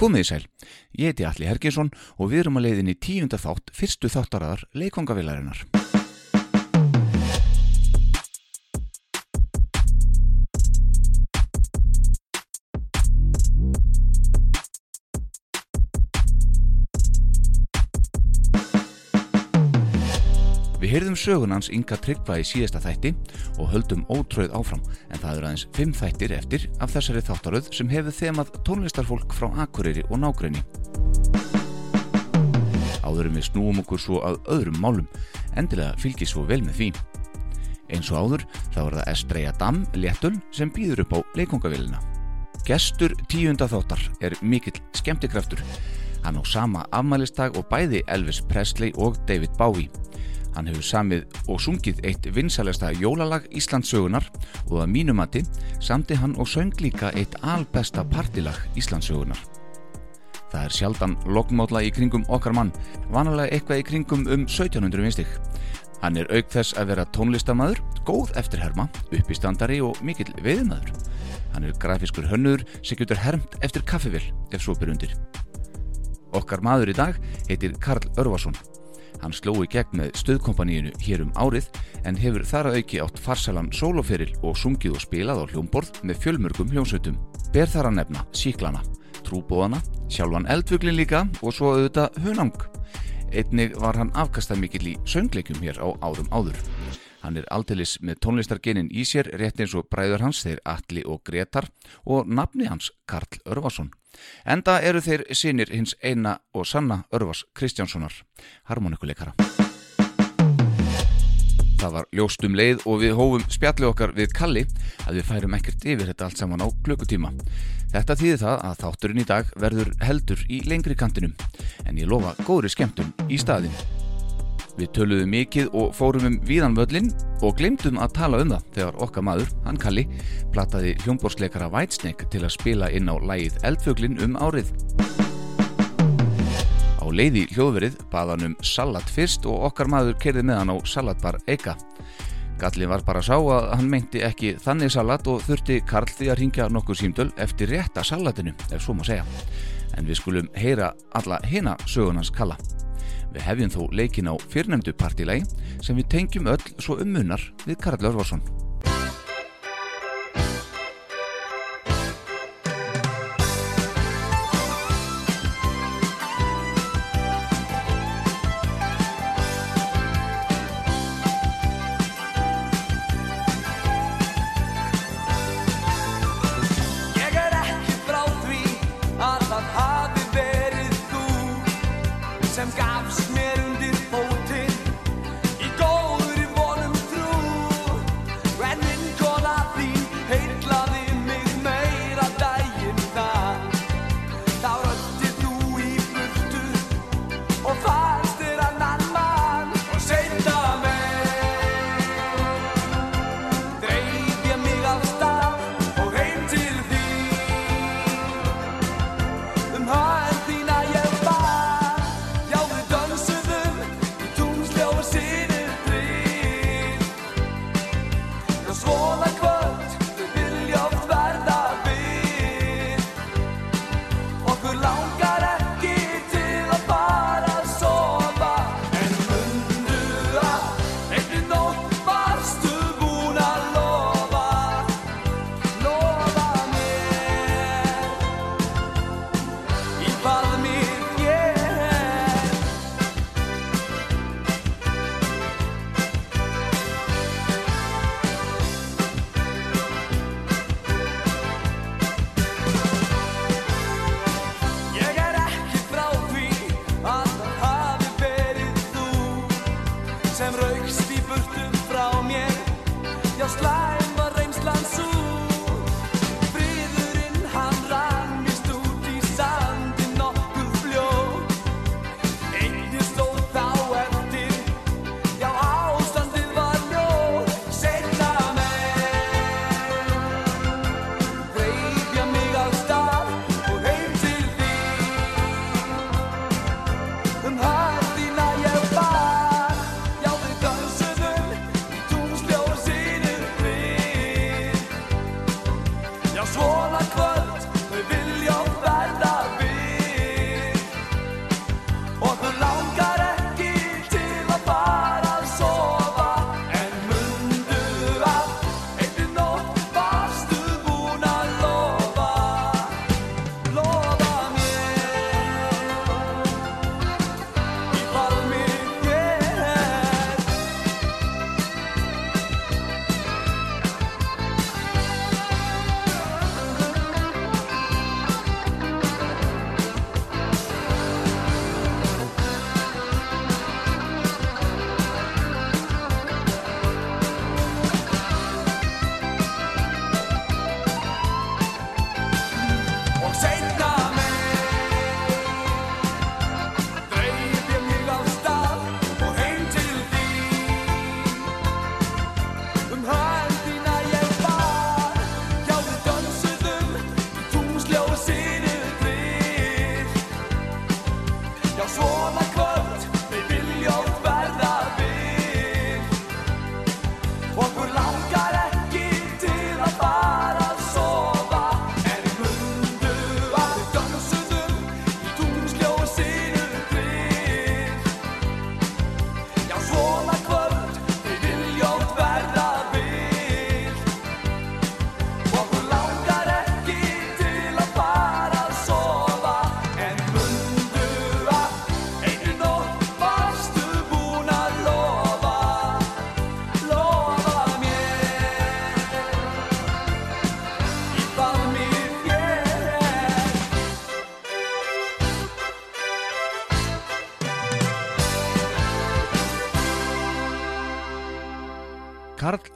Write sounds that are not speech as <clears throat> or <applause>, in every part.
Komið í sæl, ég heiti Alli Hergesson og við erum að leiðin í tíunda þátt fyrstu þáttaraðar leikongavilarinnar. Við heyrðum sögunans Inga Tryggva í síðasta þætti og höldum ótröð áfram en það eru aðeins fimm þættir eftir af þessari þáttaröð sem hefur þemað tónlistarfólk frá Akureyri og nágræni. Áðurum við snúum okkur svo að öðrum málum, endilega fylgir svo vel með því. Eins og áður þá er það Estreia Dam, léttul, sem býður upp á leikongavélina. Gestur tíunda þáttar er mikill skemmtikraftur. Hann á sama afmælistag og bæði Elvis Presley og David Bowie. Hann hefur samið og sungið eitt vinsalesta jólalag Íslandsögunar og að mínumati samti hann og söng líka eitt albesta partilag Íslandsögunar. Það er sjaldan lokmótla í kringum okkar mann, vanalega eitthvað í kringum um 1700 vinstig. Hann er auk þess að vera tónlistamæður, góð eftirherma, uppistandari og mikill veðumæður. Hann er grafiskur hönnur sem getur hermt eftir kaffivill ef svo byrjundir. Okkar maður í dag heitir Karl Örvarsson. Hann sló í gegn með stöðkompaníinu hér um árið en hefur þar að auki átt farsalan soloferil og sungið og spilað á hljómborð með fjölmörgum hljómsveitum. Ber þar að nefna síklana, trúbóðana, sjálfan eldvuglin líka og svo auðvitað hunang. Einnig var hann afkastað mikill í söngleikum hér á árum áður. Hann er aldeilis með tónlistargenin í sér rétt eins og bræður hans þeir Alli og Gretar og nafni hans Karl Örvarsson. Enda eru þeir sinir hins eina og sanna Örvars Kristjánssonar, harmonikuleikara. Það var ljóstum leið og við hófum spjalli okkar við Kalli að við færum ekkert yfir þetta allt saman á klukkutíma. Þetta þýðir það að þátturinn í dag verður heldur í lengri kantinum en ég lofa góðri skemmtun í staðin. Við töluðum mikið og fórum um víðan völlin og glemdum að tala um það þegar okkar maður, hann Kalli, plattaði hljómborsleikara Whitesnake til að spila inn á lægið Eldföglin um árið. Á leiði hljóðverið baðan um salat fyrst og okkar maður kerði með hann á salatbar Eka. Gallin var bara að sá að hann meinti ekki þannig salat og þurfti Karl því að ringja nokkur símdöl eftir rétta salatinu, ef svo má segja. En við skulum heyra alla hina sögunans kalla. Við hefjum þó leikin á fyrrnemdu partilagi sem við tengjum öll svo um munnar við Karl Örvarsson.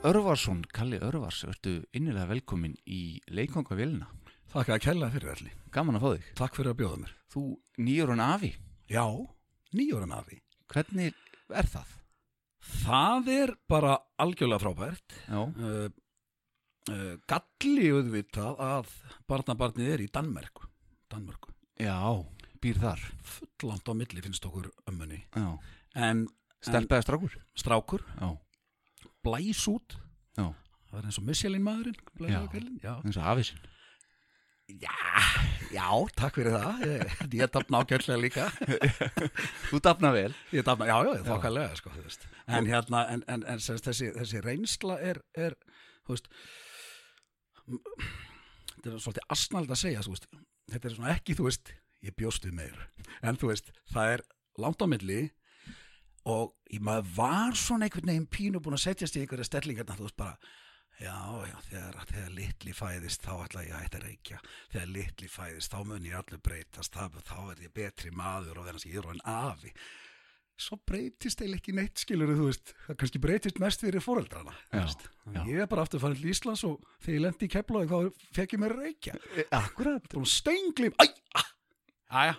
Örvarsson, Kalli Örvars, ertu innilega velkomin í leikongavélina. Þakka að kella fyrir allir. Gaman að fá þig. Takk fyrir að bjóða mér. Þú nýjur hann afi. Já, nýjóran afi. Hvernig er það? Það er bara algjörlega frábært. Já, Uh, uh, galli auðvitað að barnabarnið er í Danmerku. Danmerku. já býr þar. Fullant á milli finnst okkur ömmunni. Já. En, en Stelpaði strákur? strákur, Já. Blæs út. Já, Það er eins og Michelin maðurinn. Já. Já. eins og afið sinn. Já, já, takk fyrir það. Ég, ég dafna ágjörlega líka. <laughs> Þú dafna vel. Ég dafna, já, já, þokkalega, sko. En hérna, en, en, en semst, þessi, þessi reynsla er, er, þú veist, þetta er svolítið asnald að segja, veist, þetta er svona ekki, þú veist, ég bjóst við meir. En þú veist, það er langt á milli og ég maður var svona einhvern veginn pínu búin að setjast í einhverja stellingarna, þú veist, bara, já, já, þegar, þegar litli fæðist, þá ætla ég að hætta að reykja. Þegar litli fæðist, þá mun ég allur breytast, þá, þá er ég betri maður og verðans ég er en afi. Svo breytist eða ekki neitt skilur þú veist, það kannski breytist mest fyrir já. ég er bara aftur farin til Íslands og þegar ég lendi í Keflavík þá fekk ég mér að reykja. Akkurat. og stenglim, æ, ah, aðja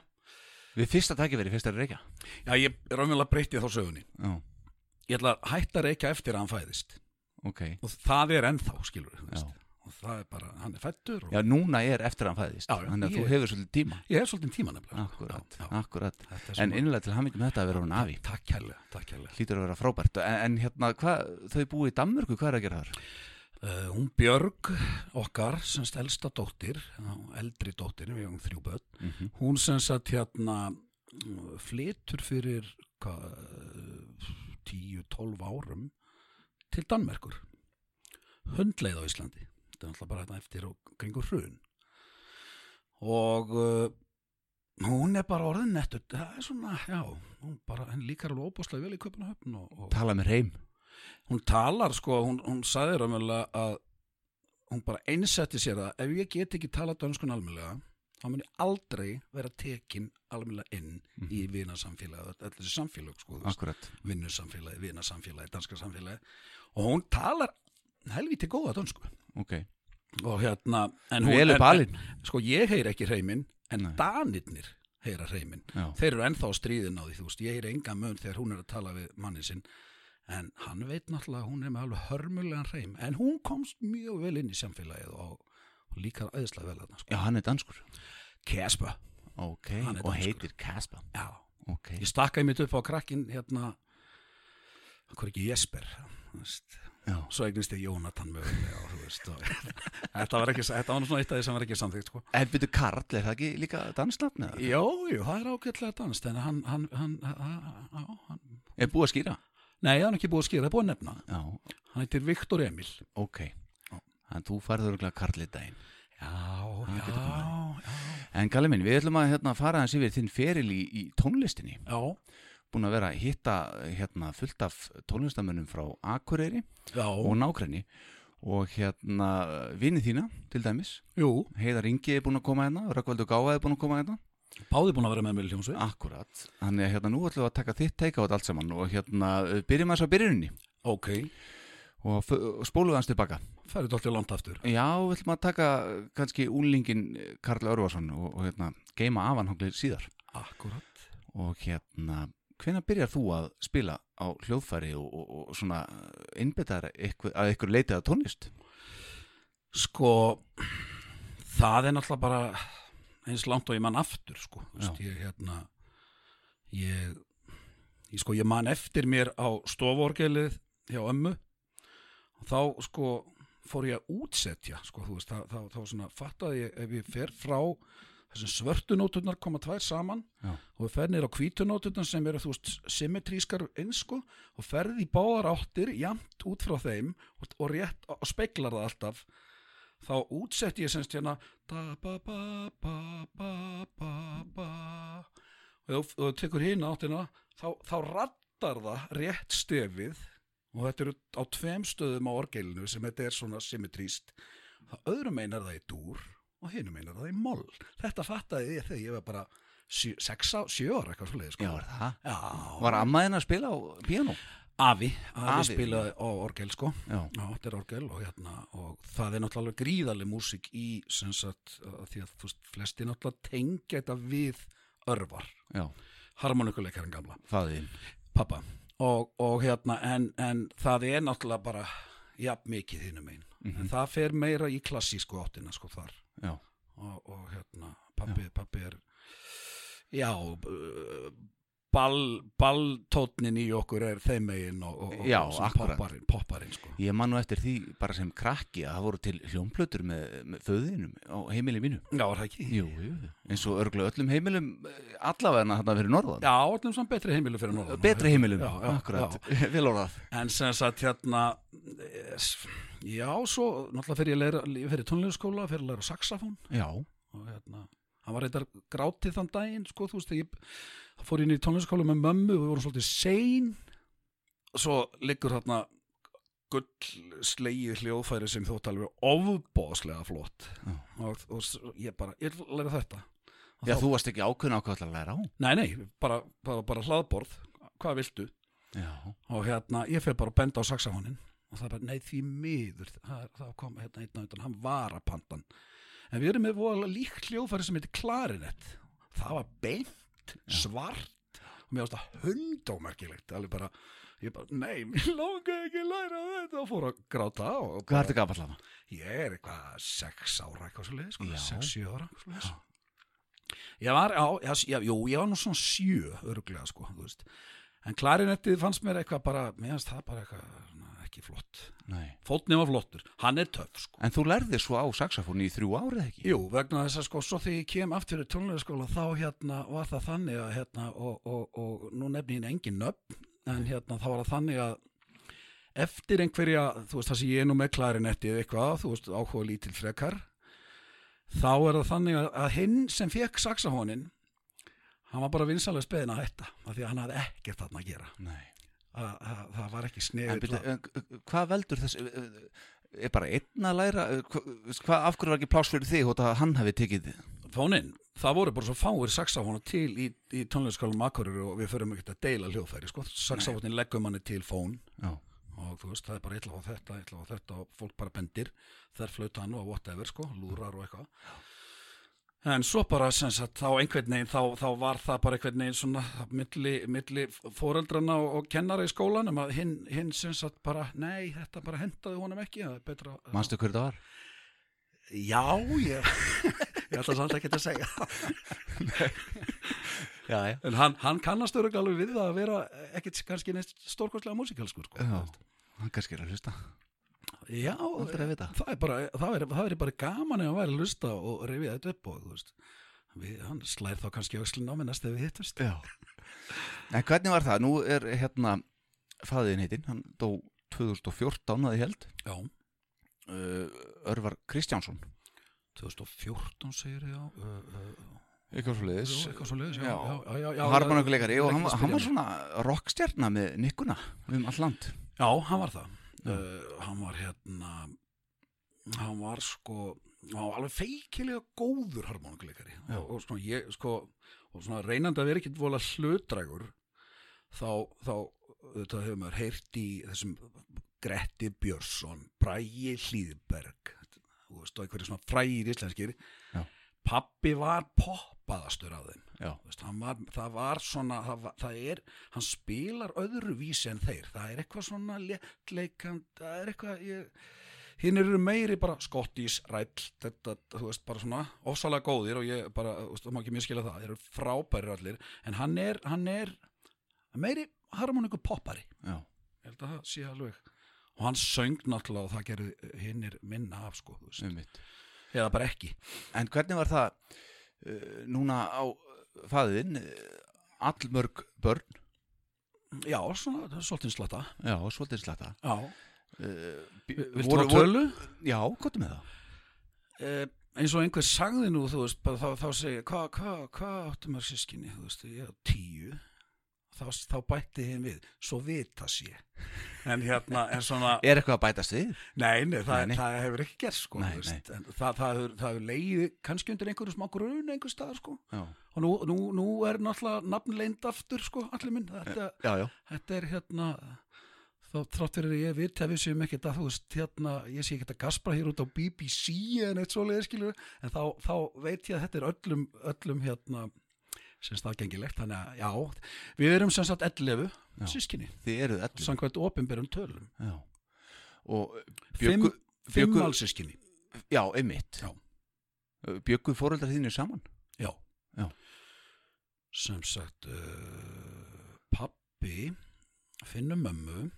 Við fyrsta tækifæri, fyrsta er reykja. já, ég raunverulega breytið þá sögunni Já, ég ætla að hætta reykja eftir að hann fæðist ok. og það er ennþá skilur og það er bara, hann er fættur og Já, núna er eftir að hann fæðist. Já, Þannig að ég- þú hefur svolítið tíma. ég hef svolítið tíma nefnilega Akkurat, akkurat. En innlega til hamingjum þetta að vera hún afi. takk kærlega Hlýtur að vera frábært. En, en hérna, hvað, þau búið í Danmörku, hvað er að gera þar? Uh, hún Björg okkar, semst elsta dóttir, eldri dóttir, við hefum þrjú börn, Mhm. hún sem sagt hérna uh, flytur fyrir hvað, uh, 10-12 árum til Danmerkur, hundleið á Íslandi, þetta er alltaf bara hérna eftir og kringur hrun og uh, hún er bara orðin nettur, það er svona, já, hún bara, henni líkar alveg óbúslega vel í köpunahöfn og, og Tala með reym. Hún talar sko, hún, hún sagði raunverulega að hún bara einsetti sér að ef ég get ekki talað dönskun almennlega þá mun ég aldrei vera tekin almennilega inn í vinasamfélagi öll þessi samfélag sko, vinnusamfélagi, vinasamfélagi, danska samfélagi og hún talar helviti góða dönsku. Ok. og hérna en hún, en- sko ég heyr ekki hreiminn en Nei. danirnir heyra hreiminn þeir eru ennþá stríðin á því þú veist, ég heyr enga mun þegar hún er að tala við mannin sinn en hann veit náttúrulega að hún er með alveg hörmulegan hreim en hún komst mjög vel inn í samfélagið og, og líka æðislega vel þarna sko. Já, hann er danskur. Kespa, Ok. Hann er Og danskur. heitir Kaspa. já Ok. ég stakka ég mitt upp á krakkin hérna hvað er ekki Jesper svo eignist ég Jónatan mögulega og, þú veist, og, <laughs> þetta var ekki þetta var svona eitt af því sem var ekki samþýgt sko. En byrju Karl, er það ekki líka dansnafn? eða? Jó, jú, það er ágætlega danst en hann, hann, hann, hann, hann, hann Er búið að skýra? Nei, það er ekki búið að skýra, það er búið að nefna Já, Hann heitir Viktor Emil ok. En þú færður örgulega Karl í daginn. Já, já, já En Galli minn, við ætlum að hérna, fara hans yfir þinn feril í, í tónlistinni. Já, Búin að vera að hitta hérna, fullt af tónlistamönnum frá Akureyri já, og nákrenni og hérna vinið þína til dæmis. jú Heiðar Ingi er búin að koma hérna, Rökkvaldur Gáða er búin að koma hérna. Báði búin að vera með í hljómsveit Akkurat. Þannig að hérna nú ætlum við að taka þitt teika á þetta allt saman og hérna byrjum að þess að byrjunni Ok, og við hans tilbaka. færið dálítið langt aftur Já, við ætlum að taka kannski úlingin Karl Örvarsson og, og hérna geima af hann hanglir síðar. Akkurat Og hérna, hvenær byrjar þú að spila á hljóðfæri og, og, og svona innbyttar að ykkur leitið að tónlist? Sko, það er náttúrulega bara eins langt og ég mann aftur sko. Já. ég, hérna, ég, ég sko ég man eftir mér á stoforgelið hjá ömmu og þá sko fór ég að útsetja sko þú veist, þá, þá, þá svona fattaði ég ef ég fer frá þessum svörtu nóturnar koma tvær saman Já. og við fer nýr á hvítu nóturnar sem eru þú veist symmetrískar eins sko og ferði í báðar áttir jæmt út frá þeim og, og rétt og speglar það alltaf þá útsett ég semst hérna og þú tekur hinn áttina þá, þá rattar það rétt stefið og þetta eru á tveim stöðum á orgelinu sem þetta er svona symmetríst það öðrum meinar það í dúr og hinum meinar það í moll. Þetta fattaði ég þegar ég var bara sjö, sex á, sjö ára eitthvað svo Já, var það? Já, Var ammaðin að spila á piano? Afi, Afi, Afi. spilaði á orgel sko. Þetta er orgel og hérna og það er náttúrulega gríðarlega músík í sem sagt, uh, því að þú veist, flesti náttúrulega tengja þetta við örvar, Já, harmonikuleikarinn gamla. Faðin. pappa. Og, og hérna en, en það er náttúrulega bara jafn mikið hinnum einn en það fer meira í klassísku áttina sko þar. Og, og hérna pappi, pappi er já uh, balltótnin í okkur er þeim megin og, og, og Já, akkurat. popparinn, popparinn sko ég man nú eftir því bara sem krakki að það voru til hljómplötur með, með föðinum á heimili mínu. já, er það ekki? Jú, jú, eins og örglega öllum heimilum eh, allavega þarna fyrir norðan. já, allum samt betri heimilu fyrir norðan Betri heimilum, já, akkurat, <laughs> vel orðað. en sem sagt hérna já, svo náttúrulega fyrir ég ég fyrir tónleikaskóla fyrir að læra saxafón Já, og hérna, hann var reyndar grátið þann daginn, sko, þú veist, ég það fór inn í tónleiskaskóla með mömmu og við vorum svolítið sein. Og svo liggur þarna gull slegið hljóðfæri sem þótt alveg ofbóðslega flott. Já. og, og ég bara, ég læra þetta. Já þá- þú varst ekki ákveðin á hvað ætlar að læra á. Nei, nei, bara, bara, bara hlaðborð. Hvað viltu? Já, og hérna, ég fyrir bara að benda á saxafónin og það er bara, nei því miður það, kom hérna einn á undan, hann var að pandan. En við erum með líkt hljóðfæri sem heitir klarinett það var beint, svart og mér varst það hundómerkilegt alveg bara, ég bara, nei mér langaði ekki að læra þetta og fór að gráta og hvað ertu gafall hana? ég er eitthvað sex ára eitthvað svo leið, sko, Já. sex, sjö ára eitthvað svoleiðis. ég var, já, já, jú, ég var nú svona sjö öruglega, sko, þú veist en klarinettið fannst mér eitthvað bara mér fannst það bara eitthvað ekki flott Nei. fótni var flottur, hann er töff, sko En þú lærðir svo á saxofóni í þrjú árið ekki? Jú, vegna þess að sko, svo þegar ég kem aftur í tónleikaskóla þá hérna var það þannig að hérna, og, og, og nú nefni ég engin nöfn, en hérna þá var það þannig að eftir einhverja, þú veist það sem ég er nú með klarinettið eitthvað, þú veist áhuga lítil frekar, þá er það þannig að, að hinn sem fekk saxahónin, hann var bara vinsalega speðin að hætta, af því að hann hafði ekkert þarna að gera. Nei. Að, að, það var ekki sneður byrju, en, hvað veldur þess, er bara einn að læra, hvað, af hverju var ekki pláss fyrir þig og það hann hafi tekið fóninn, það voru bara svo fáir saxafóna til í, í tónleiksskálum Akureyri og við förum ekkert að deila hljóðfæri sko. saxafónin leggum manni til fón Já. og þú veist, það er bara eitthvað á þetta, eitthvað á þetta og fólk bara bendir, þær flauta hann og whatever, sko, lúrar og eitthvað en svo bara sem sagt þá einhvern veginn, þá, þá var það bara einhvern veginn svona milli, milli fóreldrana og, og kennara í skólanum að hinn, hinn sem sagt bara, nei, þetta bara hendaði honum ekki, það er betra Manstu hverju það var? Já, ég, <laughs> ég ætla samt ekki að segja <laughs> Já, já. En hann, hann kannast öruglega alveg við það að vera ekkert kannski neitt stórkostlega músikalskur sko. Já, hann kannski er að hlusta. Já, það er bara, það er, það er bara gaman ef að væri að hlusta og rifja þetta upp og við, hann slær þá kannski öxlin á mig næst ef við hittust. Já. En hvernig var það? Nú er hérna fæðin heitinn, hann dó 2014 að ég held. Já, Uh, Örvar Kristjánsson. 2014 segir ég, já, uh, uh, Eitthvað svo leiðis. eitthvað svo leiðis, já, Já. já, já, já, já, Harmoníkuleikari og hann, hann var svona rockstjarna með nikkuna um all land. Já, hann var það. Uh, hann var hérna, hann var sko, hann var alveg feikilega góður harmoníkuleikari og, og svona ég, sko, og svona reynandi að vera ekkit vola hlutdrægur, þá, þá, þetta hefur maður heyrt í þessum Gretti Björnsson, Bræi Hlýðberg, og einhverju svona frægir íslenskir. Já. Pappi var poppaðastur af þeim. Hann var, það var svona það, það er, hann spilar öðru vísi en þeir. Það er eitthvað svona léttleikand það er eitthvað ég, hinn eru meiri bara skottís, ræll þetta, þú veist, bara svona ofsalega góðir og ég bara, þú má ekki miskila það þeir eru frábærir allir, en hann er hann er meiri harmoniku poppari, já, ég held að það sé alveg. Og hann söng náttúrulega og það gerði hinn er minna af, sko, þú veist. Eða bara ekki. En hvernig var það uh, núna á fæðin uh, allmörg börn. Já, svona, það er svolítið slata Já, svolítið slata já, uh, viltu voru, tölu? Já, hvað með það? Eh, eins og einhver sagði nú, þú veist, bara þá, þá segja, hvað hva, hva áttu maður sískinni, þú veist, ég á tíu, þá, þá bætti hinn við, svo vita sé. En hérna, en svona, <laughs> Er eitthvað að bætast við? nei, nei, það, Nei, nei. það hefur ekki gerst, sko, Nei, en það, það, hefur, það hefur leiði kannski undir einhverju smá grun einhver staðar, sko, Já, og nú, nú, nú er náttúrulega nafnleind aftur, sko, allir minn, þetta, já, já. þetta er hérna þá þrátt fyrir að ég veit að við séum ekkert að þú veist hérna, ég sé ekkert að gaspra hér út á BBC en eitt svoleiðir skilur en þá, þá veit ég að þetta er öllum, öllum hérna sem staðgengilegt, þannig að já við erum sem sagt 11 Já. sískinni, Þið eruð allir samkvæmt opinberum tölum Já Og bjöggu, fimm allsískinni Já, einmitt Já. Bjöggu fóreldrar þínir saman? já. Já. sem sagt uh, pappi finnur mömmu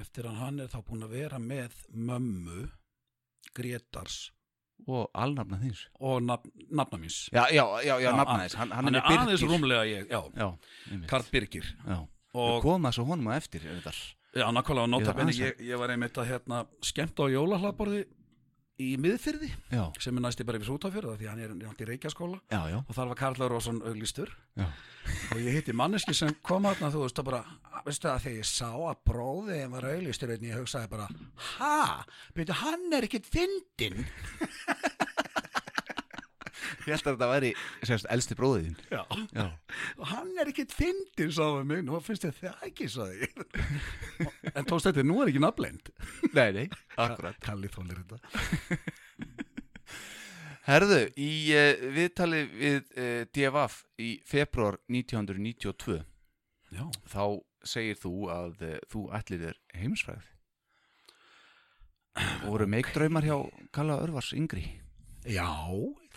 eftir að hann er þá búin að vera með mömmu Grétars Og alnafna þíns. Og nafn, nafna míns. Já, já, já, já nafna þíns. Hann, hann, hann er aðeins rúmlega ég já, Karl Birgir. Og koma svo honum að eftir já, nákvæmlega Ég nota þarf benni aðeins ég, ég var einmitt að hérna skemmt á jólahlaðborði í miðfyrði Já, sem er næsti bara yfir sútafjörða því hann er nátt í Reykjaskóla. Já, já, og þar var Karl Rósson auglýstur. Já. og ég hitti manneski sem kom þarna þú veist að bara, veistu að þegar ég sá að bróði var auglýstur en ég hugsaði bara ha, byrju hann er ekkit fyndin Ég held að þetta væri sérst elsti bróðin já. Já, og hann er ekkit fyndin sáðu mig, nú finnst ég það ekki sáðu en tókst þetta, nú er ekki nafnleind nei, nei, akkurat. Kalli þólir þetta. <laughs> Herðu, í uh, viðtali við uh, DFF í februar 1992 já, þá segir þú að uh, þú ætlir þér heimsfræð og <clears throat> voru meikdraumar hjá Kalla Örvars yngri? Já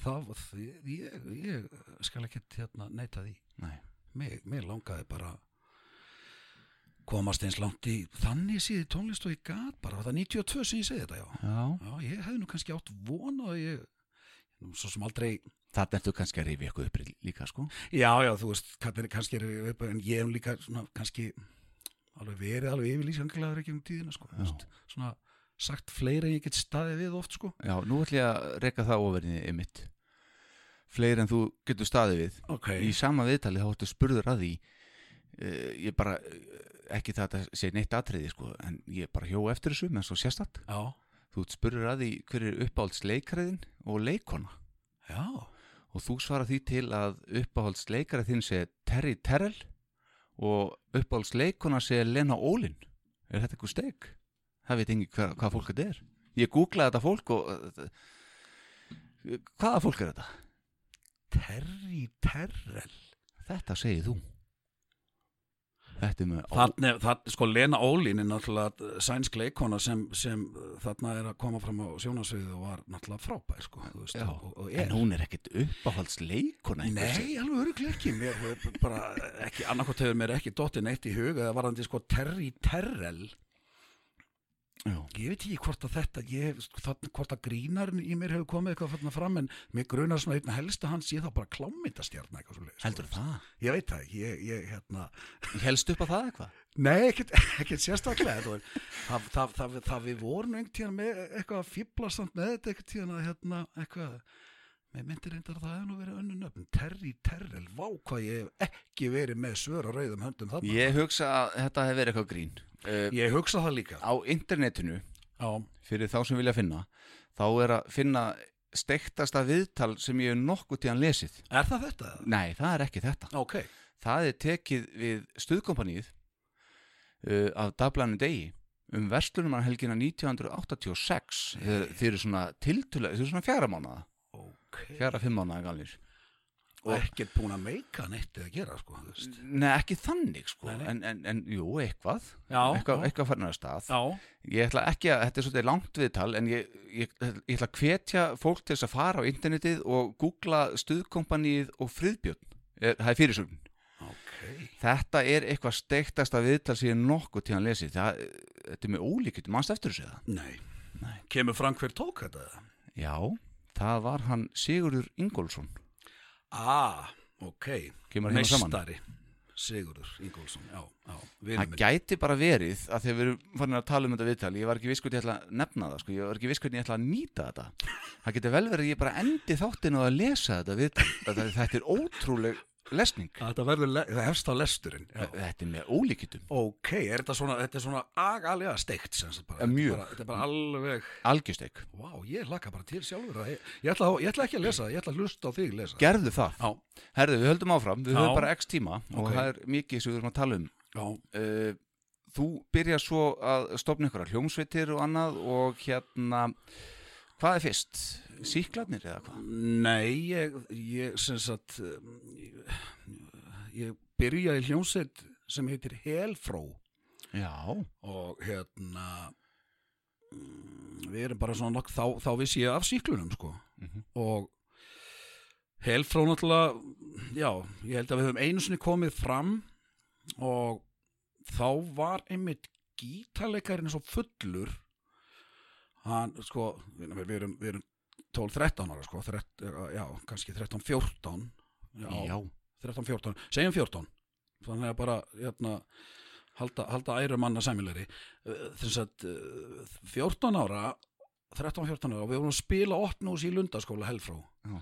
það, það ég, ég skal ekki hérna neita því. Nei, mér, mér langaði bara komast eins langt í þannig síði tónlist og ég gat bara, það 92 sem ég segi þetta já? Já. Já, ég hefði nú kannski átt vona að ég, nú, svo sem aldrei, Þarna ertu kannski að rifja eitthvað upp líka sko. Já, já, þú veist, kannski, er ég upp, en ég hef líka svona, kannski, alveg verið alveg yfirlýsanglaður ekki um tíðina, sko, veist, svona, sagt fleiri en ég get staðið við oft, sko. Já, nú ætlum ég að reyka það oferinni ymitt Fleiri en þú getur staðið við. Ok. Í sama viðtali þá ættu spurður að því uh, Ég bara, uh, ekki það að sé neitt atriði sko En ég bara hjó eftir þessu með svo sérstatt Já, Þú spurður að því hver er uppáhalds leikariðin og leikona já, Og þú svarar því til að uppáhalds leikarið þinn sé Terry Terrell Og uppáhalds leikona sé Lena Olin Er þetta eitthvað steg? Það veit engi hvað, hvað fólk þetta er. Ég googlaði þetta fólk og uh, Hvaða fólk er þetta? Terry Terrell. Þetta segir þú Þannig, það, sko, Lena Ólín er náttúrulega sænsk leikona sem, sem uh, þarna er að koma fram á sjónasviðið og var náttúrulega frábær, sko, veist, Já, og, og. En hún er ekkit uppáhalds leikona. Nei, alveg öruglega ekki mér, bara ekki, annarkot hefur mér ekki dottið neitt í hug eða varðandi sko Terry Terrell Já, ég veit ekki hvort að þetta ég, sko, hvort að grínarinn í mér hefur komið eitthvað þarna fram en mér grunar svona einna helsta hans ég þá bara klámyndastjarna eitthvað svo heldur það? Ég veit það ég, ég hérna Helst upp á það eitthvað? Nei, ekkert, <laughs> ekkert sérstaklega það, það, það, það, það við vorum einhvern tíðan með eitthvað að fýbla samt með þetta einhvern tíðan að hérna eitthvað með myndir reyndar að það hefur nú verið önnu nöfn. Terry Terrell, vá hvað ég hef ekki verið með svör á rauðum höndum þarna. Ég hugsa að þetta hefur verið eitthvað grín. Uh, Ég hugsa það líka. Á internetinu, Já, fyrir þá sem vilja finna þá er að finna steiktasta viðtal sem ég hef nokkuð tíðan lesið. Er það þetta? Nei, það er ekki þetta. Ok, Það er tekið við stuðkompanið uh, af Dablanin degi um verslunumarhelgina 1986 þeir, þeir eru svona tiltulega, þeir eru svona fjara mánuða ok. Fjara fimm mánuða gamlir og ekkert búin að meika neitt eða gera sko. Nei, ekki þannig sko. Nei, nei. En, en, en jú, eitthvað. Já, Eitthvað, eitthvað farin að stað. Já, Ég ætla ekki að, þetta er svolítið langt viðtal En ég, ég, ég ætla að hvetja fólk til þess að fara á internetið Og googla stuðkompanið og friðbjörn. Það er fyrirsögn ok. Þetta er eitthvað steiktasta viðtal sem ég nokkuð að lesi það, Þetta er með ólíkjum, mannst eftir þessu Nei. Nei. Kemur fram hver tók þetta? Já, það var hann Sigurður Ingólfsson Ah, ok. Kemur hérna saman Meistari. Sigurður Ingólfsson, já, já. Það gæti bara verið að þegar við erum farin að tala um þetta viðtal ég var ekki viss hvernig ég ætla að nefna það sko. ég var ekki viss hvernig ég ætla að nýta þetta það getur vel verið að ég bara endi þáttinu að lesa þetta viðtal þetta, þetta er ótrúleg lesning Þetta verður, le- það hefst á lesturinn. Já. þetta er með ólíkitum Ok, er þetta svona, þetta er svona agalega steikt bara. Ja, mjög. Bara, þetta er bara alveg, algjörsteik, vá, ég laka bara til sjálfur að, ég, ég, ætla, að- ég ætla ekki að lesa ég ætla að hlusta á þig lesa. gerðu það Já, herðu við höldum áfram, við Já. höfum bara x tíma og Ok. það er mikið sem við þurfum að tala um já, uh, þú byrjar svo að stopna ykkur hljómsveitir og annað og hérna hvað er fyrst? Síklarnir eða hvað? nei, ég, ég, sem sagt, ég, ég byrjaði í hljómsveit sem heitir Helfró Já, og hérna, mm, við erum bara svona nokk, þá, þá vissi ég af síklunum, sko, Mhm. og Helfró náttúrulega, já, ég held að við höfum einu sinni komið fram og þá var einmitt gítarleikarinn svo fullur hann, sko, við erum, við erum 12-13 ára, sko, 13, já, kannski 13-14 já, já, 13-14, segjum 14 þannig að bara, hérna halda, halda æru manna sæmilegri. Þess að uh, 14 ára 13-14 ára og við vorum að spila 8 hús í Lundaskóla Helfró Já.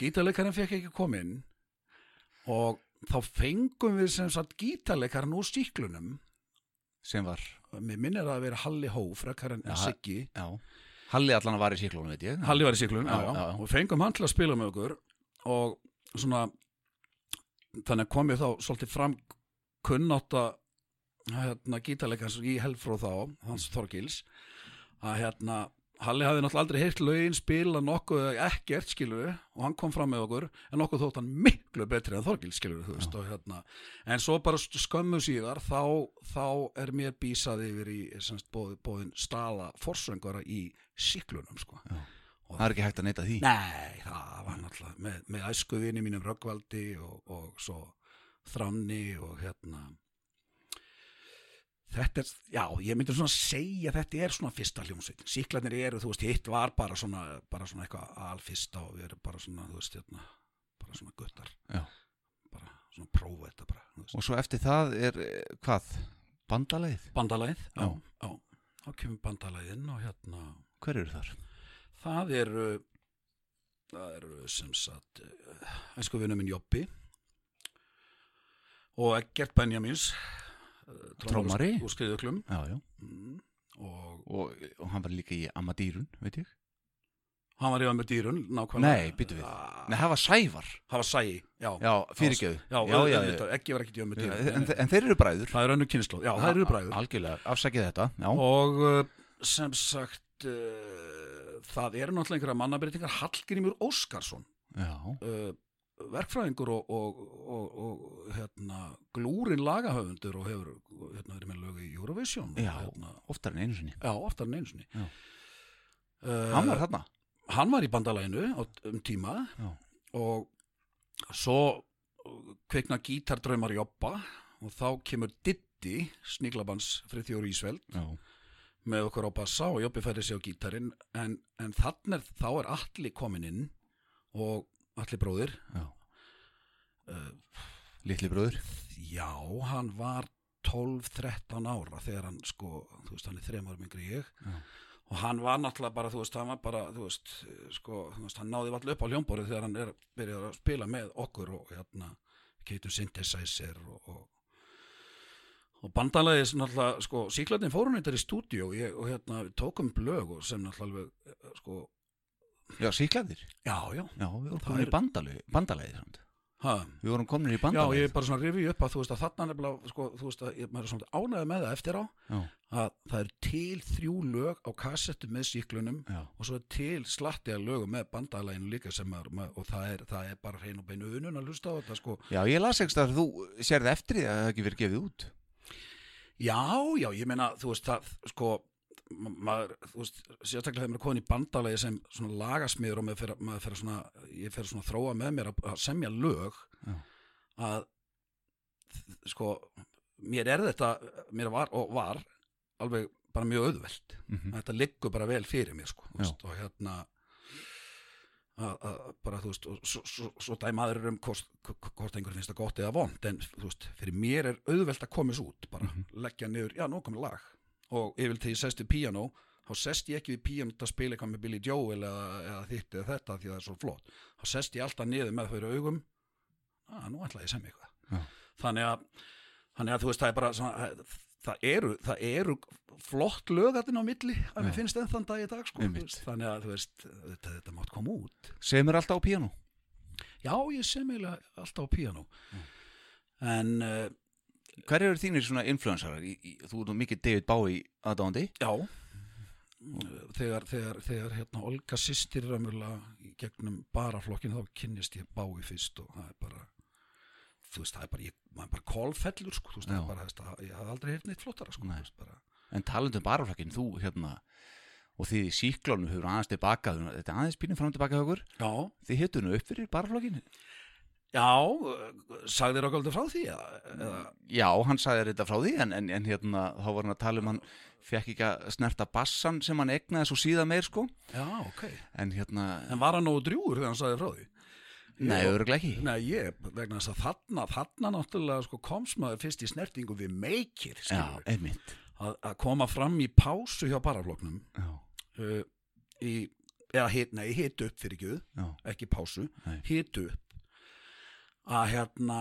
gítarleikarinn fekk ekki koma inn og þá fengum við sem sagt gítarleikarinn úr stíklunum sem var. Mér minnir það að vera Halli Hó frekar en. Siggi. Já, Halli allan að var í síklónu, veit ég. Halli var í síklunum, já, Já, já, og fengum hann til að spila með okkur og svona þannig að komið þá svolítið fram kunnátta hérna, gítarleikans í Helfró þá hans Þorgils að hérna Halli hafði náttúrulega aldrei heyrt lögin spila nokkuð ekkert skilur og hann kom fram með okkur en nokkuð þótt hann miklu betri en Þorgils skilur þú veist og hérna en svo bara skömmu síðar þá, þá er mér bísað yfir í semst, bóð, bóðin stala forsöngara í síklunum sko. Það er ekki hægt að neyta því. Nei, það var náttúrulega með, með æskuvinni mínum Röggvaldi og, og svo Þramni og hérna Þetta er, já, ég myndi svona segja þetta er svona fyrsta hljómsveitin. Síklarnir eru, þú veist, hitt var bara svona, bara svona eitthvað alfyrsta og við erum bara svona, þú veist, hérna, bara svona guttar. Já. Bara svona prófa þetta bara. Og svo eftir það er, eh, hvað, bandaleið? Bandalæð, já, Já. já. Þá kemur bandalæðinn og hérna, Hver eru þar? Það eru það eru sem sagt æsku vinnu minn Jobbi og Eggert Benjamins eh, Trommari? úr skriðuklum. Mm, og Og, og hann var líka í Amadýrun, veit ég? Hann var yfir með dýrun nákvæmlega. Nei, býtu við. Ah, Nei, það var Sævar. Það var sæi, já, Já, já, Eggi var ekki yfir með En, en, þeir eru bræður. Það er önnu kynnslóð, já, það eru bræður. Algjörlega, afsakið þetta Já, og uh, sem sagt uh, það eru náttúrulega einhverja mannabreitingar Hallgrímur Óskarsson já, uh, verkfræðingur og, og, og, og hérna, glúrin lagahöfundur og hefur hérna, verið með lög í Eurovision Já. hérna, oftar en einu sinni já, oftar en einu sinni Já. uh, Hann var þarna hann var í bandalæginu á, um tíma Já. og svo kveikna gítardraumar jobba og þá kemur Diddi Sníklabans Friðjóri Ísveld Já, með okkur á bassa og Jobbi færi sig á gítarinn en, en þannig þá er allir komin inn og allir bróðir. Uh, Litli bróður Já, hann var 12-13 ára þegar hann sko, þú veist, hann er ára mingri ég. Já. og hann var náttúrulega bara, þú veist, hann var bara, þú veist, sko, þú veist, hann náði allir upp á hljómborið þegar hann er byrjað að spila með okkur og hérna, keitum synthesizer og, og og bandalagið sem náttúrulega, sko, síklarnir fórum þetta í stúdíu og, ég- og hérna, við tókum blög og sem náttúrulega alveg, eh, sko, Já, síklaðir já, já, Já, við vorum komin er- í bandalegi, bandalegi samt. ha. Við vorum komin í Já, bandalagið. ég er bara svona rifið upp að þú veist að þarna nefnilega, sko, þú veist að ég, maður er svona ánægði með það eftir á Já, að það er til þrjú lög á kassettu með síklunum já, og svo er til slatti að lögum með bandalæginu líka sem er, og það er, það er bara hrein og beinu unun að hlusta á þetta sko. já, ég las ekki að þú sérði eftir því að það ekki verið gefið út. Já, já, ég meina, þú veist það, sko, maður, þú veist, sérstaklega þegar maður er komin í bandalagi sem svona lagasmiður og maður fer, maður fer svona, ég fer svona þróa með mér að, semja lög Já. að, sko, mér er þetta, mér var og var alveg bara mjög auðvelt. Mm Þetta liggur bara vel fyrir mér, sko, veist, og hérna, að, að bara, þú veist, og svo, svo, svo dæmaður um hvort, hvort einhver finnst það gott eða vond, en þú veist, fyrir mér er auðvelt að koma þessu út, bara leggja niður, já, nú komið lag og yfir til ég sest við píanó þá sest ég ekki við píanó að spila eitthvað með Billy Joel eða, eða þitt eða þetta því það er svo flott, þá sest ég alltaf niður með fyrir augum. Að nú ætla ég semja eitthvað. Já. þannig að, þannig að þú veist, það er bara svona, það eru, það eru flott lögatinn á milli að Já. mér finnst enn þann dag í dag sko, þannig að þú veist, þetta, þetta mátt koma út. Semur alltaf á píanó. já, ég sem eiginlega alltaf á píanó. En uh, Hver eru þínir svona influensarar? Þú nú mikið David Bowie aðdáandi. Já þegar, þegar, þegar hérna Olga sýstir raunverulega gegnum baraflokkin þá kynnist ég bái fyrst og það er bara þú veist, það er bara, ég, maður er bara kolfellur sko, þú veist, það er bara, þess að ég hafði aldrei heyrt neitt flottara sko, Nei. veist, bara En talandum baraflakkin, þú hérna og þið í síklónu hefur aðeins tilbaka þetta er aðeins pínum fram tilbaka okkur þið hittu nú upp fyrir baraflokkin já, sagði þér okkur frá því eða, Já, hann sagði þetta frá því en, en, en hérna, þá var hann að tala um hann fekk ekki að snerta bassan sem hann egnaði svo síðan meir sko. Já, ok. En hérna, En var hann nógu drjúur þegar hann sagði frá því? nei, öruglega ekki. Nei, ég, vegna þess að þarna, þarna náttúrulega sko, komst maður fyrst í snertingu við meikir, Já, einmitt. Að, að koma fram í pásu hjá barafloknum Já, uh, í, eða hit, nei, hit upp fyrir ekki, já, ekki pásu, Nei. hit upp að hérna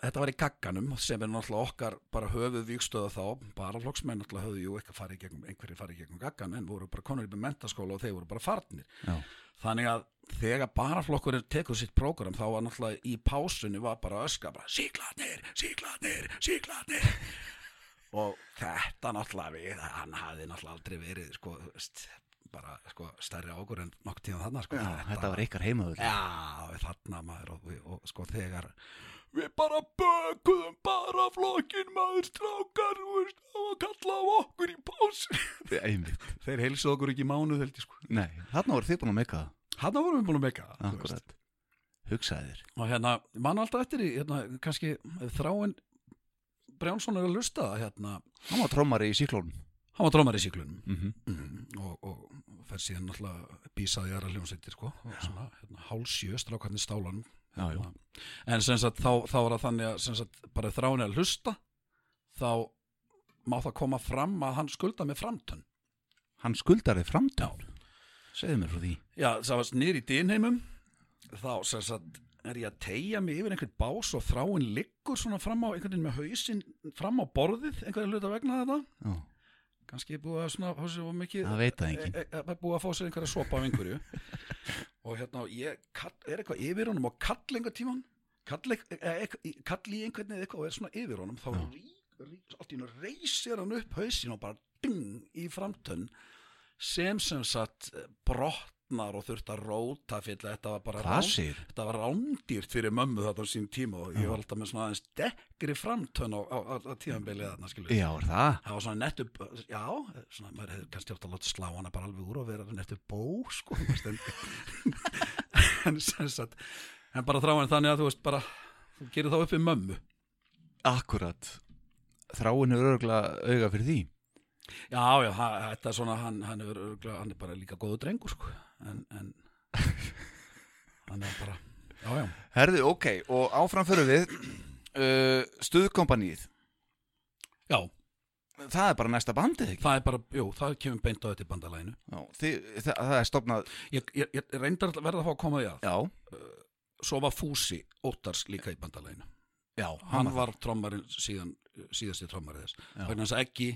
þetta var í gagganum sem er náttúrulega okkar bara höfuð vikstöða þá. Baraflokksmenn náttúrulega höfðu jú eitthvað farið gegnum einhverjir farið gegnum gaggan en voru bara konur í mentaskóla og þeir voru bara farnir. Já, þannig að þegar baraflokkurinn tekur sitt prógram þá var náttúrulega í pásunni var bara öska bara síklarnir, síklarnir, síklarnir <laughs> og þetta náttúrulega við, hann hafði náttúrulega aldrei verið sko, veist, bara sko, stærri águr en nokk tíma þarna sko, já þetta var ykkar heimaður Já, þarna maður og, og, og sko þegar við bara bökuðum bara flokkin maður strákar og kalla á okkur í Einmitt. Þeir heilsuð okkur ekki mánuð held ég sko. Nei, þarna voru þið búin að meika hann vorum við búin að meika það, þú veist. það Hugsaði þér. Og hérna, mann alltaf eftir í hérna, kannski þráin Brjánsson er að lusta hérna, Hann var trommari í síklónum hann var drómar í síklunum mm -hmm. mm, og, og fer síðan náttúrulega bísaði aðra hljómsveitir sko, og svona, hérna, hálsjö strákarnir stálanum. Já, já, en sem sagt þá, þá var það þannig að sagt, bara þráin er að hlusta þá má það koma fram að hann skulda með framtönn hann skuldar þið framtán Segðu mér frá því. Já, það var nýr í dýnheimum þá sem sagt er ég að tegja mig yfir einhvern bás og þráin liggur svona fram á einhvern veginn með hausinn fram á borðið einhverja hluta vegna þetta. Já, kannski er búið að svona sér of mikið það veit það enginn. e, e, e, búið að fá sér einhverja sopa af einhverju. <laughs> Og hérna ég kall, er eitthvað yfir honum og kall einhver tíman kall, e, e, kall í einhvern veginn eitthvað og er svona yfir honum þá rí, rí, allt í hennu reysir hann upp hausin og bara ding í framtönn sem sem sagt eh, brotnar og þurft að róta fyrir þetta. Var bara rán- þetta var rándýrt fyrir mömmu þetta á sín tíma og ég var alltaf með svona aðeins dekkri framtönn á, á, á, á tíðanbilið þarna skilur Já, er það? það var svona nettu, já, svona, maður hefði kannski átt að láta slá hana bara alveg úr og vera nettu bó, sko, <laughs> <laughs> en, sem sagt, en bara þráin þannig að þú veist, bara, þú gerir þá upp við mömmu. Akkurat. Þráin er örgulega auga fyrir því. Já, já, þetta er svona, hann, hann, er, hann er bara líka góðu drengur, sko, en, en, hann er bara, já, já, Herðu, ok, og áfram fyrir við <clears throat> uh, Stuðkompanið já, Það er bara næsta bandið ekki? Það er bara, jú, það kemur beint á þetta bandalæginu. Já, þið, það, það er stopnað Ég, ég, ég reyndar að verða að fá að koma því að, Já, svo var Fúsi Óttars líka í bandalæginu. já hann var trommarinn síðan síðasti trommarið þess. Þess að ekki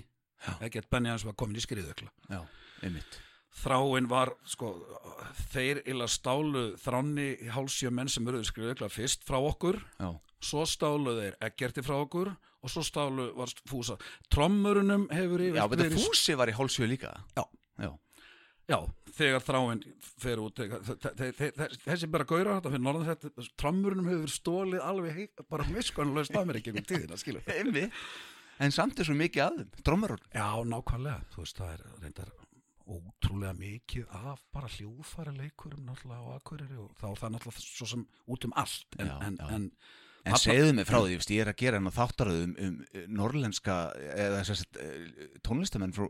ekki að Benny hans var komin í skriðökla Já, einmitt þráin var sko, þeir illa stálu þráni hálsjö menn sem eruðu skrifugla fyrst frá okkur. Já, svo stálu þeir ekkerti frá okkur og svo stálu var fúsa. Trommurunum hefur já yfir betur Fúsi var í hálsjö líka. Já. Já, Já, þegar þráin fer út þessi bara gaurar þetta fyrir norðan þetta trommurunum hefur stólið alveg hei, bara miskunnulegst að mér ekki um tíðina skilur En samt er svo mikið að þeim, drómarur Já, nákvæmlega, þú veist, það er reyndar ótrúlega mikið af bara hljóðfæra leikurum náttúrulega á Akureyri og þá er það náttúrulega svo sem út um allt. En, Já, en, já. en, En segðu mig frá því, ég er að gera hennar þáttaröð um, um norlenska eða þess að tónlistamenn frá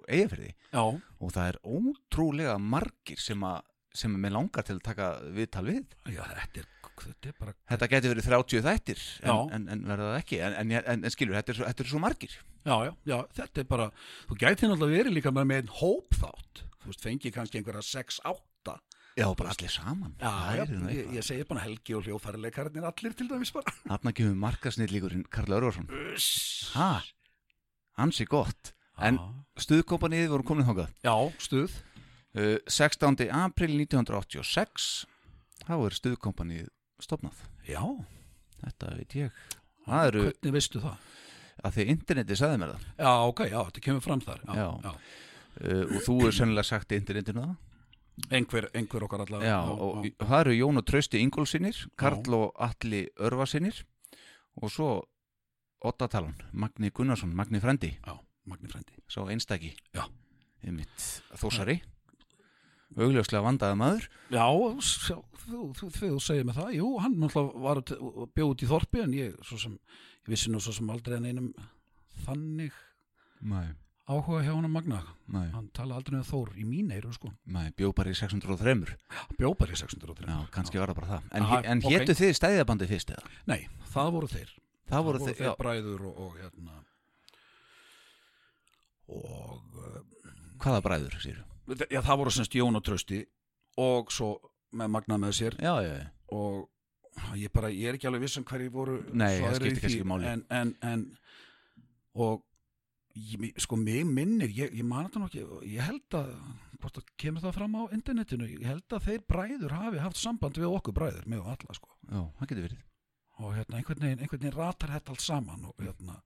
já, og það er ótrúlega margir sem að sem að mér langar til að taka viðtal við. Já, þetta er, þetta er bara Þetta geti verið 30 þættir en, en, en verða það ekki. En, en, en, en skilur, þetta er, þetta er svo margir Já, já, já, þetta er bara þú gæti náttúrulega verið líka með einn hóp þátt þú veist, fengi kannski einhverja 6-8 Já, bara allir saman. Já, já, nú ég, ég segi bara Helgi og hljóðfærileikarnir allir til dæmis bara. <laughs> Þarna kemur markasnillíkurinn Karl Örvarsson. Uss. Ha, hansi gott. En Já. stuðkompanið voru komin þangað? Já, stuð. Uh, 16. april 1986 þá er stuðkompanið stopnað Já, Þetta veit ég. Eru hvernig veistu það? Að því interneti sagði mér það. Já, ok, já, þetta kemur fram þar Já, Já. uh, og þú er sennilega sagt internetinu það? Einhver, einhver okkar allavega. Já, og það eru Jón og Trausti Ingólfsinnir Karl og Alli Örvarsinnir og svo Ottatalan, Magni Gunnarsson, Magni Frendi já, Magni Frendi sá einstaki. Já. þósari augljóslega vandaði maður. Já, sjá, þú, þú, þú, þú segir mig það. Jú, hann var bjóð út í þorpi en ég, svo sem, ég vissi nú svo sem aldrei en einum þannig Nei, áhuga hjá hann að Magna. Nei, hann tala aldrei um Þór í mín eiru sko. Nei bjó bara í 603 bjóð bara í 603 Já, kannski var það bara það. En, Aha, en ok. hétu þið stæðabandi fyrst eða? Nei, það voru þeir. Það voru þið, þeir já, bræður og, og hérna. Og uh, hvaða bræður, sér já, það voru semst Jón og Trausti og svo með Magna með sér. Já, já, já, og ég bara, ég er ekki alveg viss um hverju voru Nei, það skiptir kannski ekki máli. en, en, en og ég, sko mig minnir ég, ég man þetta nú ekki, ég held að hvort það kemur það fram á internetinu ég held að þeir bræður hafi haft samband við okkur bræður, með og alla sko já, það getur verið og hérna einhvern veginn, einhvern veginn ratar þetta allt saman og hérna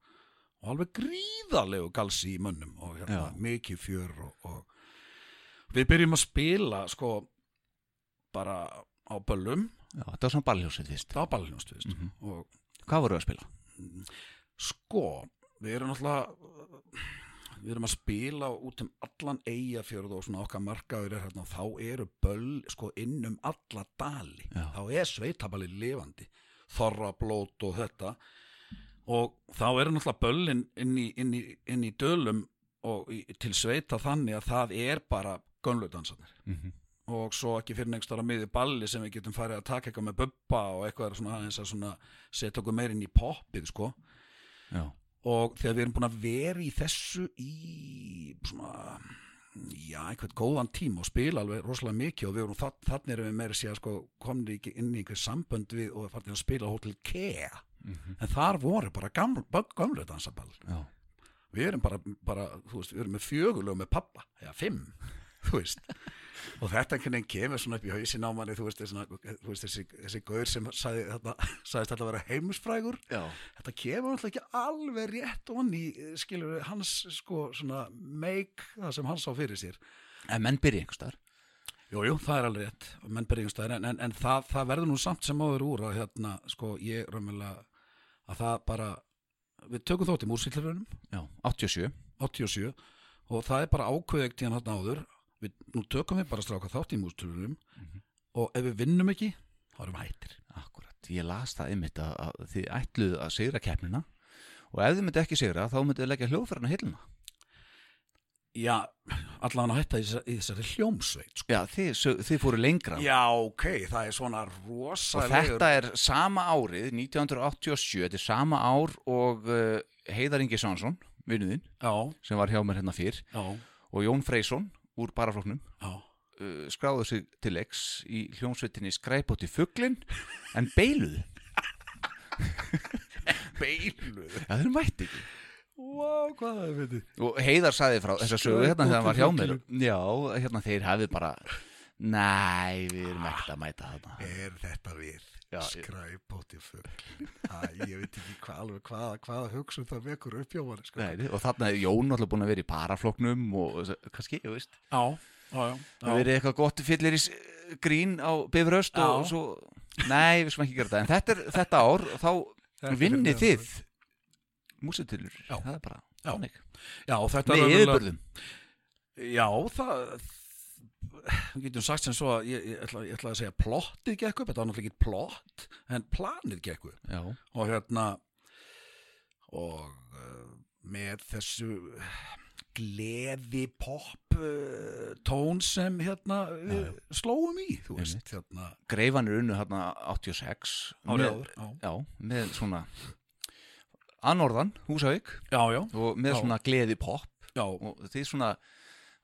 og alveg gríðarlegu galsi í mönnum og hérna Já. mikið fjör og, og við byrjum að spila sko bara á böllum Já, þetta var svona ballhjósið fyrst á ballnjóst veist Mhm. og Hvað voru að spila? sko við erum náttúrulega við erum að spila út um allan eigafjörð og svona okkar markaður er hérna þá eru böll sko inn um alla dali Já. þá er sveitaballi lifandi þorrablót og þetta og þá eru náttúrulega böllin inn í, inn í, inn í dölum og í, til sveita þannig að það er bara gönnludansarnir Mm og svo ekki fyrir neitt ára miði balli sem við getum farið að taka eitthvað með bubba og eitthvað svona aðeins að svona setja okkur meir inn í poppið sko. Já, og þegar við erum búin að vera í þessu í svona já, einhvern góðan tíma og spila alveg rosalega mikið og við þarna þannig erum við meira segja sko komni ekki inn í einhver sambönd við og farið að spila á Hotel Kea en þar voru bara gamlu dansaball. Við erum bara, bara þú veist, við erum með fjögulög með pappa, eða fimm <laughs> þú veist, og þetta einhvern veginn kemur svona upp í hausin á manni, þú veist, þessi, þú veist þessi, þessi gaur sem sagði, þetta, <laughs> sagðist þetta að vera heimsfrægur. Já. þetta kemur alltaf ekki alveg rétt onni, skilur við, hans sko svona make það sem hann sá fyrir sér. En menn byrja einhvers staðar. Jú, jú, það er alveg rétt, menn byrjumstæðir en, en, en það, það verður nú samt sem áður úr að hérna, sko, ég raunverulega að það bara, við tökum þótt í músillurunum Já, 87 87 og það er bara ákveðið tíðan hann áður við, nú tökum við bara stráka þátt í mústulurum og ef við vinnum ekki þá erum við hættir. Akkurat, ég las það einmitt að, að þið ætluðu að sigra keppnina og ef þið myndi ekki sigra þá myndið þið leggja hljóðfærarna hilluna. Já, allan að hætta í, þessa- í þessari hljómsveit sko. Já, þið, þið fóru lengra. Já, ok, það er svona og rosalegur þetta er sama árið 1987, þetta er sama ár og uh, Heiðar Ingi Svansson vinnuðinn, já, sem var hjá mér hérna fyrr já, og Jón Freysson úr barafloknum uh, skráðu sig til leiks í hljómsveitinni Skræpóti Fuglin en beiluð ekki vá, hvað það er fyrir og Heiðar sagði frá þessa sögu hérna þegar hann var hjá mér. já, hérna þeir hefði bara næ, við erum ekkert að mæta þarna. Er þetta við? Fugl. Æ, ég veit ekki hvað, alveg hvað, hvaða hugsun það vekur upp hjá hann sko. Nei, og þarna er Jón alltaf búin að vera í parafloknum og kannski, ég veist. Já, já, já, það verið eitthvað gott fyllir í grín á bifröst og svo nei, við skulum ekki gera þetta en þetta, er, þetta ár, þá vinnið fyrir- þið músitilur, það er bara Já. þannig. Já, þetta með er yfirbörðum Já, það við getum sagt sem svo að ég, ég, ætla, ég ætla að segja plottið gekk upp, þetta var náttúrulega ekki plott en planið gekk upp. Já, og hérna og uh, með þessu gleði pop uh, tón sem hérna við slóum í, veist hérna. Greifan er unnu hérna 86 árið áður já. já, með svona að norðan, Húsavík já, já, og með Já. svona gleði pop já, og því svona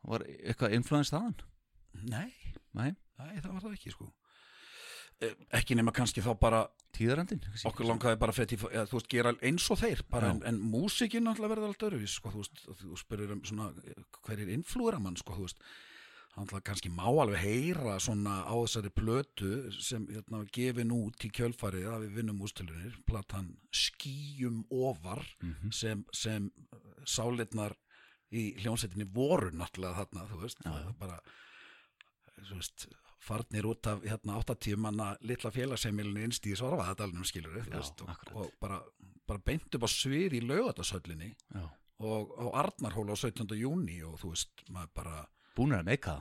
var eitthvað influens þaðan nei, nei, nei, það var það ekki sko. Eh, ekki nema kannski þá bara tíðarandinn okkur langaði bara fett í, eða, þú veist, gera eins og þeir en, en músikinn náttúrulega verður alltaf öðruvís sko, þú veist, þú spyrir um svona hver er inflúra mann, sko, þú veist. Náttúrulega kannski má alveg heyra svona á þessari plötu sem hérna gefin út í kjölfarið að við vinnum ústilunir, platan Skýjum ofar Mhm. sem, sem sálitnar í hljónsettinni voru náttúrulega þarna, þú veist, Já, já. bara veist, farnir út af hérna 80 manna litla félagsheimilinu innst í Svarfaðadalunum skilur Já, veist, og, og bara, bara beint upp á svið í laugatashöllinni já. og á Arnarhóla á 17. júni og þú veist, maður bara búnir að meika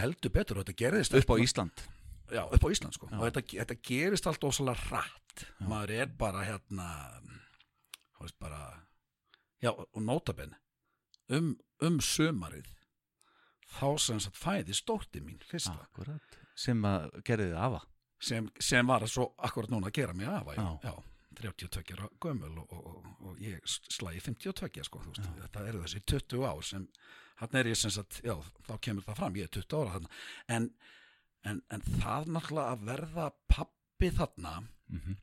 heldur betur og þetta gerðist upp á Ísland já, upp á Ísland sko Já. og þetta, þetta gerist allt ósalega rætt maður er bara hérna þú veist bara já, og nótabenn um, um sömarið þá sem sagt fæði stótti mín fyrsta. Akkurat. sem að gerði þið afa. Sem, sem var svo akkurat núna að gera mig afa já, Já. já 32 ára gömul og, og, og, og ég slæði 52 sko, veist, þetta eru þessi 20 ár sem hann er ég sem sagt, já, þá kemur það fram ég er 20 ára þarna. En, en, en það náttúrulega að verða pappi þarna mm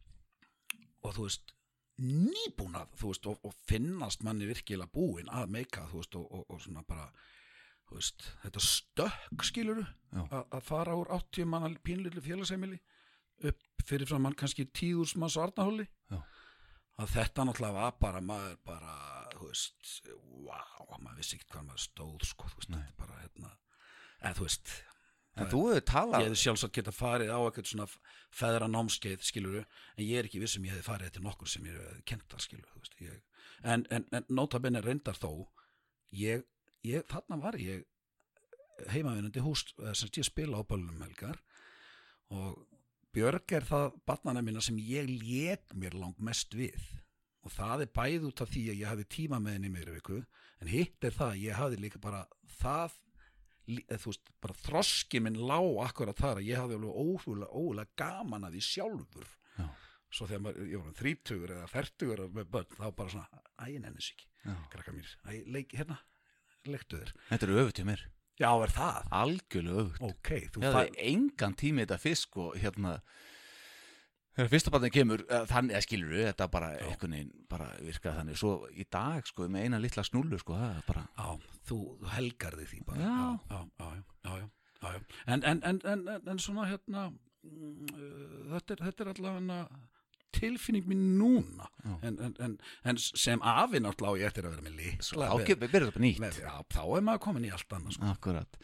og þú veist nýbúnað, þú veist, og, og finnast manni virkilega búin að meika þú veist, og, og, og svona bara veist, þetta stökk skiluru að fara úr 80 manna pínlillu félagsheimili upp fyrir frá mann kannski tíðurs manns á Arnahóli Já. að þetta náttúrulega var bara maður bara, þú veist wow, maður vissi ekki hvað maður stóð sko, þú veist, Nei. þetta er bara hérna en þú veist, en þú hefur talað ég hefði sjálfsagt geta farið á eitthvað svona feðra námskeið skiluru, en ég er ekki vissum ég hefði farið eftir nokkur sem ég hefði kentar skiluru en, en, en notabenni reyndar þó ég, ég, þarna var ég heimavinnandi hús eða sem ég spila á böllum helgar og Björg er það barnana mína sem ég lék mér langt mest við. Og það er bæð út af því að ég hafði tíma með henni meira viku en hitt er það að ég hafði líka bara það eða, þú veist, bara þroski minn lá akkurat þar að ég hafði alveg óhugulega, gaman að því sjálfur. Já. svo þegar maður, ég var þrítugur eða fertugur með börn, þá bara svona æ, ég nenni sig ekki, krakka mér æ, leik, hérna, leiktu þér þetta er öfut hjá mér já, er það? algjörlega öfut ok, þú fær hafði engan tími þetta fisk og hérna þegar fyrsta barnið kemur eh, þannig að skilur við þetta bara einhvern veginn bara virkaði þannig svo í dag sko með eina litla snúlu sko það er bara Já, þú, þú helgar þig því bara Já. já, já, já, já, já. En, en, en, en, en, svona hérna mm, þetta, er, þetta er allavega tilfinning mín núna. En, en, en, en sem afi náttúrulega á ég eftir að vera með líkla þá er maður komin í allt annað sko. akkurat.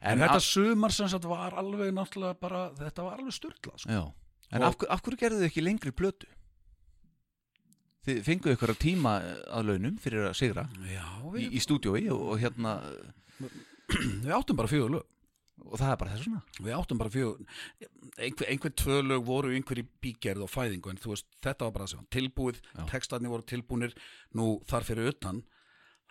En, þetta sumar sem sagt var alveg náttúrulega bara, þetta var alveg styrla sko. en af, af hverju gerðu þið ekki lengri plötu? Þið fenguðu ykkur tíma að launum fyrir að sigra já, í, í stúdiói og, og hérna <clears throat> við áttum bara fjögur lög og það er bara þess svona Við áttum bara fjögur einhver, einhver tvö lög voru einhver í bígerð og fæðingu en þú veist, þetta var bara sem var tilbúið Já. textarnir voru tilbúnir nú þar fyrir utan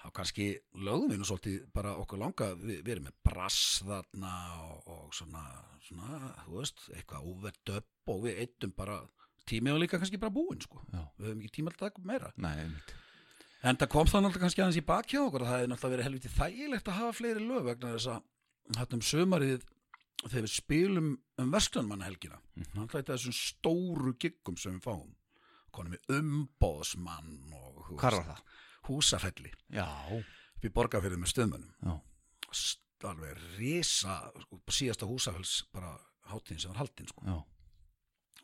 þá kannski lögum við nú svolítið bara okkur langa við, við erum með brass þarna og, og svona, svona þú veist, eitthvað óvert upp og við eittum bara tímið og líka kannski bara búin sko. Já. við höfum ekki tíma upp meira Nei. En það kom það náttúrulega kannski aðeins í baki á okkur og það hefði náttúrulega verið helviti þægilegt að hafa fleiri lög vegna þess að hættum sömarið þegar við spilum um vestlunmannahelgina mm -hmm. náttúrulega þessum stóru giggum sem við fáum. Konum við umbóðsmann og það? húsafelli. Já, upp í borgarfyrði með stöðmönnum alveg risa sko, síðasta húsafells bara hátíðin sem var haldin sko.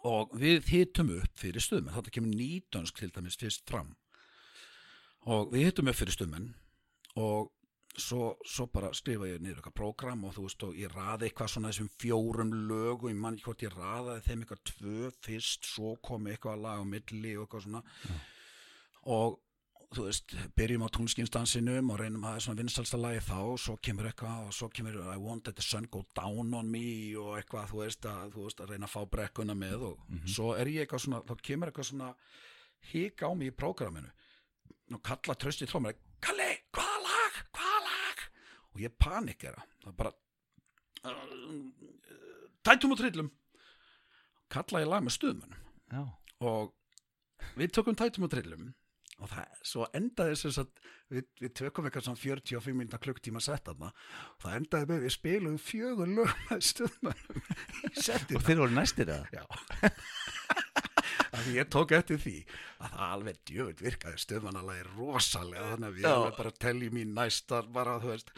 og við hittum upp fyrir stöðmenn þetta kemur nýtönsk til dæmis fyrst fram. Og við hittum upp fyrir stöðmenn og svo, svo bara skrifa ég niður eitthvað prógram og þú veist og ég raði eitthvað svona þessum fjórum lög og ég man ekki hvort ég raðaði þeim eitthvað tvö fyrst svo kom eitthvað lag á milli og eitthvað svona. Og þú veist, byrjum á tónliskinstansinum og reynum að það er svona vinstalsta lagi þá og svo kemur eitthvað og svo kemur I want that the sun go down on me og eitthvað, þú veist, að, þú veist, að reyna að fá brekkuna með og svo er ég eitthvað svona, þá kemur eitthvað svona hík á mig í prógraminu og kalla trösti trómar Kalli, hvaða lag, hvaða lag og ég panikera. Það bara tætum og trillum. Kalla ég lag með stuðmönnum. Og við tökum tætum og trillum. Og það, svo endaði þess að við, við tökum eitthvað svona 45 minna klukktíma sett aðna og það endaði með við spilum fjögur lög með stuðmönnum. <laughs> Og þeir voru næstir það? Já <laughs> Því ég tók eftir því að það alveg djöfut virkaði stöðmanalagi rosalega þannig að við erum bara að telja mín næstar bara þú veist.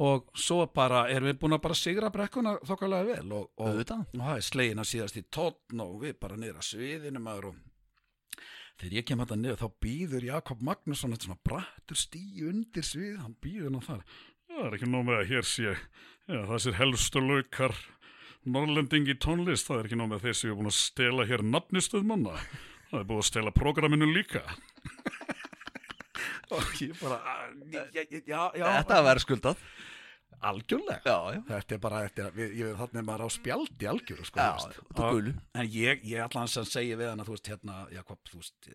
Og svo bara erum við búin að bara sigra brekkuna þokkalega vel og, og, það er slegin að síðast í tónn og við bara niður að sviðinu maður og þegar ég kem þetta niður þá býður Jakob Magnússon þetta svona brattur stíu undir svið hann býður nú þar. Það er ekki nóg með að hér sé já, þessir helstu laukar Norrlendingi í tónlist, það er ekki nóg með þeir sem er búin að stela hér nafnistöðmanna. Það er búin að stela prógraminu líka. og ég bara <laughs> já, já, já, já, Þetta var skuldað algjörlega Já, já Þetta er bara, þetta er, við, ég, þannig er maður á spjaldi algjöru, sko, veist. En ég, ég allan sem segi við hann að þú veist, hérna, Jakob, þú veist,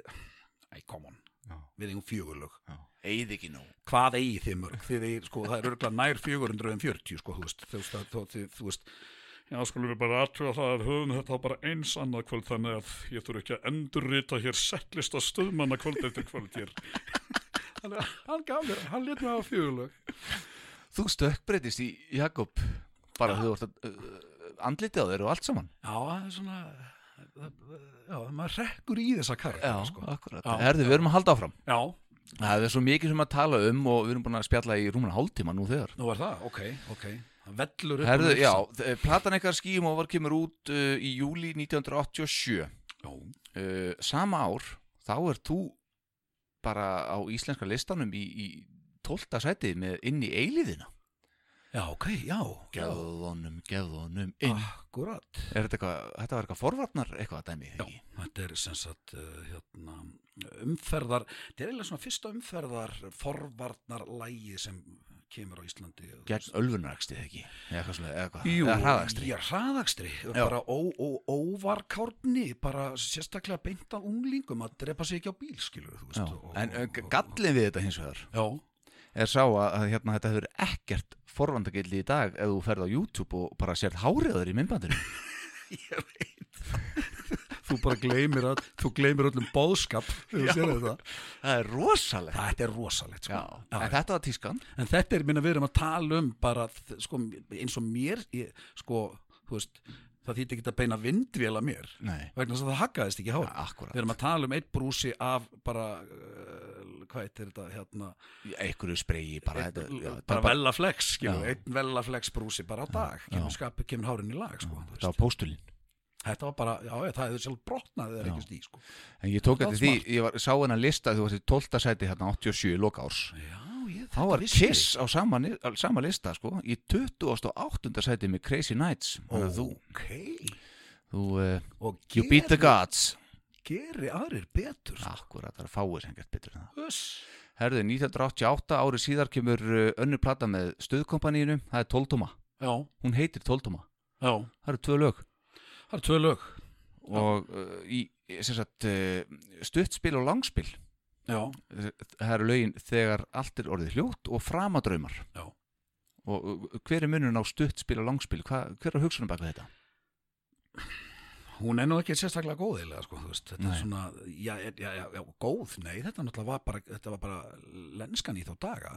æ, come on, Já. við eigum fjögurlög. Eið ekki nóg Hvað eigi þið mörg? Þið eigið, sko, það er örgulega nær 440, sko, þú veist, þú veist, þú, þú, þú veist, Já, skulum við bara aðtjóða það að höfum þetta bara eins annað kvöld þannig að ég þurfi ekki að endurrita hér settlista stöðmanna kvöld eftir kvöld hér. <laughs> þannig að hann gaf mér, hann let mig á fjögurlög. Þú stökkbreytist í Jakob bara þú vart að uh, andlitið á þeir og allt saman Já, það er svona, já, maður rekkur í þessa karakter, sko. akkurat Já. Herðu, við erum að halda áfram Já, Það er svo mikið sem að tala um og við erum búin að spjalla í rúmuna hálftíma nú þegar nú vellur upp. Herðu, já, platan eitthvað skýjum og var kemur út uh, í júli 1987 Já, uh, Sama ár, þá er þú bara á íslenska listanum í, í 12. sætið með inn í eilíðina já, ok, já. Gefðunum, gefðunum inn Akkurat. Þetta var eitthvað forvarnar eitthvað dæmi Já, ekki? þetta er sem sagt uh, hérna, umferðar, þetta er eiginlega svona fyrsta umferðar forvarnar lægi sem kemur á Íslandi. Gegn ölfunarakstið ekki? Eða svona, eða hraðakstri? Já, hraðakstri, bara óvarkárni, bara sérstaklega beint af unglingum að drepa sig ekki á bíl, skilur þú veist. Og- en og- gallin við þetta hins vegar Já, er sá að, hérna, þetta hefur ekkert forvandagildi í dag ef þú ferð á YouTube og bara sért háriðaður í myndbandinu. <laughs> Ég veit Þú bara gleymir að, þú gleymir öllum bóðskap þetta. Það er rosalegt Þetta er rosalegt, sko. En þetta var tískan En þetta er, minna, við erum að tala um bara, sko, eins og mér, ég, sko, veist, það þýtti ekki að beina vindvél að mér, Nei, vegna þess að það haggaðist ekki hár. akkurat Við erum að tala um eitt brúsi af bara, uh, hvað heitir þetta, hérna, Einhverju spreyi bara, bara, bara, Já. einn vellaflex brúsi bara á dag, kemur, kemur hárin í lag, sko. það var veist. Þetta var bara, já, það hefur sjálf brotnaði þegar ekki stí, sko. En ég tók var því, ég var, sá hennar lista þú varst í 12. sæti hérna 87 í loka árs. Já, ég, Þá var Kiss á sama, sama lista sko, í 28. sæti með Crazy Nights að þú, Ok, þú uh, og You beat the gods. geri aðrir betur. Akkurat, það er fáið sem gett betur en það. Uss. Herðu, 1988 árið síðar kemur uh, önnur plata með stöðkompaníinu, það er 12 tóma Já, Hún heitir 12 tóma, já, það eru tvö lög það eru tvö lög. og uh, í sem sagt, uh, stuttspil og langspil Já, það eru lögin þegar allt er orðið hljótt og framadraumar Já. og uh, hver er munun á stuttspil og langspil Hva, hver er hugsunum bak við þetta? hún er nú ekki sérstaklega góð eiginlega, sko, þetta Nei. er svona, já, er- já, já, já, góð, nei, þetta náttúrulega var bara, þetta var bara lenskan í þá daga,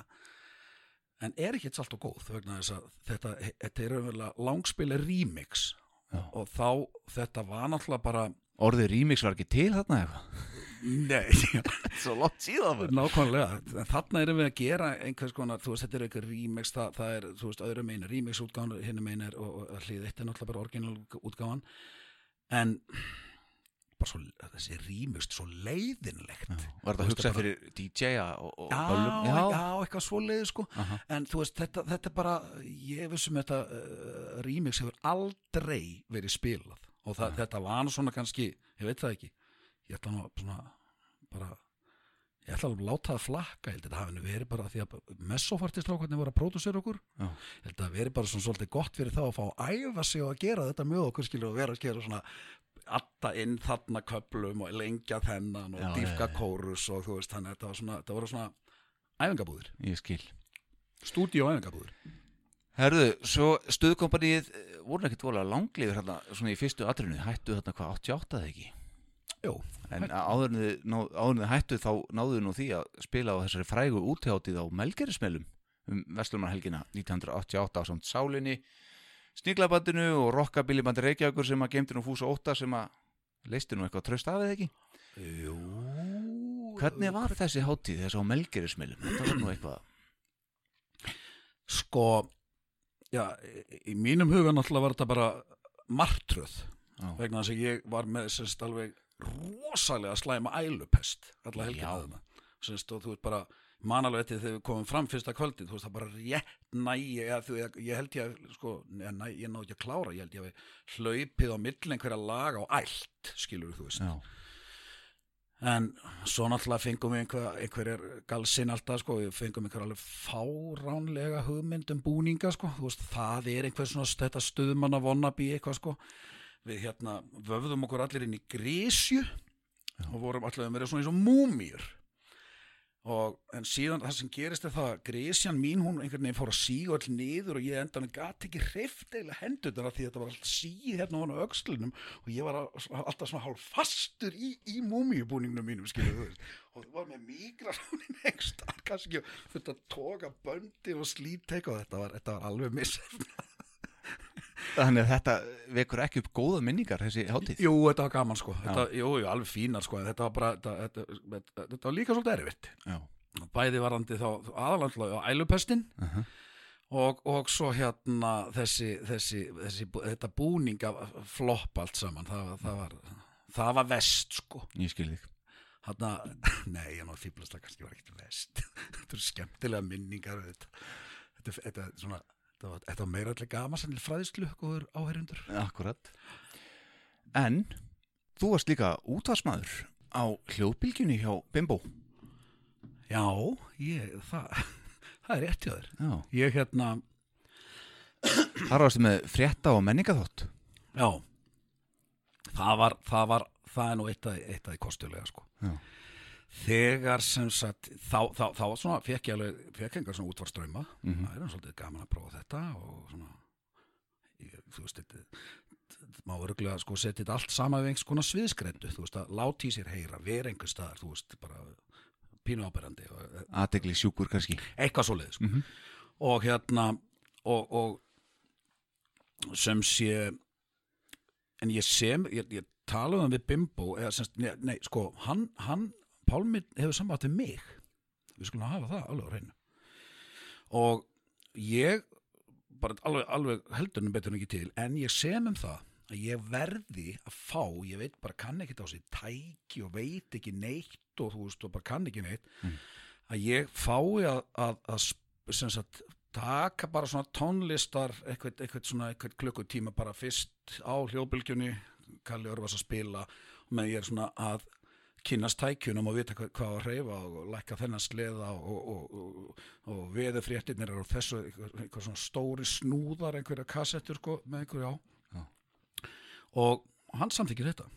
en er ekki allt og góð, vegna þess að þetta, þetta er auðvitað langspil er remix Já. og þá, þetta var náttúrulega bara, Orðið remix var ekki til þarna eitthvað? Nei, <laughs> Svo lótt síðan nákvæmlega. En þarna erum við að gera einhvers konar þú veist, þetta er einhver remix það, það er, þú veist, öðrum einu remix útgáðan hinn einu er, og, og hlið eitt er náttúrulega bara orginal útgáðan en svo, þessi remix svo leiðinlegt. Var þetta Þú að veist, hugsa bara- fyrir DJ-a og, og Já, böllum? já, eitthvað svo leið sko. Aha. En þú veist, þetta, þetta bara ég vissum þetta uh, remix hefur aldrei verið spilað. Og það, þetta var svona kannski ég veit það ekki. Ég ætla nú svona bara ég ætla að láta það flakka, ég held að þetta hafi verið bara því að messofartistrákarnir voru að pródusera okkur. Já. ég held að það verið bara svona svolítið gott fyrir þá að fá að æfa sig og að gera þetta með okkur skilur og vera að gera svona alltaf inn þarna köplum og lengja þennan og dýfka kórus og þú veist, þannig að þetta var svona, þetta voru svona æfingabúðir, Ég skil. Stúdíu æfingabúðir. Herðu, svo stuðkompanið eh, voru ekkert vola langlíður hérna svona í fyrstu atrinu, hættu þarna hvað 88 eða ekki? Jú, en áður en þið ná- áður en þið hættu þá náðu nú því að spila á þessari frægu útjáttið á Melgerismelum um Vestlumarhelgina 1988 á samt Sálinni Sniglabandinu og Rockabilibandi Reykjavíkur sem að gemdi nú fúsa 8 sem að leisti nú eitthvað tröst af eða ekki Jú Hvernig var þessi hátíð þessi á Melgerismelum? Þetta var nú eitthvað Sko Já, í, mínum huga náttúrulega var þetta bara martröð Já. vegna þess að ég var með sérst alveg rosalega slæma ælupest alla helgina Já. þarna sérst og þú veist bara manalveg eftir þegar við komum fram fyrsta kvöldið þú veist það bara rétt þú, ég, ég held ég að sko, næ, ég náðu ekki að klára ég held ég að hlaupið á milli einhverja laga og ælt skilur þú veist. Já, En svo náttúrulega fengum við einhver, einhverjir galsinn alltaf sko, við fengum einhver alveg fáránlega hugmynd um búninga sko, þú veist, það er einhver svona þetta stuðmanna vonnabi eitthvað sko, við hérna vöfðum okkur allir inn í grísju og vorum allir að vera svona eins og múmýr og en síðan það sem gerist er það að grísjan mín hún einhvern veginn fór að síga öll niður og ég endan gati ekki hreift eða hendurnar af því þetta var alltaf síð hérna á hann á öxlunum og ég var alltaf svona hálf fastur í, í múmíubúningnum mínum skilur og þú var með mikrofónin <laughs> ekstra kannski fyrir að toga böndi og slítek og þetta var, þetta var alveg missefna Þannig að þetta vekur ekki upp góða minningar þessi hátíð? Jú, þetta var gaman sko. Þetta, Jú, jú, alveg fínar sko þetta var bara, þetta, þetta, þetta, var líka svolítið erfitt. Já, bæði varandi þá aðalandlega á ælupestin Mhm. og, og svo hérna þessi, þessi, þessi þetta búning af flopp allt saman. Það, var- það, var, það var vest sko. Ég skil þig. Hanna, <laughs> nei, ég náðu fýblast það kannski var ekkert vest <laughs> þetta eru skemmtilega minningar þetta, þetta, þetta, er svona, var, þetta var meira allir gama sannlega fræðislu góður áherundur Akkurat. En þú varst líka útvarsmaður á hljóðbylgjunni hjá Bimbo. Já, ég, það, <laughs> það er rétt hjá þér. Já. Ég hérna, Þar varstu með frétta og menningaþótt já. Það var, það var það er nú eitt að því kostulega sko. Já. Þegar sem sagt þá, þá, þá svona fekk ég alveg fekk engar svona útvarströma Mhm. það er nú svolítið gaman að prófa þetta og svona ég, þú veist þetta má örgulega sko setja þetta allt sama við einhvers konar sviðskrendu þú veist að láti í sér heyra vera einhver staðar þú veist bara pínu áberandi og, Aðegli sjúkur kannski eitthvað svoleið sko. Mhm. og hérna og, og sem sé en ég sem ég, ég talaði um við Bimbo eða semst, nei, nei, sko, hann, hann Pálmi hefur samband við mig. Við skulum hafa það alveg á hreinu. Og ég bara alveg, alveg heldunum betur en ekki til en ég sem um það að ég verði að fá, ég veit bara kann ekki á sig tæki og veit ekki neitt og þú veist og bara kann ekki neitt að ég fái að, að, að sagt, taka bara svona tónlistar eitthvað, eitthvað svona eitthvað klukkutíma bara fyrst á hljóðbylgjunni Kalli Örvas að spila og með ég er svona að kynnast tækjunum og vita hvað, hvað að hreyfa og lækka þennan sleða og, og, og, og veðu fréttirnir er á þessu eitthvað, svona stóri snúðar einhverja kassettur sko, með einhverju á Já. og hann samþykir þetta.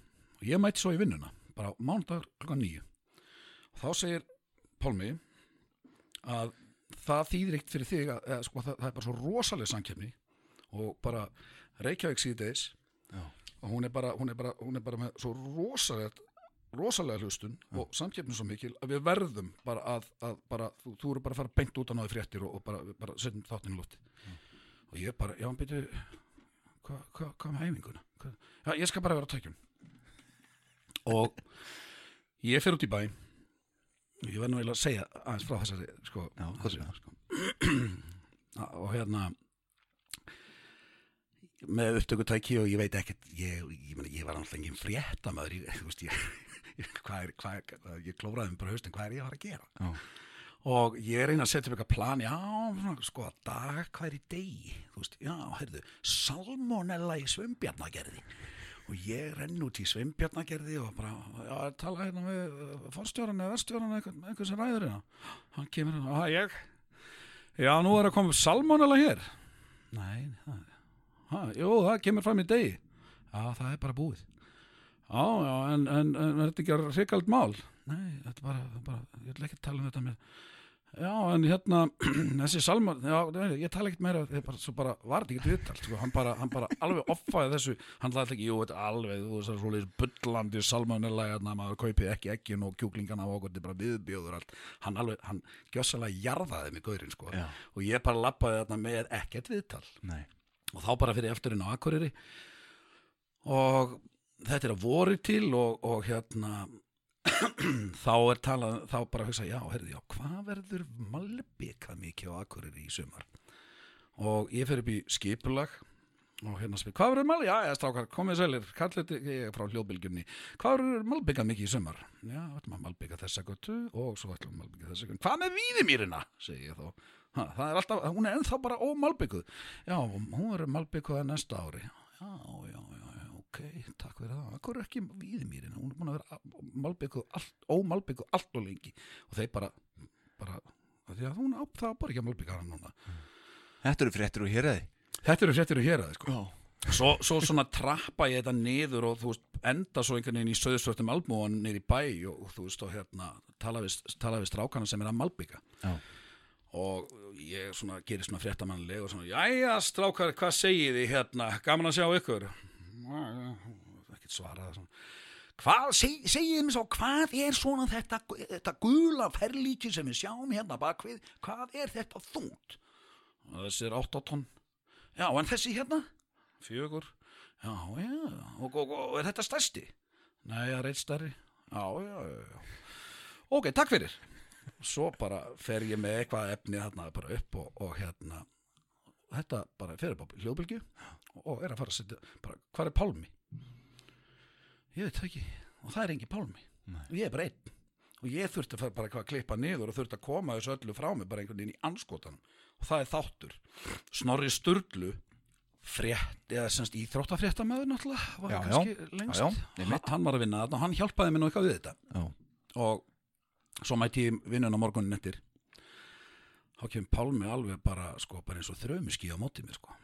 Og ég mæti svo í vinnuna bara mánudag klukkan nýju þá segir Pálmi að það þýðir eitt fyrir þig að, að sko, það, það er bara svo rosalega samkefni og bara Reykjavík síðdeis og hún er bara, hún er bara, hún er bara með svo rosalega rosalega hlustun og samkefni svo mikil að við verðum bara að, að bara, þú, þú eru bara að fara beint út á náði fréttir og, og bara, bara setjum þáttinu lótti og ég bara, já, byrju hvað hva, hva með heiminguna? Hva? Já, ég skal bara vera á tækjum og ég fer út í bæ ég verð nú eiginlega að segja aðeins frá þessari sko, Já, það, sko? <clears throat> og hérna með upptökutæki og ég veit ekkert ég, ég, ég var alltaf engin fréttamaður ég, þú ég, <laughs> ég, hvað er, hvað er, ég klóraði um bara haustin, hvað er ég að fara að gera? Já. og ég reyna að setja upp eitthvað plan já, sko, dag, hvað er í degi? Þú veist, já, heyrðu salmonella í svömbjarnagerði og ég renn út í svömbjarnagerði og bara, já, tala hérna með fórstjóran eða verstjóran eitthvað, eitthvað sem ræður hérna? Hann kemur hérna, að ég? Já, nú er að koma salmonella hér. Nei, það ha, jú, það kemur fram í degi. Já, það er bara búið já, já, en, en, en er þetta ekki hrikald mál? Nei, þetta er bara, bara ég ætla ekki að tala um þetta með já, en hérna, <clears throat> þessi salmon já, ég tala ekkert meira, það er bara, svo bara var þetta ekki viðtal, sko, hann bara, hann bara alveg offaði þessu, hann laði ekki, jú, þetta er alveg þú veist, það er svolítið bullandi salmonella hérna, maður kaupið ekki ekkin og kjúklingana og okkur, þetta er bara viðbjóður allt, hann alveg, hann gjössalega jarðaði mig gaurinn, sko, Já. og ég bara lappaði þarna með ekkert viðtal. Nei. og þá bara fyrir eftirinn á Akureyri. Og þetta er að voru til og, og hérna <clears throat> þá er talað þá bara að hugsa, já, heyrðu, já, hvað verður malbikað mikið á Akureyri í sumar? Og ég fer upp í skipulag og hérna spyr, hvað verður mal, já, já, strákar, komið sælir kallir ég frá hljóðbylgjunni. Hvað verður malbikað mikið í sumar? Já, ætlum að malbika þessa göttu og svo ætlum að malbika þessa göttu, hvað með víðimýrina? Segi ég þá, ha, það er alltaf hún er ennþá bara ómalbikuð. Já, hún verður malbikuð að næsta ári. Já, já, já, ok takk fyrir það, hvað er ekki víðimýrina hún er búin að vera malbikuð allt, ómalbikuð allt og lengi. Og þeir bara, bara því að hún á það bara ekki að malbika hann núna. Þetta eru fréttir og héræði Þetta eru fréttir hér að sko. svo, svo svona trappa ég þetta niður og þú veist, enda svo einhvern veginn í söðsvörtum albúan í bæ og, og þú veist, og hérna tala við, tala við strákana sem er að malbika. Já. og ég svona gerir svona fréttamannleg og svona, jæja strákar, hvað segið þið hérna, gaman að sjá ykkur ekkert svarað Hvað, seg, segið mér svo, hvað er svona þetta, þetta gula ferlíki sem við sjáum hérna bakvið, hvað er þetta þungt? Þessi er 8 tonn. Já, en þessi hérna? Fjögur. Já, já, og, og, og er þetta stærsti? Nei, það er eitt stærri. Já, já, já. Ok, takk fyrir. Svo bara fer ég með eitthvað efni þarna bara upp og, og hérna, þetta bara upp á hljóðbylgju og er að fara að setja, bara, hvað er pálmi? Ég veit það ekki, og það er engin pálmi. Og ég er bara einn. Og ég þurfti að fara bara eitthvað að klippa niður og þurfti að koma þessu öllu frá mig bara einhvern veginn í anskotanum. Og það er þáttur. Snorri Sturlu, frétt, eða semst íþróttafréttamaður náttúrulega, var Já, já. kannski lengst. Já, já, einmitt. hann, hann var að vinna þarna og hann hjálpaði mér nú eitthvað við þetta. Já. Og svo mætti ég vinnun á morgunin eftir. Þá kemur Pálmi alveg bara, sko, bara eins og þrömiski á móti mér, sko.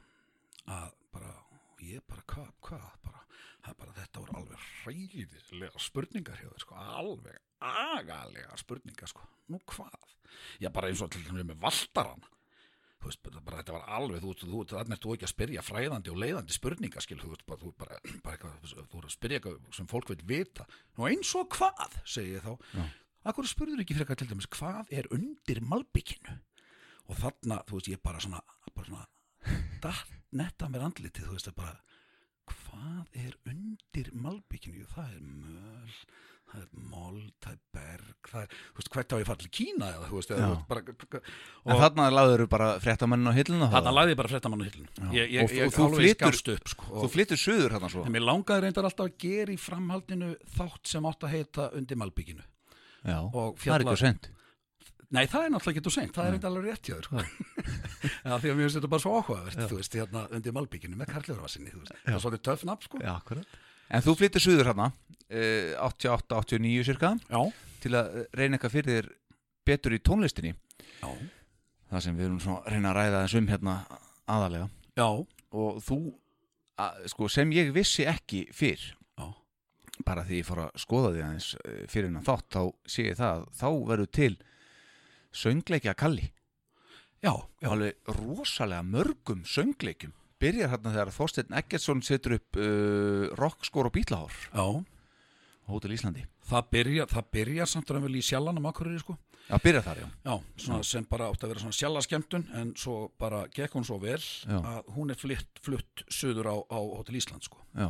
Að bara, ég bara, hvað, hvað, bara, það bara, þetta voru alveg hræðilega spurningar hjá þér, sko, alveg agalega spurningar, sko. Nú hvað? Já, bara eins og til dæmis með valdaran. Þú veist, bara, þetta var alveg, þú, þú, þannig er þú ekki að spyrja fræðandi og leiðandi spurningar, skil, þú veist, bara, þú, bara, <clears throat> bara eitthvað, þú er að spyrja eitthvað sem fólk vil vita. Nú eins og hvað, segi ég þá. Akkur spurður ekki frekar til dæmis, hvað er undir malbygginu? Og þarna, þú veist, ég bara svona, bara svona, datt netta mér andlitið, þú veist, það bara, hvað er undir malbygginu? Það er möl, það er mold, það er berg, það er, þú veist, hvert á ég að til Kína eða, þú veist, eða, þú bara, En þarna lagður bara fréttamennin á hillina þarna lagði ég bara fréttamann á hillinu. Og þú- þú skafst upp, sko. Þú flyttur suður hérna svo En mér langaði reyndar alltaf að gera í framhaldinu þátt sem átt að heita undir malbygginu. Já, og það er ekki að sent Nei, það er náttúrulega ekki þú seint, það er eitthvað alveg rétt hjá þér sko. <laughs> Já, því að mér finnst þetta bara svo áhugavert þú veist, hérna undir Malbygginu með Karljóðarvasinni það er svolítið töff nafn, sko. Já, akkurat. En þú flyttur suður hérna eh, 88-89 cirka Já, til að eh, reyna eitthvað fyrir þér betur í tónlistinni. Já, það sem við erum svona að reyna að ræða þess um hérna aðalega já, og þú, að, sko, sem ég vissi ekki fyrr Já. bara því ég fór að skoða því aðeins eh, fyrir hennan þátt, þá sé ég það að þá verður til söngleikja kalli? Já, já, alveg rosalega mörgum söngleikjum. Byrjar hérna þegar Þorsteinn Eggertsson setur upp uh, rockskor og bílahár já. á Hótel Íslandi. Það byrjar, það byrjar samt að vel í sjallanum akkurir, sko. Já, byrjar þar, já. Já, svona sem bara átti að vera svona sjallaskemtun en svo bara gekk hún svo vel Já. að hún er flytt, flutt suður á, á Hotel Ísland, sko. Já,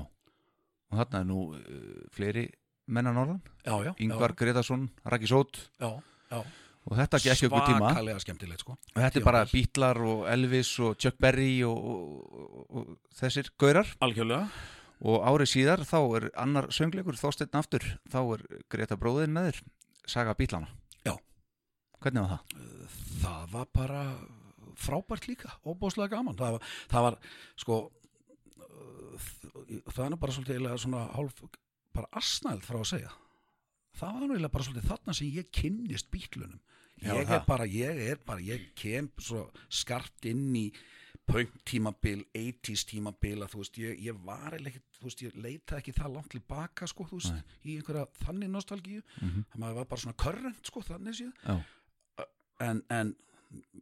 og þarna er nú uh, fleiri menna norðan. Já, já, Ingvar Gretarsson, Raki Sót. Já, já, og þetta gekk ykkur tíma svakalega skemmtilegt sko og þetta er bara. Beatlar og Elvis og Chuck Berry og, og, og, og þessir gaurar algjörlega, og árið síðar þá er annar söngleikur Þorsteinn aftur, þá er Greta bróðin með þér, Saga Beatlana Já. Hvernig var það? það var bara frábært líka, óbúslega gaman það var, það var sko uh, það er bara svolítið hálf, bara asnæld frá að segja það var eiginlega bara svolítið þarna sem ég kynnist bítlunum. Ég er bara, ég er bara, ég kem svo skarpt inn í punk tímabil, 80s tímabil að þú veist, ég, ég var ekkert, þú veist, ég leita ekki það langt tilbaka sko, þú veist, í einhverja þannig nostalgíu, Mhm. það maður var bara svona körrent sko, þannig séð. En, en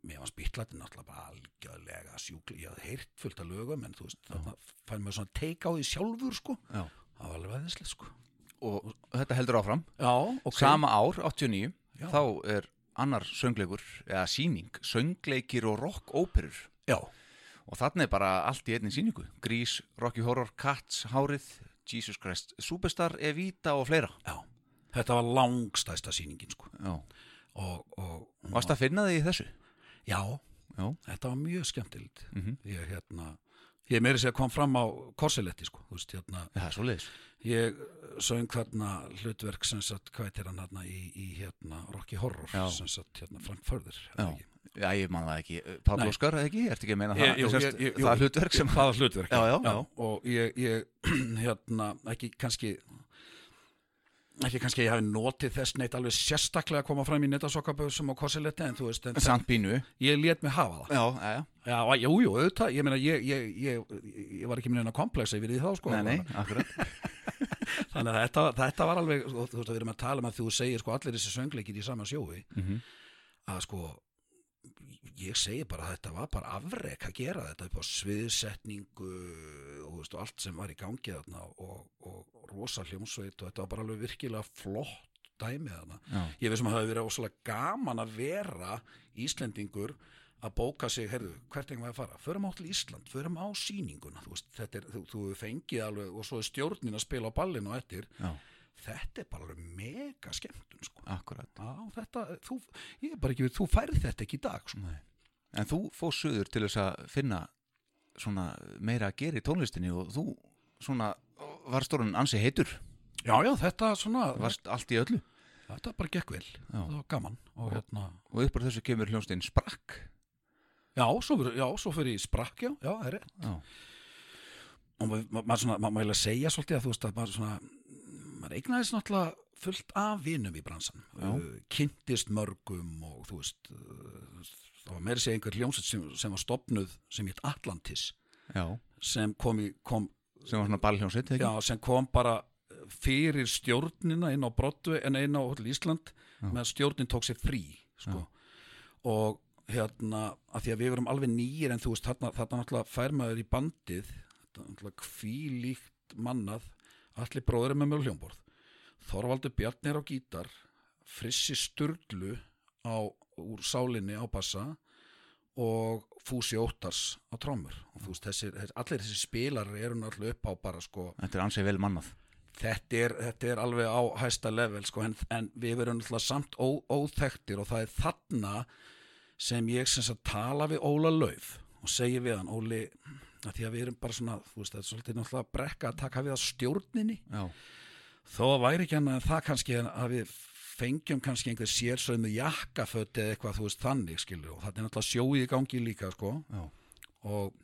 mér var spýtlætti náttúrulega bara algjörlega sjúkli, ég hafði heyrt fullt af lögum en þú veist, þarna fær maður svona teika á því sjálfur sko, já. Það var alveg veðislega sko og þetta heldur áfram. Já, ok. Sama ár, 89, Já. þá er annar söngleikur, eða síning söngleikir og rock-óperur Já, og þannig er bara allt í einni síningu Grís, Rocky Horror, Cats, Hárið Jesus Christ, Superstar, Evita og fleira. Já, þetta var langstæsta sýningin sko. Já, og, og varst að finna þig í þessu? já, Já, þetta var mjög skemmtilegt. Mhm. ég hérna ég meiri sér kom fram á korsiletti sko, þú veist, hérna það er svo leiðis ég söng þarna hlutverk sem sagt, hvað er hann hérna í, í hérna Rocky Horror Já. sem sagt, hérna Frank Further Já, já, ég man það ekki Páll Nei. Óskar, eða ekki? Ertu ekki að meina það? Ég- jú, Sest, ég- ég- það jú. er hlutverk sem það er hlutverk Já, já, já. og ég, ég <clears throat> hérna, ekki kannski ekki kannski að ég hafi notið þess neitt alveg sérstaklega að koma fram í netasokkaböðsum og korsiletti en þú veist, en Samt bínu ég lét mig hafa það. Já, já, já. Já, jú, auðvitað, ég meina, ég, ég, ég, ég var ekki með neina komplexa yfir því þá, sko. Nei, nei, akkurat. <laughs> Þannig að þetta, þetta var alveg, þú veist, við erum að tala um að þú segir, sko, allir þessi söngleikir í sama sjói. Mhm. að, sko, ég segi bara að þetta var bara afrek að gera þetta upp á sviðsetningu og, veist, allt sem var í gangi þarna og, og rosa hljómsveit og þetta var bara alveg virkilega flott dæmi þarna. Já, Ég veist sem að það hefði verið ósvalega gaman að vera Íslendingur að bóka sig, heyrðu, hvert engum við að fara? Förum á til Ísland, förum á sýninguna þú veist, þetta er, þú, þú fengið alveg og svo er stjórnin að spila á ballinu og eftir. Já, þetta er bara mega skemmtun sko. akkurat. Já, þetta, þú, ég er bara ekki við, þú færð þetta ekki í dag. Nei. En þú fóð suður til þess að finna svona meira að gera í tónlistinni og þú svona varst orðin ansi heitur. Já, já, þetta svona varst allt í öllu. Þetta bara gekk vel, það var gaman og hérna, og upp á þessu kemur hljónstinn sprakk. Já, svo, já, svo fyrir sprakk, já, já, það er rétt. Já, og maður ma ma svona, ma maður eiginlega segja svolítið að þú veist að maður svona maður eignaðist náttúrulega fullt af vinum í bransan Já. uh, kynntist mörgum og þú veist uh, það var meira segja einhver hljómsett sem, sem var stopnuð sem hétt Atlantis já, sem kom, í, kom, sem var svona já, sem kom bara fyrir stjórnina inn á Broadway en inn á Ísland Já. meðan stjórnin tók sér frí sko. og hérna að því að við verum alveg nýjir en þú veist þarna, þarna náttúrulega fær maður í bandið þetta náttúrulega kvílíkt mannað allir bróður er með mjög hljómborð. Þorvaldur Bjarnir á gítar Frissi Sturlu á, úr sálinni á bassa og Fúsi Óttars á trómur allir þessi spilar eru náttúrulega upp á bara sko Þetta er ansið vel mannað. þetta er, þetta er alveg á hæsta level sko, en, en við verum náttúrulega samt ó, óþektir og það er þarna sem ég sem sagt tala við Óla Lauf og segi við hann Óli, að því að við erum bara svona þú veist, þetta er svolítið náttúrulega brekka að taka við að stjórninni. Já, þó væri ekki hann að það kannski að við fengjum kannski einhver sérsöðum jakkaföt eða eitthvað þú veist þannig skilur og þetta er náttúrulega sjóið í gangi líka sko. Já, og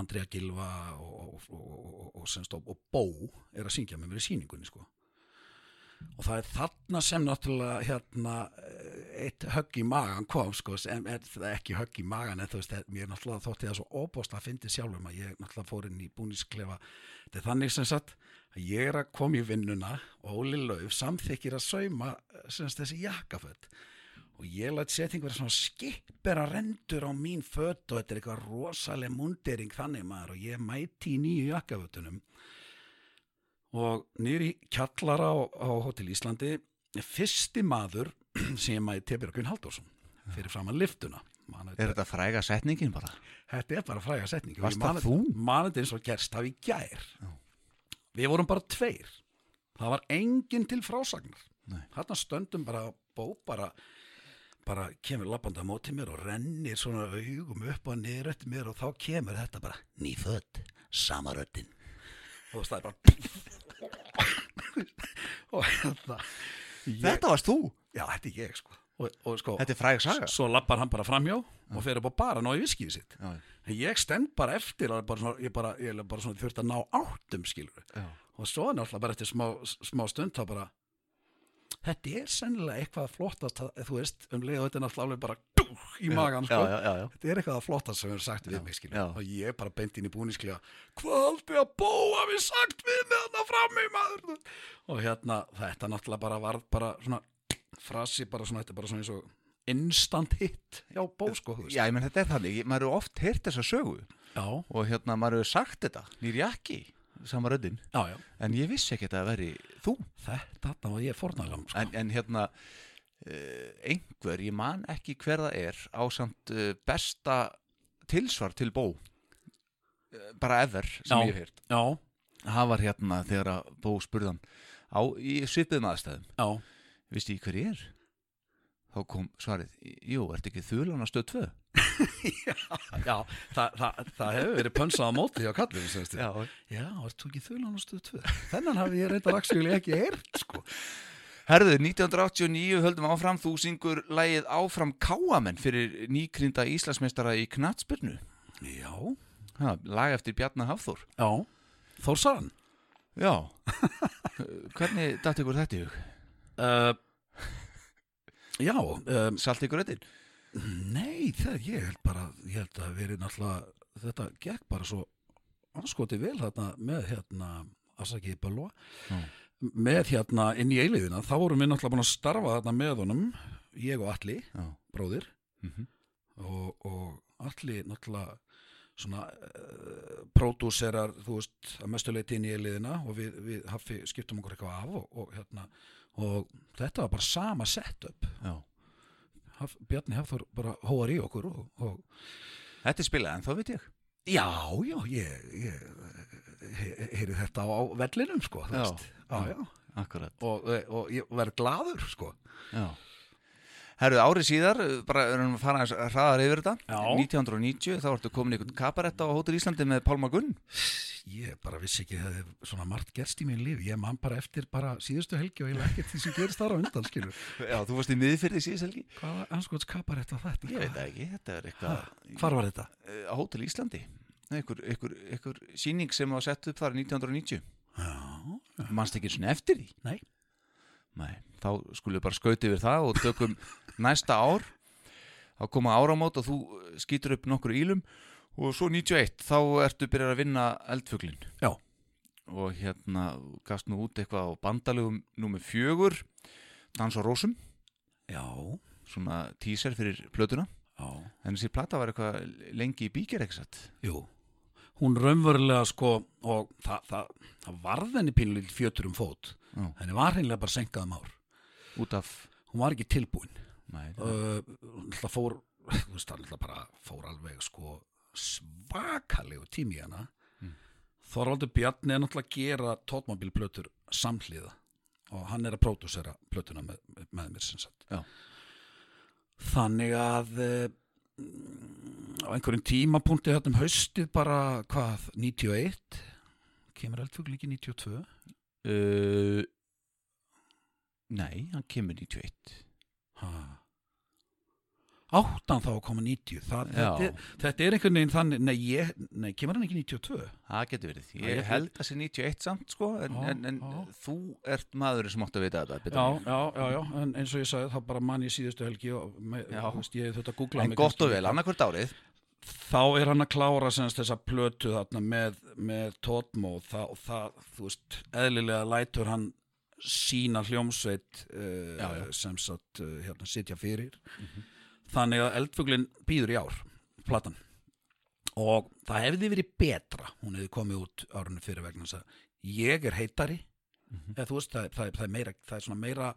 Andrea Gilva og, og, og, og, Bó er að syngja með mér í sýningunni sko. Og það er þarna sem náttúrulega hérna eh, eitt högg í magan kom sko, er það ekki högg í magan en þú veist, mér náttúrulega þótti það svo óbóst að fyndi sjálfum að ég náttúrulega fór inn í búnisklefa þetta er þannig sem sagt að ég er að koma í vinnuna og Óli Lauf samþykir að sauma eh, sagt, þessi jakkaföld og ég læt setja einhverja svona skipera rendur á mín fött og þetta er eitthvað rosaleg mundering þannig maður og ég mæti í nýju jakkafötunum og í kjallara á, á Hotel Íslandi er fyrsti maður <clears throat> sem ég mæti Björgun Halldórsson fyrir framan liftuna Man, er þetta fræga setningin bara? Þetta er bara fræga setning Varst það þú? Manandi eins og gerst af í gær. Við vorum bara tveir. Það var enginn til frásagnar. Þarna stöndum bara bó bara bara kemur lappandi á móti mér og rennir svona augum upp og niður eftir mér og þá kemur þetta bara nýfödd, samaröddin og það er bara <laughs> og hérna ég, Þetta varst þú? já, þetta er ég sko. Og, og sko, Þetta er fræg saga. svo lappar hann bara framjá og fer upp á bara ná í viskið sitt. Já, ég stend bara eftir bara svona, ég bara, ég bara svona þurft að ná áttum skilur já, og svo náttúrulega bara eftir smá, smá stund þá bara þetta er sennilega eitthvað flottast að, þú veist, um leið og þetta er náttúrulega bara í magan sko. þetta er eitthvað að flottast sem er sagt við mig og ég bara beint inn í búnisklega hvað aldrei að bóa við sagt við með þarna frammi maður. Og hérna þetta náttúrulega bara var bara svona frasi bara svona, þetta er bara svona eins og instant hit já, bó sko, Já, ég menn þetta er þannig, maður hefur oft heyrt þessa sögu. Já, og hérna maður hefur sagt þetta, nýr jakki sama röddin, já, já. en ég vissi ekki að það veri þú, þetta var ég fórnalam sko. en, en hérna einhver, ég man ekki hver það er á samt uh, besta tilsvar til bó uh, bara ever sem Já. ég hef já, það var hérna þegar að bó spurðan á, í svipiðum aðstæðum já, visti ég hver ég er? þá kom svarið, jú, ertu ekki þulan á stöð 2? <laughs> já það, það, það hefur verið pönsað á móti hjá kallum Já, Já, varst þú ekki þulan á stöðu 2? Þennan hafi ég reyndar ekki heyrt, sko. Herðu, 1989 höldum áfram, þú syngur lægið áfram Káamenn fyrir nýkrynda Íslandsmeistara í Knatsbyrnu. Já, Ha, lag eftir Bjarnar Hafþór. já. Þórsaran? Já. <laughs> Hvernig datt ykkur þetta í hug? Uh, já, um, Salt ykkur röddinn? nei, það, ég held bara, ég held að verið náttúrulega, þetta gekk bara svo anskoti vel þarna með hérna, afsakið Bölva, Já. Með hérna inn í eiliðina, þá vorum við náttúrulega búin að starfa þarna með honum, ég og Alli, Já. bróðir, Mm og, og allir náttúrulega svona uh, pródúserar, þú veist, að mestuleiti inn í liðina og við, við hafi skiptum okkur eitthvað af og, og hérna og þetta var bara sama setup. Haf, Bjarni Hafþór bara hóar í okkur og, og Þetta er spilað, en þá veit ég. já, já, ég, ég heyri þetta á, vellinum sko, Já. já, já. Akkurat. Og, og ég verð glaður sko Já. Herðu, árið síðar, bara erum við að fara aðeins hraðar yfir þetta. Já. 1990, þá ertu komin einhvern kabarett á Hótel Íslandi með Pálma Gunn. ég bara vissi ekki að það hefði svona margt gerst í mín líf, ég man bara eftir bara síðustu helgi og ég ekkert því sem gerist þar á undan skilur <laughs> Já, þú varst í miðfyrði síðast helgi. Hvaða anskots kabarett var þetta? Ég veit ekki, þetta er eitthvað... Hvar var þetta? eh, á Hótel Íslandi einhver, einhver, einhver síning sem var sett upp þar 1990 Já, mannst ekki svona eftir því? Nei. Nei, þá skulum við bara skauti yfir það og tökum næsta ár. Þá koma áramót og þú skýtur upp nokkur ílum. Og svo 91 þá ertu byrjar að vinna eldfuglin Já. og hérna gafst nú út eitthvað á bandalögum númer fjögur Dans á rósum. Já, svona teaser fyrir plötuna. Já, en þessi plata var eitthvað lengi í bíkir satt? Jú Hún raunverulega sko og það, það, það varð henni pínlíl fjötur um fót. Já. henni var hreinlega bara senkað um ár. Út af? Hún var ekki tilbúin. Nei, uh, það fór það bara fór alveg sko svakalegu tími hana. Mm. Þorvaldur Bjarni er náttúrulega að gera tótmobilplötur samhliða og hann er að pródúsera plötuna með, með mér Já. þannig að uh, á einhverjum tímapunkti hérna um haustið bara hvað, 91 kemur eldfugl ekki 92 uh, Nei, hann kemur 91 ha. áttan þá að koma 90 það, þetta, er, þetta er einhvern veginn þannig nei, ég, nei, kemur hann ekki 92 Það getur verið, Það ég getur held að sé 91 samt sko en, Já, en, en já. þú ert maður sem átt að vita þetta já, ég. já, já, já, en eins og ég sagði þá bara mann í síðustu helgi og með, veist, ég þetta googla En gott og vel, annarkvört árið þá er hann að klára semst þessa plötu þarna með, með tótmó og það, það, þú veist, eðlilega lætur hann sína hljómsveit uh, Já, já. sem satt uh, hérna sitja fyrir. Þannig að eldfuglin býður í ár platan. Og það hefði verið betra hún hefði komið út árunni fyrir vegna ég er heitari. Eða þú veist, það, það, er- það er meira það er svona meira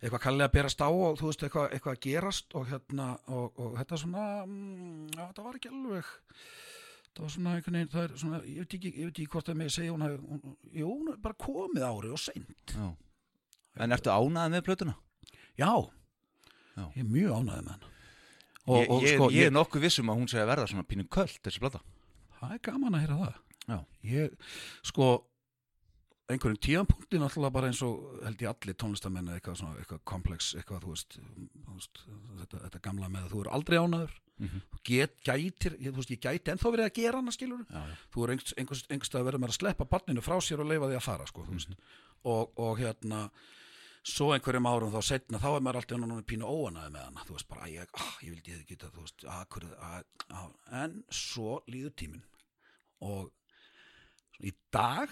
eitthvað kallið að berast á og þú veist, eitthvað, eitthvað að gerast og hérna, og, og þetta svona mm, já, það var ekki alveg það var svona einhvern veginn, það er svona, ég veit ekki, ég veit ekki hvort það með segja hún hún, jú, hún er bara komið ári og seint. Já. En ertu ánæðið með plötuna? Já, Já. ég er mjög ánægð með hann. ég, ég, ég er nokkuð vissum að hún að verða svona pínu köld þessi plata. það er gaman að heyra það. Já. Ég, sko, einhverjum tíðanpunkti náttúrulega bara eins og held ég allir tónlistamenn eitthvað svona, eitthvað komplex, eitthvað, þú veist, þú veist þetta, þetta gamla með að þú er aldrei ánæður, Mhm. þú get, gætir, ég, þú veist, ég gæti ennþá verið að gera hana, skilur Já, já. þú er einhvers, einhvers, einhvers að verða með að sleppa barninu frá sér og leifa því að fara sko, mm Mhm. og, og hérna svo einhverjum árum þá setna þá er maður alltaf náttúrulega pínu óanaði með hana þú veist bara, ég, ah, ég vildi ég hefði geta þú veist, að, hverju, að, að, en svo líður tíminn og í dag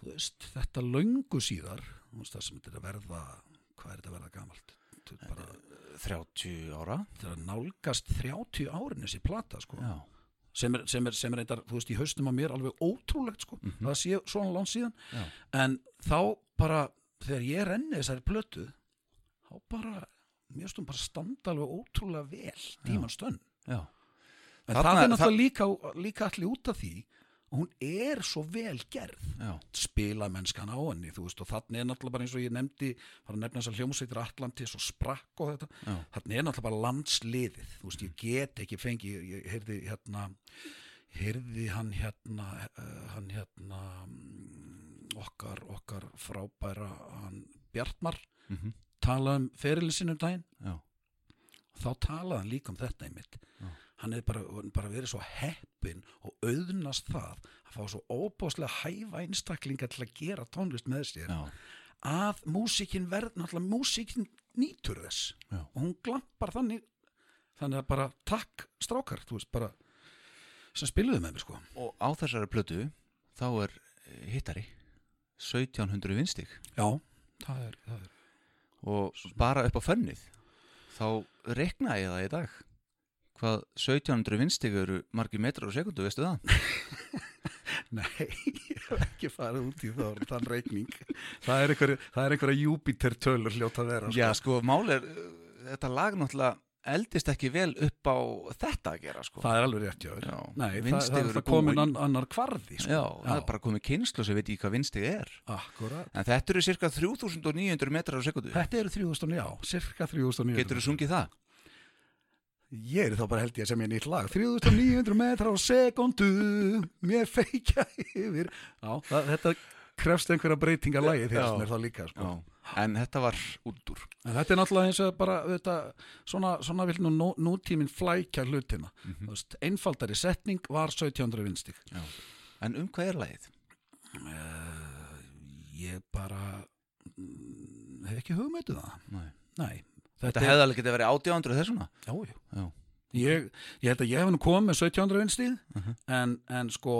þú veist, þetta löngu síðar þú veist, það sem þetta er að verða hvað er þetta verða gamalt bara, 30 ára. þetta er að nálgast 30 árin þessi plata sko Já. sem er, sem er, sem er eitthvað, þú veist, í haustum á mér alveg ótrúlegt, sko, Mhm. það sé svona langt síðan, Já. en þá bara, þegar ég renni þessari plötu þá bara mér stum bara standa alveg ótrúlega vel tíman stönn, en það er náttúrulega líka, líka allir út af því hún er svo vel gerð Já. spila mennskan á henni, veist, og þannig er náttúrulega bara eins og ég nefndi, var að nefna þessar hljómsveitir Atlantis og Sprakk og þetta Já. þannig er náttúrulega bara landsliðið þú veist, ég get ekki fengi ég, heyrði hérna heyrði hann hérna uh, hann hérna mm, okkar, okkar frábæra hann Bjartmar Mhm. tala um ferilin sinum daginn Já. þá talaði hann líka um þetta einmitt Já. Hann er bara, bara verið svo heppin og auðnast það að fá svo óbáslega hæfa einstaklinga til að gera tónlist með sér Já. að músíkin verð, náttúrulega músíkin nýtur þess Já. og hún glampar þannig þannig að bara takk strákar, veist bara sem spiluðu með mér sko Og á þessari plötu þá er eh, hittari 1700 vinstig já, það er, það er. og bara upp á fönnið þá rekna ég það í dag hvað 1700 vinstig eru margir metrar á sekundu, veistu það? <laughs> nei, ég hef ekki farið út í það, þann reikning. Það er einhverja, það er einhverja Júpiter tölur hljóta að vera Já, sko, mál er þetta lag náttúrulega eldist ekki vel upp á þetta að gera, sko. Það er alveg rétt Já, nei, það, það er það komin ann, annar kvarði sko. Já, það er bara komið kynslu sem veit ekki hvað vinstig er. Akkurat En þetta eru cirka 3900 metrar á sekundu þetta eru 3000, já, cirka 3009 Getur þú sungið það? Ég er þá bara held ég að semja nýtt lag 3900 metrar á sekundu Mér feikja yfir Já, það, þetta krefst einhverja breytinga lagi Já. þess mér þá líka sko. En þetta var úr En þetta er náttúrulega eins og bara þetta, svona, svona vil nú nú- nútíminn flækja hlutina Mhm. Þú veist, Einfaldari setning var 1700 vinstig En um hvað er lagið? uh, Ég bara mm, hef ekki hugmyndu það Nei. Nei, Þetta hefði alveg getið verið 800 þessuna Já, já. Já. Ég, ég held að ég hef nú komið með 1700 vinstíð Mhm. en, en sko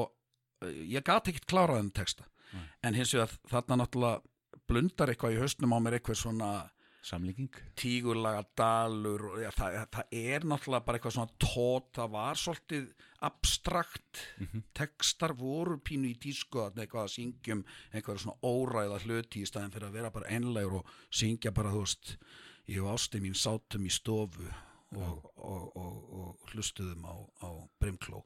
eh, ég gat ekkert klárað um texta Nei. en hins vegar þarna náttúrulega blundar eitthvað í haustnum á mér eitthvað svona Samlíking tígurlaga dalur og ja, það, það er náttúrulega bara eitthvað svona tót, það var svolítið abstrakt Mhm. textar voru pínu í tísku eitthvað að syngjum einhverja svona óræða hluti í staðin fyrir að vera bara einlegur og syngja bara þú veist ég og ásti mín sátum í stofu og, og, og, og hlustuðum á, á brimkló.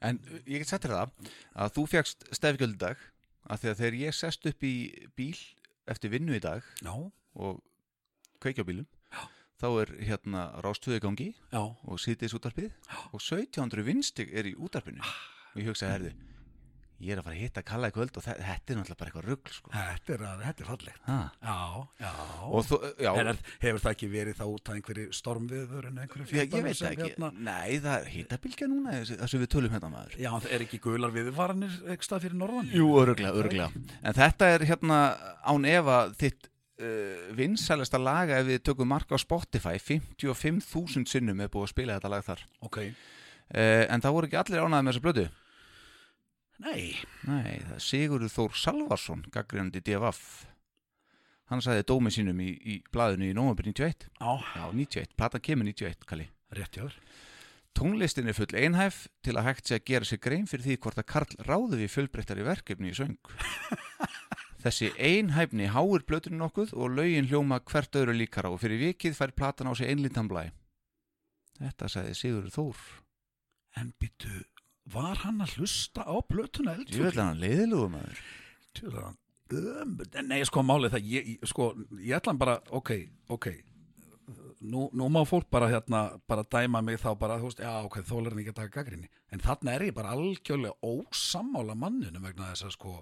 En ég get sett þér það að þú fegst stefgjöld í dag að þegar ég sest upp í bíl eftir vinnu í dag já, og kveikja bílum Já. þá er hérna rástöðu gangi já. og sýtis útarpið og 1700 vinstig er í útarpinu og ég hugsaði, herðu ég er að fara að hitta Kalla í kvöld og þe- þetta er náttúrulega bara eitthvað rugl sko. þetta er, að- þetta er fallegt. Ha. já, já. Og þú, já, En er, hefur það ekki verið þá út af einhverju stormviður en einhverju ég, ég það ekki. hérna- nei, það er hittabilgja núna þess að við tölum hérna maður. Já, er ekki gular viðvaranir ekki stað fyrir norðan? Jú, öruglega, öruglega En þetta er hérna án efa þitt uh, vinsælesta laga ef við tökum marka á Spotify. 55.000 sinnum er búið að spila þetta lag þar. Ok. uh, En það voru ekki allir ánæði með þessa blödu Nei. Nei, það er Sigurður Þór Salvarsson gaggrindi DFF Hann sagði dómi sínum í, í blaðinu í nómabur 91 Já, Já, 91, platan kemur 91, Kalli rétt hjá þér. Tónlistin er full einhæf til að hægt sé að gera sér grein fyrir því hvort að Karl ráði við fjölbreyttari verkefni í söng. <laughs> Þessi einhæfni háir blötunum nokkuð og lögin hljóma hvert öðru líkara og fyrir vikið fær platan á sig einlindan blæ. Þetta sagði Sigurður Þór. En byttu, var hann að hlusta á plötuna Ég eldfugl? vil hann leiðilúum maður. Tjóðar hann ömur, nei sko málið það ég, sko, ég ætla hann bara, ok, ok. Nú, nú má fólk bara hérna, bara dæma mig þá bara, þú veist, já ok, þólar hann ekki að taka gaggrinni, en þarna er ég bara algjörlega ósammála manninu vegna þess að sko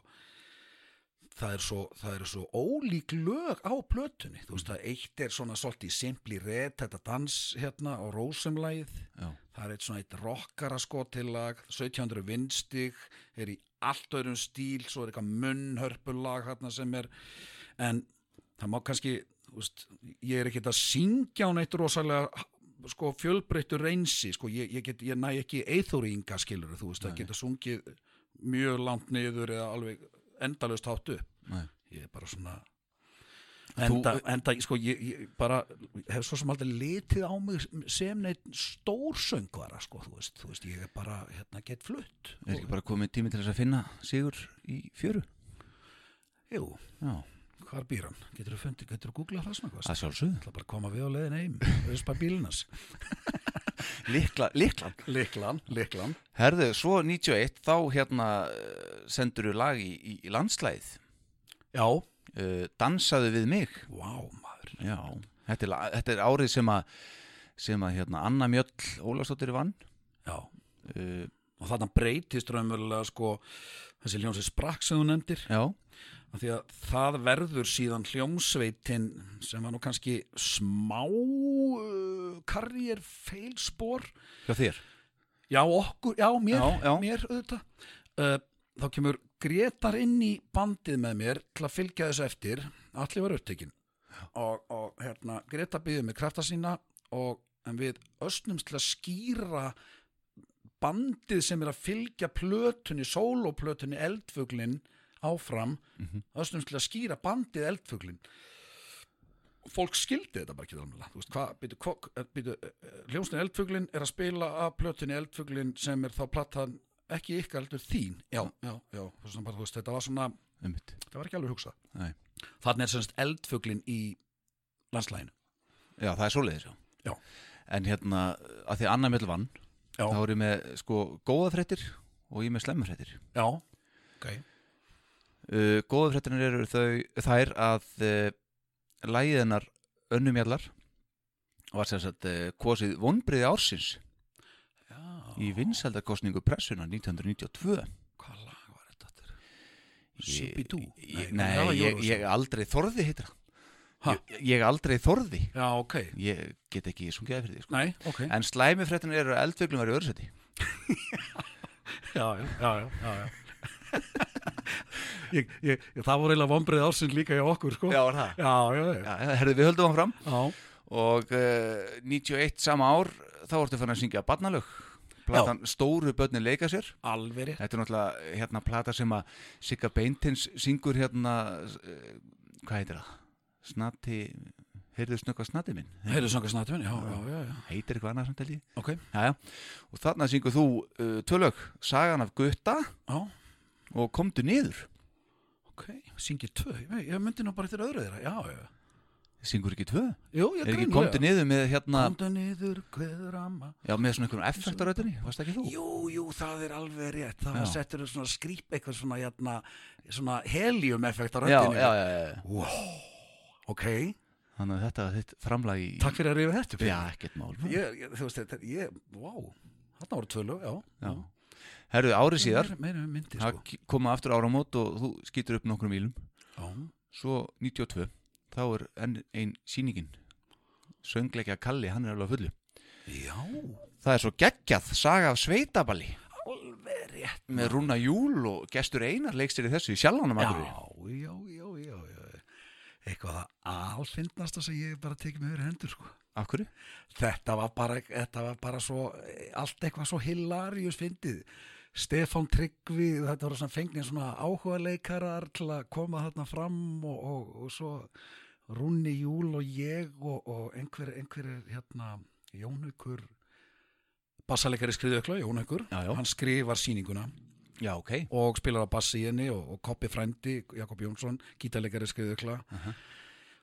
það er svo, það er svo ólík lög á plötunni, þú veist að eitt er svona svolítið simpli red, þetta dans hérna á rósumlægið Já, það er eitt svona eitt rockara skotillag 1700 vinstig er í allt öðrum stíl svo er eitthvað munnhörpulag hérna sem er en það má kannski veist, ég er ekkert að syngja á neitt rosalega sko fjölbreyttu reynsi sko ég, ég, get, ég næ ekki eithóringa skilur þú veist að geta sungið mjög langt niður eða alveg endalaust hátt upp. Nei. Ég er bara svona Þú- enda, enda sko ég, ég bara hef svo sem aldrei litið á mig sem neitt stórsöngvara sko þú veist, þú veist ég er bara hérna gett flutt. Er ekki bara komið tími til þess að finna sigur í fjöru? Jú, Já, hvar býr hann? Getur þú þú googlað það svona hvað? að sjálfsögðu. Það ætla bara að koma við á leiðin heim <laughs> Öspa bílinas <laughs> Likla, liklan Liklan, liklan Herðu, svo 91 þá hérna sendur þú lag í, í, í landslæð Já, uh, Dansaðu við mig. Vá maður. Já, þetta er, þetta er árið sem að sem að hérna Anna Mjöll Ólafsdóttir vann. Já, uh, og þarna breytist raunverulega sko þessi hljómsveit sprakk sem þú nefndir. Já, því að það verður síðan hljómsveitin sem var nú kannski smá uh, karriér feilspor hjá þér? Já okkur, já mér, Já, já. mér auðvitað. Uh, þá kemur Gretar inn í bandið með mér til að fylgja þessu eftir. Allir var upptekinn. Og, og hérna, Greta byggði með krafta sína og en við östnumst til að skýra bandið sem er að fylgja plötunni, sóloplötunni eldfuglin áfram mm Mhm. östnumst til að skýra bandið eldfuglin og fólk skildi þetta bara ekki alveg þú veist, hvað, býtu, hvað, býtu hljómsnið eldfuglin er að spila af plötunni eldfuglin sem er þá platan ekki ykkar heldur þín já, já, já, bara, veist, þetta var svona um mitt það var ekki alveg hugsað Nei. þannig er semst eldfuglin í landslæginu Já, það er svoleiðis já. Já. En hérna, að því að Anna Mjöll vann þá er ég með sko góða fréttir og ég með slemma fréttir já, ok uh, Góða fréttirinn eru þau þær að uh, lægiðinnar önnumjallar var sagt uh, kosið vonbriði ársins já, í vinsaldarkosningu pressuna 1992 hvað lag var þetta? Shippy-Doo? Ég- Nei, ég, ég aldrei þorði heitir Ha? ég, ég aldrei þorði já, ok, Ég get ekki sungið fyrir því sko. nei, ok En slæmi fréttin eru að eldfuglum var í öðursæti <laughs> já, já, já, já, já. Ég, ég, það voru eiginlega vombrið ársinn líka hjá okkur sko. Já, var það? Já, já, já, Já, herðu, við höldum hann fram já. og uh, 91 sama ár þá ertu fann að syngja barnalög. Platan Stóru börnin leika sér. Alveg rétt. Þetta er náttúrulega hérna plata sem að Sigga Beintins syngur hérna uh, hvað heitir það? Snati heyrðu snöggva snati minn? Heyrðu sanga snatun, já, já, já, já. heitir eitthvað annað samt held ég. Ok, Jæja, og þarna syngur þú uh, tvölög Sagan af Gutta. Já, og Komdu niður. Ok syngið tvö, ég, ég myndi nú bara þér öðru þeirra. Já, já, syngur ekki tvö? Jú, ég er ekki Komdu niður með hérna komdu niður, hverður amma. Já, með svona einhverjum effektaröðinni, varst ekki þú? Jú, jú, það er alveg rétt. Það Já. settur svona skrýp eitthvað svona, hérna, svona helium effekt á já, já, já, já. Wow, ok, þannig að þetta þitt framlag í takk fyrir að rífa þetta já, ekkert mál ég, ég, Þú veist, þetta, ég, wow Þarna voru tvö lög, já, Já. Herru, árið síðar Meira, meira það sko. koma aftur áramót og þú skýtur upp nokkrum ílum Já, svo 92, þá er enn ein sýningin. Söngleikja Kalli, hann er alveg á fullu. Já. Það er svo geggjað saga af sveitaballi alveg rétt með Rúna Júl og gestur Einar leikstir í þessu í sjálfanum Já, já, já, já, já. Eitthvað það alfindnasta sem ég bara tekið með verið hendur, sko. Akkur? þetta var bara, þetta var bara svo allt eitthvað svo hilarius fyndið Stefán Tryggvi þetta voru svona fengnið svona áhuga leikarar til að koma þarna fram og, og, og svo Rúni Júl og ég og, og einhver, einhver hérna Jónhaukur. Bassaleikari skriðökla, Jónhaukur. Já, já. hann skrifar sýninguna. Já, ok. Og spilar á bassi henni og, og Koppi Frændi, Jakob Jónsson gítarleikari skriðökla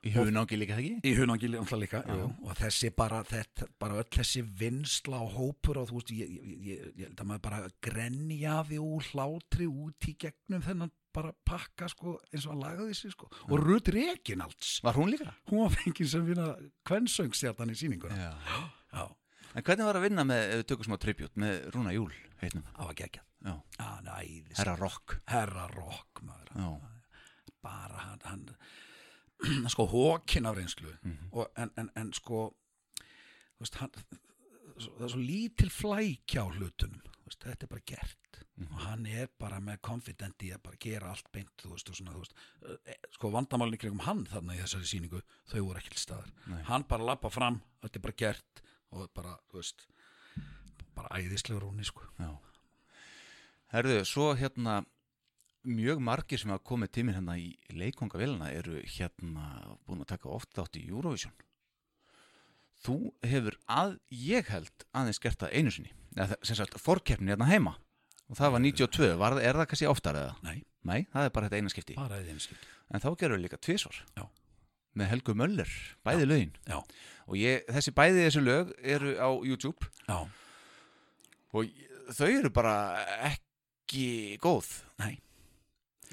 Í hugunangi líka ekki? í náttúrulega líka jú, og þessi bara, þetta, bara öll þessi vinsla og hópur og þú veist ég, ég, ég, held að maður bara grenjaði úr hlátri út í gegnum þennan bara pakka sko eins og hann lagaði sig sko og Ruth Reginalds Var hún líka? hún var fengið sem vinna kvennsöngstjartan í sýninguna Já. já, En hvernig var að vinna með, ef við tökum smá tribut, með Rúna Júl, heitnum? það var geggjað Já. já, næðis Herra Rock. herra rock maður Já. bara hann, hann <clears throat> sko hókin af reynslu Mhm. og, en, en, en sko veist, hann, það er svo lítil flækja á hlutunum veist, þetta er bara gert Mhm. og hann er bara með confident í að bara gera allt beint þú veist, svona, þú veist, eh, sko vandamálin í kringum hann þarna í þessari sýningu þau voru til staðar Nei. hann bara lappa fram, þetta er bara gert og bara, þú veist bara æðislegur hún sko. Já. Herðu, svo hérna mjög margir sem hafa komið tíminn hérna í leikongavélina eru hérna búin að taka oft þátt í Eurovision. Þú hefur að, ég held, aðeins gert það einu sinni. Eða, sem sagt, forkeppnin hérna heima. Og það var 92, var, er það kannski oftar eða? nei, Nei, það er bara þetta eina skipti. bara í þeim skipt En þá gerum við líka tvisvar. Já. Með Helgu Möller, bæði lögin. já, Og ég, þessi bæði þessu lög eru á YouTube já, og þau eru bara ekki góð. nei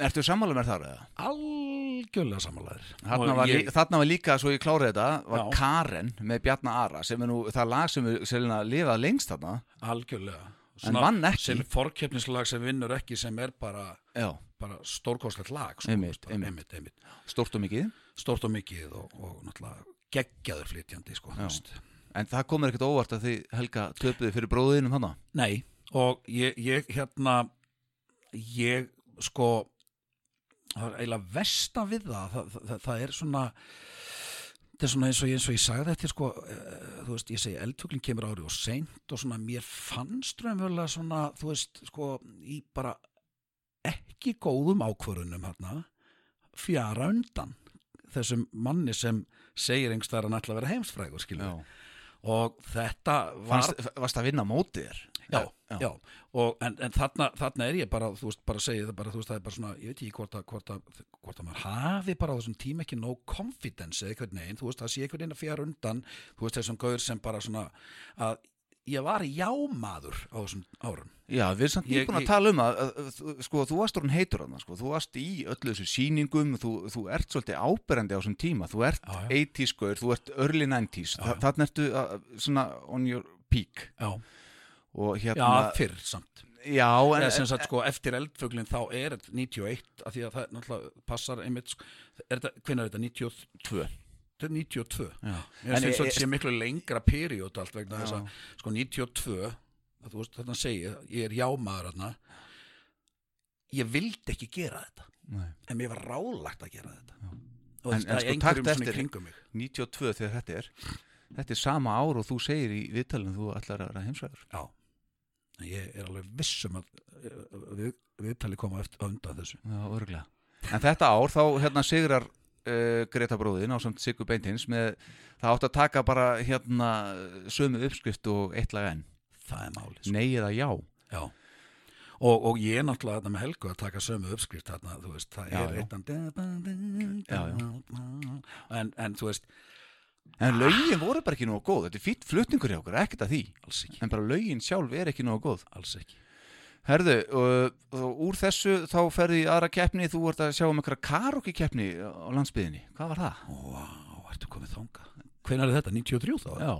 Ertu sammála með þar eða? algjörlega samanlæður Þarna var, ég... þarna var líka, svo ég klárið þetta, var Já. Karen með Bjarna Ara sem er nú það lag sem er selina lifað lengst þarna. algjörlega En vann ekki. sem forkeppnislag sem vinnur ekki sem er bara, bara stórkostlegt lag sko, Einmitt, veist, einmitt. einmitt, stórt og mikið. stórt og mikið og, og náttúrulega geggjaður flytjandi sko. En það komur ekkert óvart að þið Helga töpuði fyrir bróðinum hana. nei og ég, ég hérna ég sko það er eiginlega versta við það. Það, það, það er svona þetta er svona eins og ég, eins og ég sagði þetta sko, uh, þú veist, ég segi eldfuglin kemur ári og seint og svona mér fannst raunverulega svona, þú veist, sko í bara ekki góðum ákvörunum hérna fjara undan þessum manni sem segir einhverstaðar að hann ætla að vera heimsfrægur skilur og þetta var varst að vinna mótið þér? Já, já, Og, en, en þarna, þarna er ég bara, þú veist, bara að segja það bara, þú veist, það er bara svona, ég veit ekki hvort að, hvort að, hvort að maður hafi bara á þessum tíma ekki no confidence eða einhvern veginn, þú veist, það sé einhvern veginn að fjara undan, þú veist, þessum gaur sem bara svona, að ég var jámaður á þessum árum. Já, við erum samt nýbúin að tala um að, að, að sko, þú varst orðin heitur hann, sko, þú varst í öllu þessu sýningum, þú, þú ert svolítið áberandi á þessum tíma, þú ert Já, já. 80s gaur, þú ert early 90s, Já, já. þannig ertu uh, svona on your peak Já, já, hérna, fyrr samt. já, en, sem sagt, sko, eftir eldfuglin þá er þetta 91, af því að það náttúrulega passar einmitt, þetta, hvernig er þetta, 92? Þetta er 92. já. En finnst ég- þetta sé miklu lengra period allt vegna þess Já. að sko 92 að þú veist þarna segi ég, ég er jámaður þarna ég vildi ekki gera þetta Nei. en mér var rálagt að gera þetta Já. og En- það en er sko, einhverjum svona kringum mig 92 þegar þetta er þetta er sama ár og þú segir í viðtalinu þú ætlar að vera heimsvæður já en ég er alveg vissum að uh, við, viðtali koma eftir undan þessu Já, örgulega. En þetta ár þá hérna sigrar uh, Greta bróðin á samt Sigur Beintins með það átt að taka bara hérna sömu uppskrift og eitt lag enn. það er málið sko. Nei eða já. já Og, og ég er náttúrulega þetta með Helgu að taka sömu uppskrift þarna, þú veist, það Já, er eittan en, en þú veist, En lögin voru bara ekki nógu góð. Þetta er fýtt flutningur hjá okkur, ekkert að því. alls ekki, En bara lögin sjálf er ekki nógu góð. alls ekki Herðu, og, og úr þessu þá ferði í aðra keppni, þú vart að sjá um einhverja karaoke keppni á landsbyðinni. Hvað var það? Vá, ertu komið þanga Hvenær er þetta? 93 þá? Já.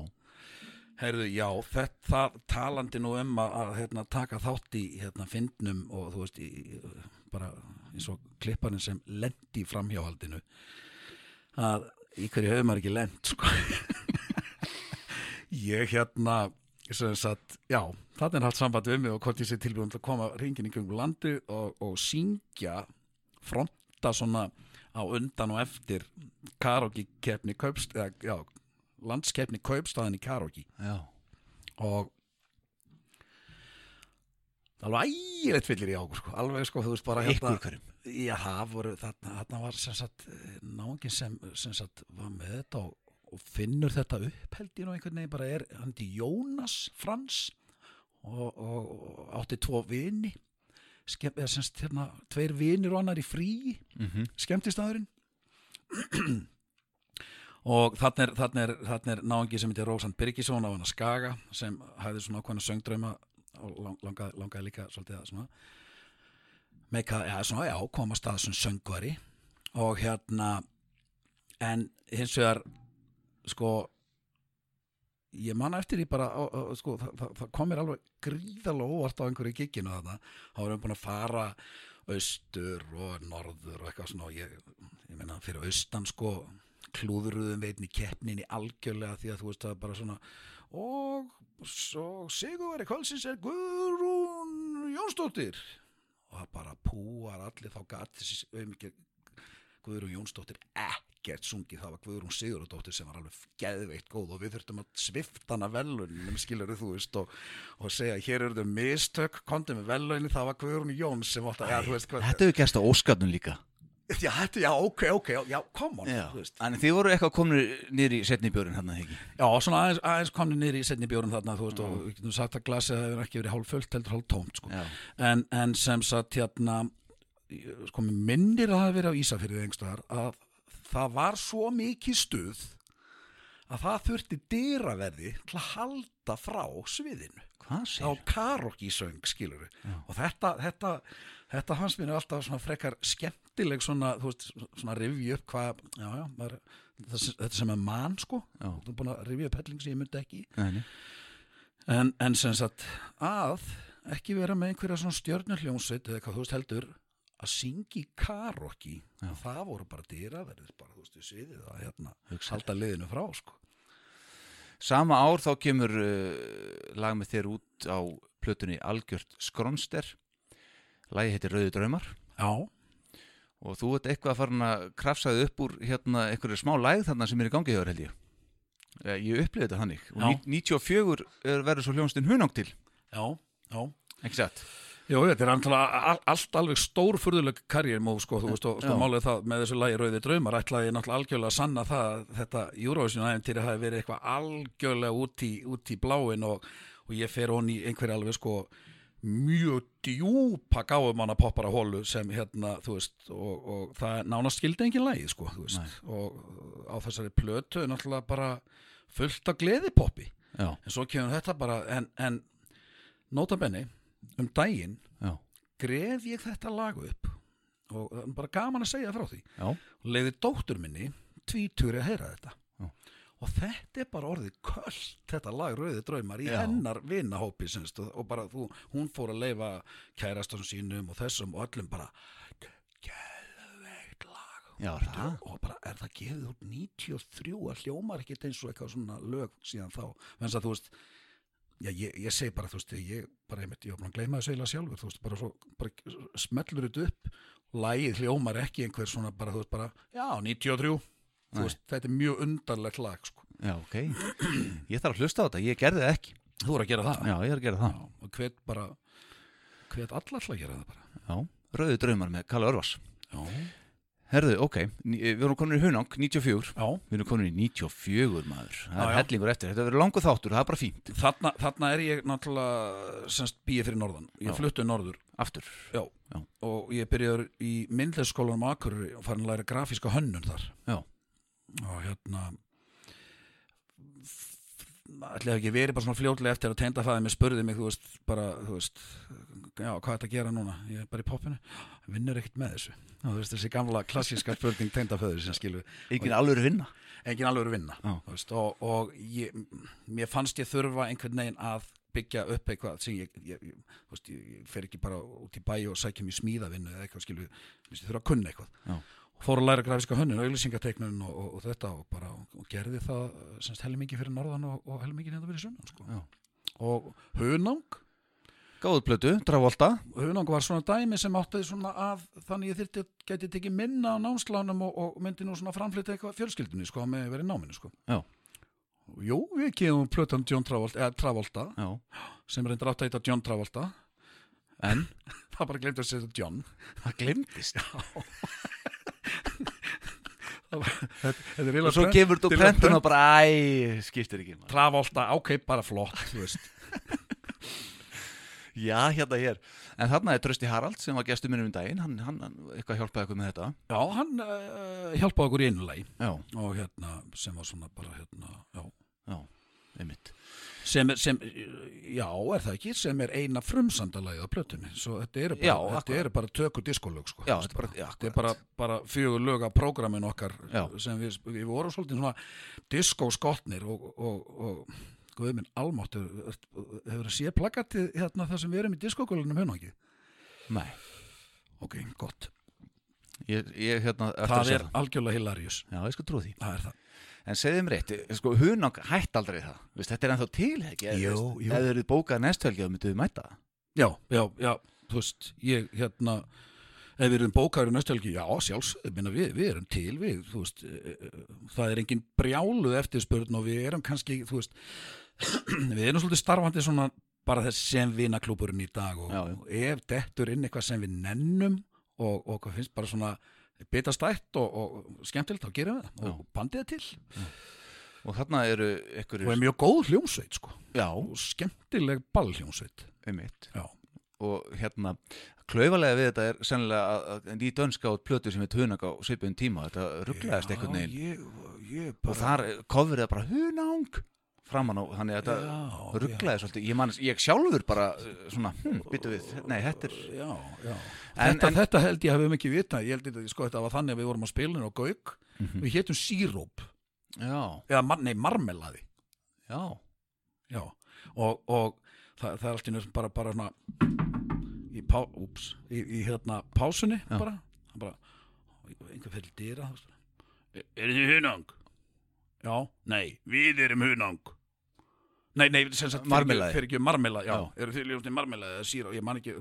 Heyrðu, já, þetta talandi nú um að, að hérna, taka þátt í hérna, fyndnum og þú veist, í, bara eins og klipparinn sem lendi framhjáhaldinu að í hverju hefur maður ekki lent sko. <laughs> ég hérna sagt, já, það er haft samband við mig og hvort ég sé tilbúin til að koma ringin í kringum landi og, og syngja fronta svona á undan og eftir karaoke keppni kaupst, eða, já, landskeppni kaupstaðin í Já. og alveg ægilegt fyllir í águr sko. alveg sko, þú veist bara hverjum. Já, það voru, þarna, þarna var sem sagt náðingin sem, sem sagt var með þetta og, og finnur þetta upp held ég nú einhvern veginn bara er hann til Jónas Frans og, og, og átti tvo vini Skemm, eða semst hérna tveir vinir og annar í frí Mm skemmtistæðurinn <clears throat> og þannig er, er, er náungi sem heitir Rósand Birgisson á hana Skaga sem hæði svona ákveðna söngdrauma og lang, langaði, langaði líka svolítið að svona meika, já, svona, já, komast að svona söngvari. Og hérna en hins vegar sko ég man eftir því bara á, á, sko, það, það, það kom mér alveg gríðalega óvart á einhverju gigginu þarna. Þá erum við búin að fara austur og norður og eitthvað svona og ég, ég meina fyrir austan sko klúðuruðum veitni keppnin í algjörlega því að þú veist það bara svona og svo Sigurveri Kvölsins er Guðrún Jónsdóttir og það bara púar allir þá gat þessi auðmikið Guðrún Jónsdóttir ekkert sungið, það var Guðrún Sigurðardóttir sem var alveg geðveikt góð og við þurftum að svifta hana velunum skilur þú veist og, og segja hér eru þau mistök, kontið með velunni það var Guðrún Jóns sem átt að ja, þú veist hvað Þetta hefur gerst á óskatnum líka Já, þetta, já, ok, ok, já, come on Já, en þið voru eitthvað komin nýr í setni björn hann ekki Já, svona aðeins, aðeins komni niður í setni bjórun þarna, þú veist, og við getum sagt að glasið hefur ekki verið hálf fullt, heldur hálf tómt, sko. En, en sem sagt, hérna, sko, minnir að það hafi verið á Ísafyrðið einhverstaðar, að það var svo mikið stuð að það þurfti dyraverði til að halda frá sviðinu. Hvað á segir? karaoke-söng, skilur og þetta, þetta, þetta hans mér er alltaf svona frekar skemmtileg svona, þú veist, svona rifja upp hvað, já, já, maður, þetta, sem er mann, sko, Já. þú er búin að rifja upp helling sem ég myndi ekki Nei, nei. en, en sem sagt að ekki vera með einhverja svona stjörnuljónsveit eða hvað þú veist heldur að syngi karaoke Já. það voru bara dýraverðir bara þú veist við sviðið að hérna halda liðinu frá sko Sama ár þá kemur uh, lag með þér út á plötunni Algjört Skronster Lagi heitir Rauði Draumar. Já, og þú ert eitthvað að fara að krafsaði upp úr hérna einhverju smá læð þarna sem er í gangi hjá þér held ég. Eh, Ég upplifði þetta þannig. Og Já. ní- 94 er verður svo hljónstinn hunang til. Já, já. Ekki satt? Jú, þetta er náttúrulega all, allt alveg stór furðuleg karriérmóð sko, þú veist, og sko, málið það með þessu lagi Rauði draumar ætlaði ég náttúrulega algjörlega að sanna það að þetta Eurovision æfintýri hafi verið eitthvað algjörlega út í, út í bláin og, og ég fer hon í einhverja alveg sko mjög djúpa gáfumanna poppara hólu sem hérna, þú veist, og, og það nánast skildi engin lagi, sko, þú veist, og á þessari plötu er náttúrulega bara fullt af gleðipoppi, Já, en svo kemur þetta bara, en, en nota benni, um daginn já, gref ég þetta lag upp og er bara gaman að segja frá því. Og leiði dóttur minni tvíturi að heyra þetta. Og þetta er bara orðið köll þetta lag Rauði draumar í Já. hennar vinahópi semst, og, bara þú, hún fór að leifa kærastastum sínum og þessum og öllum bara geðveikt lag já, og bara er það gefið út 93 að hljómar ekkert eins og eitthvað svona lög síðan þá, að þú veist Já, ég, ég segi bara, þú veist, ég bara, ég var búin að gleyma þessu eiginlega sjálfur, þú veist, bara svo, bara smellur þetta upp, lægið hljómar ekki einhver svona, bara, þú veist, bara, já, 93, Nei. þú veist, þetta er mjög undarlegt lag, sko. Já, ok Ég þarf að hlusta á þetta, ég gerði það ekki Þú er að gera það. Já, ég er að gera það Já, og hvet bara, hvet allar að gera það bara. Já, Rauði draumar með Kalle Örvas Já, Herðu, ok, ní- við erum komin í hunang 94 já. Við erum komin í 94 maður Það Já, er hellingur eftir, þetta verður langu þáttur, það er bara fínt Þarna, þarna er ég náttúrulega, semst, býið fyrir norðan. Ég fluttu norður. Aftur Já. Já. Og ég byrjaður í myndlegsskólanum á Akureyri og farin að læra grafíska hönnun þar. Já. Og hérna ætlaði ekki verið bara svona fljótlega eftir að teindafæði mig spurði mig, þú veist, bara, þú veist já, hvað er þetta að gera núna? Ég er bara í poppinu, vinnur ekkert með þessu. Já, þú veist, þessi gamla klassíska spurning teindafæður sem skilu, Engin alveg vinna? Engin alveg vinna þú veist, og, og ég, mér fannst ég þurfa einhvern veginn að byggja upp eitthvað sem ég, ég, ég, þú veist, fer ekki bara út í bæ og sækja mér smíðavinnu eða eitthvað skilu, ég þurfa að kunna eitthvað. Já. Og fór að læra grafíska hönnun, auglýsingateiknun og, og, og þetta og bara, og gerði það semst helmi mikið fyrir norðan og, og helmi mikið hérna fyrir sunnan sko. Og hunang? Gáðu plötu, Travolta. Hunang var svona dæmi sem átti svona að þannig ég þyrfti að geti tekið minna á námslánum og, og myndi nú svona framflytta eitthvað fjölskyldunni sko, með verið náminu sko. Já. Og Jú, við gefum plötan John Travolta, Já, sem reyndar átti að heita John Travolta. En? <laughs> Það bara glemt að segja John. Það er Og svo gefur þú prentun prent- og bara, æ, skiptir ekki. Travolta, ok, bara flott. <laughs> Já, hérna hér. En þarna er Trösti Harald sem var gestur minnum um daginn, hann, hann, eitthvað hjálpaði eitthvað með þetta. Já, hann uh, hjálpaði okkur í einu Já, og hérna, sem var svona bara hérna, já já, einmitt. Sem er, sem, já, er það ekki sem er eina frumsandalagið á plötunni. Svo þetta eru bara, Já, þetta eru bara tökur diskolög sko. Já, þetta er bara, já, þetta er bara, bara fjögur lög af prógramin okkar Já. sem við, við vorum svolítið svona diskóskotnir og, og, og guð minn almátt hefur, hefur að sé plakatið hérna það sem við erum í diskókulunum hérna ekki? Nei, ok, gott, ég, ég hérna, það er algjörlega hilarious. Já, ég skal trú því. það er það En segðum rétt, sko, hunang hætt aldrei það. Vist, þetta er ennþá til, ekki? Ef þið eruð bókað næstvelgi, þá mynduðu mæta það. Já, já, já, þú veist, ég hérna, ef við erum bókaður í næstelgi, já, sjálfsög, minna, við, við erum til, við, þú veist, eh, eh, það er engin brjáluð eftirspurn og við erum kannski, þú veist, <clears throat> við erum svolítið starfandi svona bara þess sem vinaklúburinn í dag og, Já, já. og ef dettur inn eitthvað sem við nennum og, og hvað finnst bara svona bitastætt og, og skemmtilegt, þá gerum við það. Og bandið er til. Og þarna eru ykkur... og er mjög góð hljómsveit, sko, Já, og skemmtileg ballhljómsveit, já. Og hérna, klaufalega við þetta er sennilega að, að ný dönska át plötu sem er hunang á svipuðum tíma. Þetta rugglaðist einhvern veginn. Ég, ég Og þar kofur það bara hunang framan á, þannig að þetta rugglaði svolítið. Ég, man, ég sjálfur bara uh, svona, hm, byttu við, nei, þetta er... Já, já. En- þetta, en- þetta held ég hefum ekki vitað, ég held þetta, sko, þetta var þannig að við vorum að spilinu á Gauk, Mhm. við hétum síróp, eða nei, marmelaði, já, já, og, og það, það er allt í nöðum bara, bara svona, í, pá, úps, í, í hérna pásunni, bara, bara, einhver fyrir dýra, er, er þið hunang? Já, nei, við erum hunang. Nei, nei, sem sagt, Marmelaði. fyrir ekki marmelaði, já, Já. eru ljóðast í marmelaði eða síra, ég man ekki,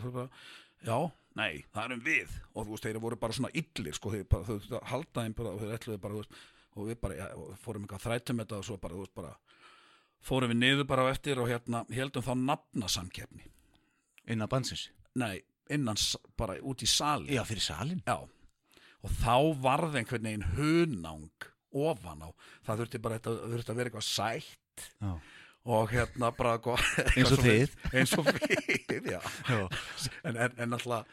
já, nei, það erum við, og þú veist, þeir voru bara svona illir, sko, þeir bara, þú veist, að halda þeim bara, og þeir ætluðu bara, þú veist, og við bara, já, fórum eitthvað þrætum þetta og svo bara, þú veist, bara, fórum við niður bara á eftir og hérna, heldum þá nafnasamkeppni, innan bansins. nei, innan, bara út í sali, Já, fyrir salin. Já, og þá varð einhvern veginn hunang ofan á, það þurfti bara þetta, þurfti að vera eitthvað sætt Já. Og hérna bara <laughs> Eins og þið. <laughs> eins og við, já en, en, en náttúrulega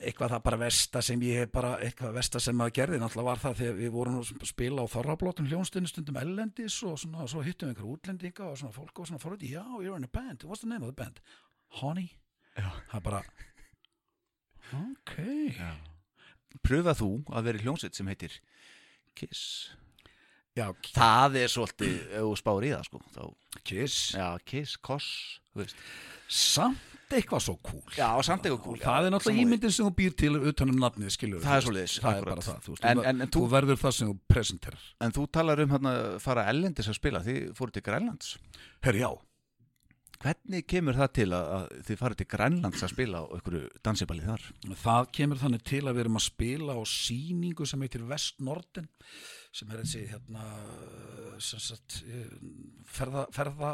eitthvað það bara versta sem ég hef bara eitthvað versta sem maður gerði náttúrulega var það þegar við vorum að spila á þorrablótum hljónstunni stundum ellendis og svona, svo hittum við einhver útlendinga og svona fólk og svona fórhætti, já, you're in a band, what's the name of the band? Honey? Já. Það bara ok Já. Pröfa þú að vera í hljómsveit sem heitir Kiss. Já, Það er svolítið, ef þú spáir í það, sko. Þá, kiss já, Kiss, Koss. Samt eitthvað svo cool Já, samt eitthvað cool. Það er náttúrulega ímyndin sem þú býr til utan um nafnið, skilur Það er svoleiðis, Það er akkurat. bara það, þú veist En- en- en þú þú- verður það sem þú presenterar En þú talar um hérna að fara ellendis að spila, þið fóru til Grænlands. Herri, já, Hvernig kemur það til að, að þið farið til Grænlands að spila á einhverju dansiballi þar? það kemur þannig til að við erum að spila á sýningu sem heitir Vest Norden sem er þessi hérna sem sagt eh, ferða, ferða,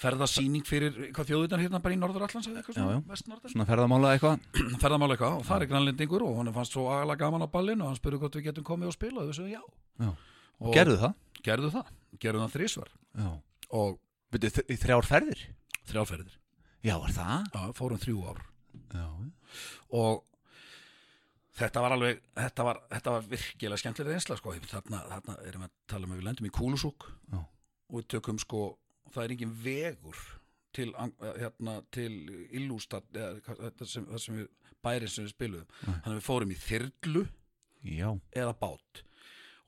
ferðasýning fyrir hvað þjóðutan hérna bara í Norður Allands eða eitthvað svona, já. Vest Norden svona ferðamála eitthvað. <clears throat> ferðamála eitthvað og það er grænlendingur og hann fannst svo agalega gaman á ballinu og hann spurði hvort við getum komið og spila og við sögum já Já. og Gerðu það? gerðu það, gerðu það þrísvar Já. og Byrju, í þrjár ferðir? þrjálferðir Já, er það? Já, fórum þrjú ár Já. og þetta var alveg þetta var, þetta var virkilega skemmtilega reynsla sko. þarna, þarna erum við að tala um að við lendum í Kúlusúk Já. og við tökum sko það er engin vegur til, eh, hérna, til Illústad þetta sem, það sem við bærin sem við spiluðum þannig að við fórum í þyrlu Já. eða bát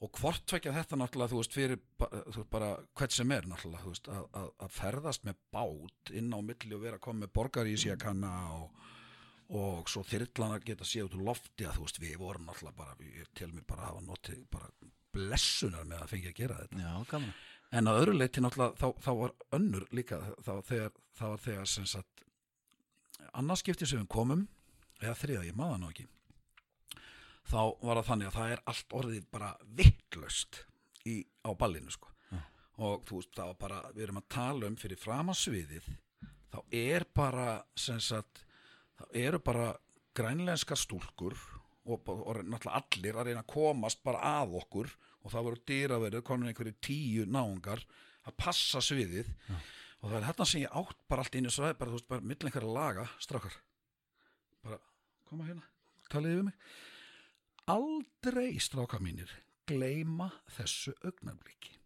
og hvort tvekja þetta náttúrulega þú veist fyrir þú veist, bara hvert sem er náttúrulega veist, að, að, að ferðast með bát inn á milli og vera að koma með borgar í sig að kanna og, og svo þyrlan að geta séð út úr lofti að þú veist við vorum náttúrulega bara við til mig bara að hafa notið bara blessunar með að fengi að gera þetta. Já, en að öðru leiti náttúrulega þá, þá var önnur líka þá, þegar, þá var þegar sem sagt annarskipti sem við komum eða þriða, ég maður nú ekki þá var það þannig að það er allt orðið bara vittlöst í, á ballinu sko. Og þú veist, þá bara, við erum að tala um fyrir framansviðið þá er bara sem sagt, þá eru bara grænlenskar stúlkur og, og, og náttúrulega allir að reyna að komast bara að okkur og það voru dýraverið, konum einhverju tíu náungar að passa sviðið. Og það er þarna sem ég átt bara allt inn í svæði, bara þú veist, bara milli einhverja laga, strákar. Bara, koma hérna taliði við mig. Aldrei, strákar mínir gleyma þessu augnabliki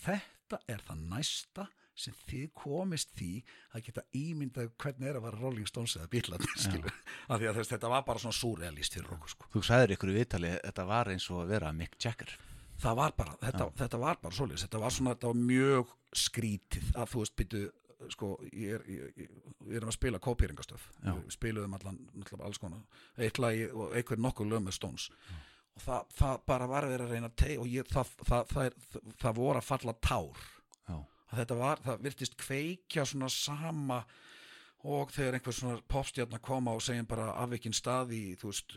þetta er það næsta sem þið komist því að geta ímyndað hvernig er að vara Rolling Stones eða Bílandi, af því að þess, þetta var bara svona súrealist fyrir okkur, sko. Þú sagðir ykkur í viðtali, þetta var eins og að vera Mick Jagger. það var bara, þetta, þetta var bara svoleiðis, þetta var svona, þetta var mjög skrítið að þú veist, byttu sko, ég er, ég, ég, við erum að spila kópýringastöf, Já. við spiluðum allan náttúrulega alls konar, eitt lagi og einhver nokkuð lög með Stones. Og það, það bara var að reyna að teg og ég, það, það, það, er, það voru að falla tár. Já. Að þetta var, það virtist kveikja svona sama og þegar einhver svona popstjarnar koma og segjum bara afvikinn stað í, þú veist,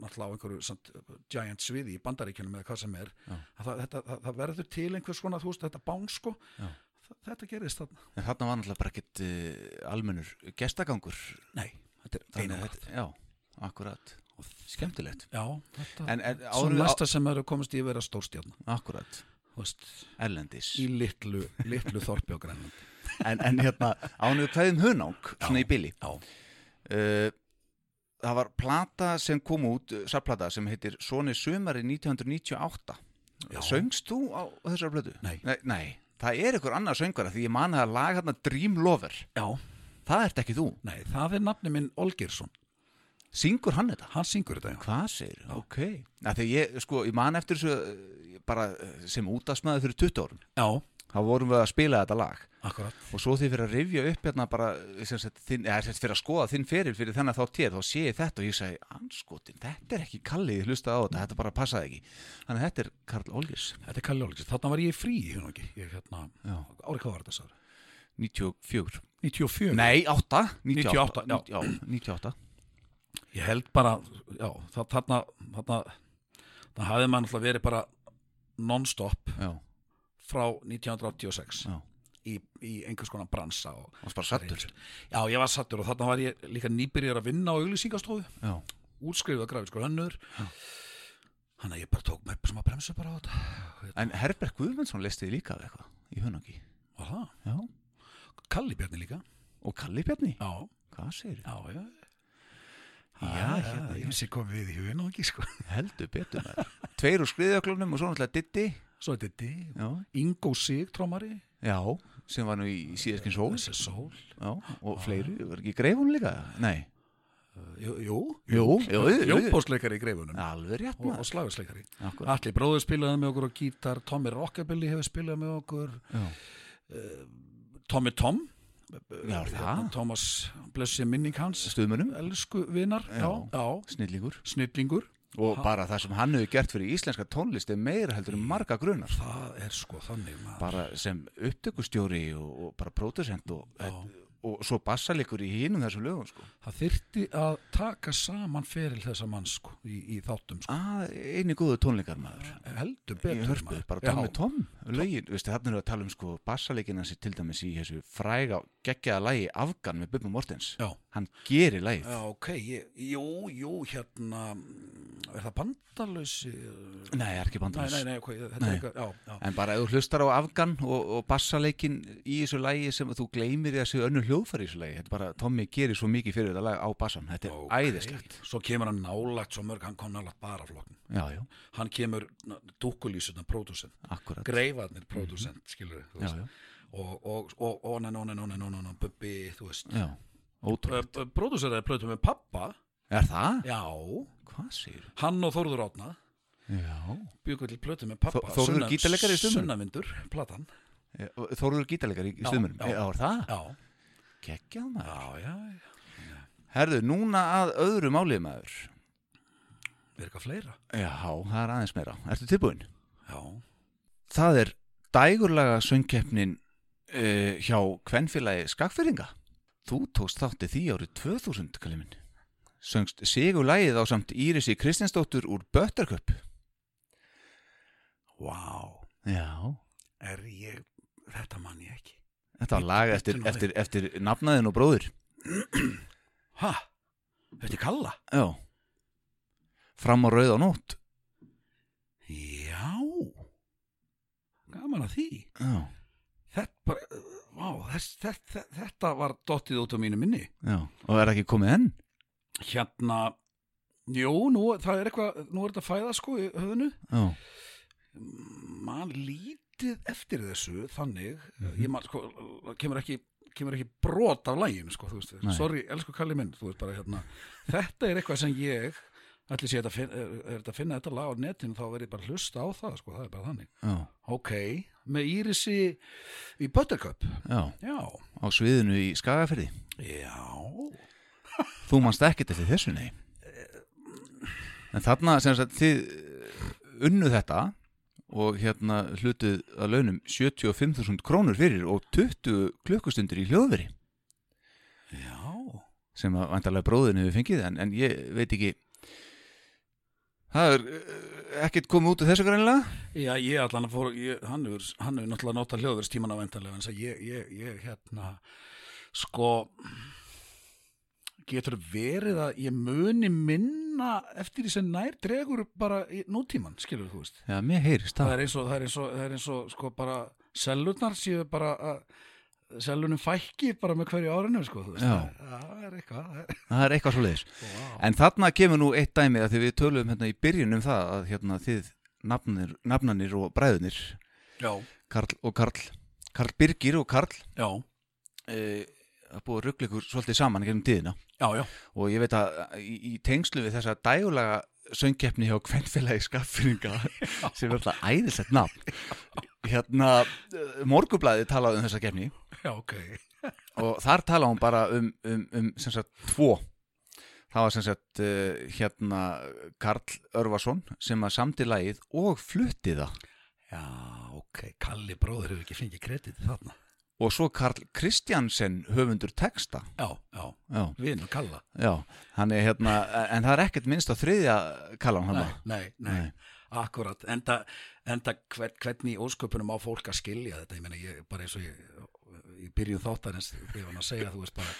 náttúrulega á einhverju samt, giant sviði í bandaríkjunum eða hvað sem er, að það, þetta, það, það verður til einhver svona, þú veist, þetta bán sko, Já. Þa- þetta gerist þarna. En þarna var náttúrulega bara ekkit uh, almennur gestagangur. Nei, þetta er að þetta- Já, akkurat. Skemmtilegt. Já, þetta En, en Svo áður, næsta sem eru komist í að vera stórstjarnar, akkurat, veist, erlendis. í litlu, litlu þorpi á Grænland. <laughs> En, en hérna, ánum hvaðum hunang, svona í bili. Já, Uh, það var plata sem kom út, uh, sarplata sem heitir Soni Sumari 1998. Já. Söngst þú á þessar plötu? Nei. nei. Nei, það er ykkur annar söngara því ég man að lag hérna Dream Lover. já, Það ert ekki þú. nei, það er nafni minn Olgirsson, Syngur hann þetta? hann syngur þetta, já. Hvað segir? Ok. Ja, þegar ég, sko, ég man eftir þessu uh, bara uh, sem útastmaður fyrir 20 árum. Já, Þá vorum við að spila þetta lag. akkurat. Og svo því fyrir að rifja upp hérna bara, sem sagt, þinn, eða sagt fyrir að skoða þinn feril fyrir þennan þá tér, þá sé ég þetta og ég segi, anskotin, þetta er ekki Kalli, ég hlustaði á þetta, þetta bara passaði ekki. Þannig að þetta er Karl Olgers, Þetta er Kalli Olgirsson, þarna var ég frí, hérna ekki, ég hérna, árið hvað var þetta, sáður? 94. 94. Nei, 8, 98, 98, já. já, 98. Ég held bara, já, það, þarna, þarna, það hafði maður náttúrulega verið bara non-stop Já, frá 1986 já, í, í einhvers konar bransa og, og bara sattur. Já, ég var sattur og þarna var ég líka nýbyrjar að vinna á auglýsingastofu, útskrifuð að grafiskur hönnur. Þannig að ég bara tók með sem að bremsa bara á þetta. En Herbert Guðmundsson listi líka af eitthvað í hunangi. Var það? Já, Kalli Bjarni líka. Og Kalli Bjarni, Já, hvað segir já, já Já, Já, hérna, ég vissi kom við í hugin og ekki sko. Heldur betur með Tveir úr skriðjöklunum og svo náttúrulega Diddy, Svo er Di, já, Ingo Sig trómari já, sem var nú í síðaskinn sól. Þessi sól. Já, og fleiri, var ekki greifun líka? Nei, Jú, jú, Jú, jú. Jónbósleikari í greifunum. Alveg rétt og, og maður slagursleikari Akkurat. Alli bróður spilaði með okkur á gítar. Tommy Rockabilly hefur spilað með okkur. Já, Tommy Tom? Thomas Blessi minning hans. Stuðmunum, Elsku vinar snillingur. Snillingur. Og bara það sem hann hefur gert fyrir íslenska tónlist er meira heldur en marga grunar. Það er sko þannig maður. Bara sem upptökustjóri og, og bara pródusent og. Og svo bassalikur í hinum þessum lögum sko. Það þyrfti að taka saman feril þessa manns sko, í, í þáttum sko. að eini góðu tónleikar maður. Heldur í betur maður. bara Já, Tom. Lögin, við að tala um sko bassalegina sér til dæmis í þessu fræga geggjaða lægi Afgan með Bubba Mortens. Já. hann gerir lægið Já, ok, ég, jú, jú, hérna er það bandalösi nei, er ekki já En bara ef þú hlustar á Afgan og, og bassaleikin í þessu lægi sem þú gleymir að séu önnur hljóðfæri í þessu lægi. Þetta er bara, Tommy gerir svo mikið fyrir þetta lag á bassan. Þetta er Ok. æðislegt. Svo kemur hann nálagt svo mörg, hann kom nálagt bara flokkin Já, já, Hann kemur dúkulísunar pródusent akkurat. Greifarnir pródusent, skilur Mhm. Já, já, Og, og, og, nei, nei, nei, nei, Bubbi, þú veist já, ótrúlega. Próduseraði plötu með pappa Er það? Já, hann og Þórður Átna Já. byggur til plötu með pappa Þó- Þórður gítarleikari í Stuðmönnum? Sunnavindur, platan Þóruður gítarleikar í stuðmurum. já. Já? Já, Kekjað maður. já, já, já. Herðu, núna að öðru málið maður. Er eitthvað fleira? Já, það er aðeins meira. Ertu tilbúin? Já, Það er dægurlaga söngkeppnin uh, hjá kvenfélagi Skagfyrringa. Þú tókst þátti því árið 2000, kalli minn. Söngst sigur lagið á samt Írisi Kristinsdóttur úr Buttercup. vá Já. Er ég, þetta man ég ekki Þetta var lag eftir, eftir, eftir nafnaðin og bróður. Ha, þetta er Kalla? Já. Fram á rauð á nótt. Já Gaman að því Já. Þetta bara, vá, þess, þetta, þetta var dottið út á mínu minni Já, og er ekki komið enn? hérna, jú, nú það er eitthvað, nú er þetta fæða sko í höfðinu Já, man lítið eftir þessu þannig, ég man sko kemur ekki, kemur ekki brot af læginu sko, þú veist, Nei. sorry, elsku kalli minn þú veist bara hérna, þetta er eitthvað sem ég ætli sé að finna, er, er að finna þetta lag á netinu þá verð ég bara hlusta á það sko, það er bara þannig, já, ok með Írisi í Buttercup. Já, já, á sviðinu í Skagaferði já. Þú manst ekkert eftir þessu, nei? En þarna sem sagt þið eh, unnu þetta og hérna hlutuð að launum 75.000 krónur fyrir og 20 klukkustundir í hljóðveri. Já, sem að vantarlega bróðin hefur fengið en, en ég veit ekki. Það er eh, ekkert komið út af þessu greinlega Já, ég allan að fór, ég, hann hefur, náttúrulega notað hljóðverstíman á vendarlega, en ég, ég, ég, hérna, sko, getur verið að ég muni minna eftir því sem nær dregur bara nútíman, skilur þú veist. Já, mér heyrist Það það er eins og, það er eins og, það er eins og, sko, bara sellurnar séu bara að sellunum fækki bara með hverju árinu, sko. Það, er eitthvað, það er, eitthvað svo leiðis wow. En þarna kemur nú eitt dæmi að því við töluðum hérna í byrjun um það að hérna þið nafnir, nafnanir og bræðunir Já, Karl og Karl Karl Birgir og Karl já, e, að búið að ruggla ykkur svolítið saman gegnum tíðina. Já, já, og ég veit að í, í tengslu við þessa dægulega söngkeppni hjá Kvenfélagi Skaffringa sem er alltaf æðislegt nafn hérna morgublaði talaði um þessa keppni. Já, ok. og þar talaði hún bara um, um, um sem sagt tvo. Það var sem sagt uh, hérna Karl Örvason sem að samti lagið og flutti það. Já, ok, Kalli bróður hefur ekki fengið kredit þarna. Og svo Karl Kristjansen höfundur texta Já, já, já, vinur Kalla. já, hann er hérna en það er ekkert minnst á þriðja kallan hann Nei, nei, nei, Nei. akkurat. Enda, enda hvern, hvernig ósköpunum á fólk að skilja þetta. Ég meina, ég, bara eins og ég, í byrjun þáttarins, ég var að segja, þú veist bara,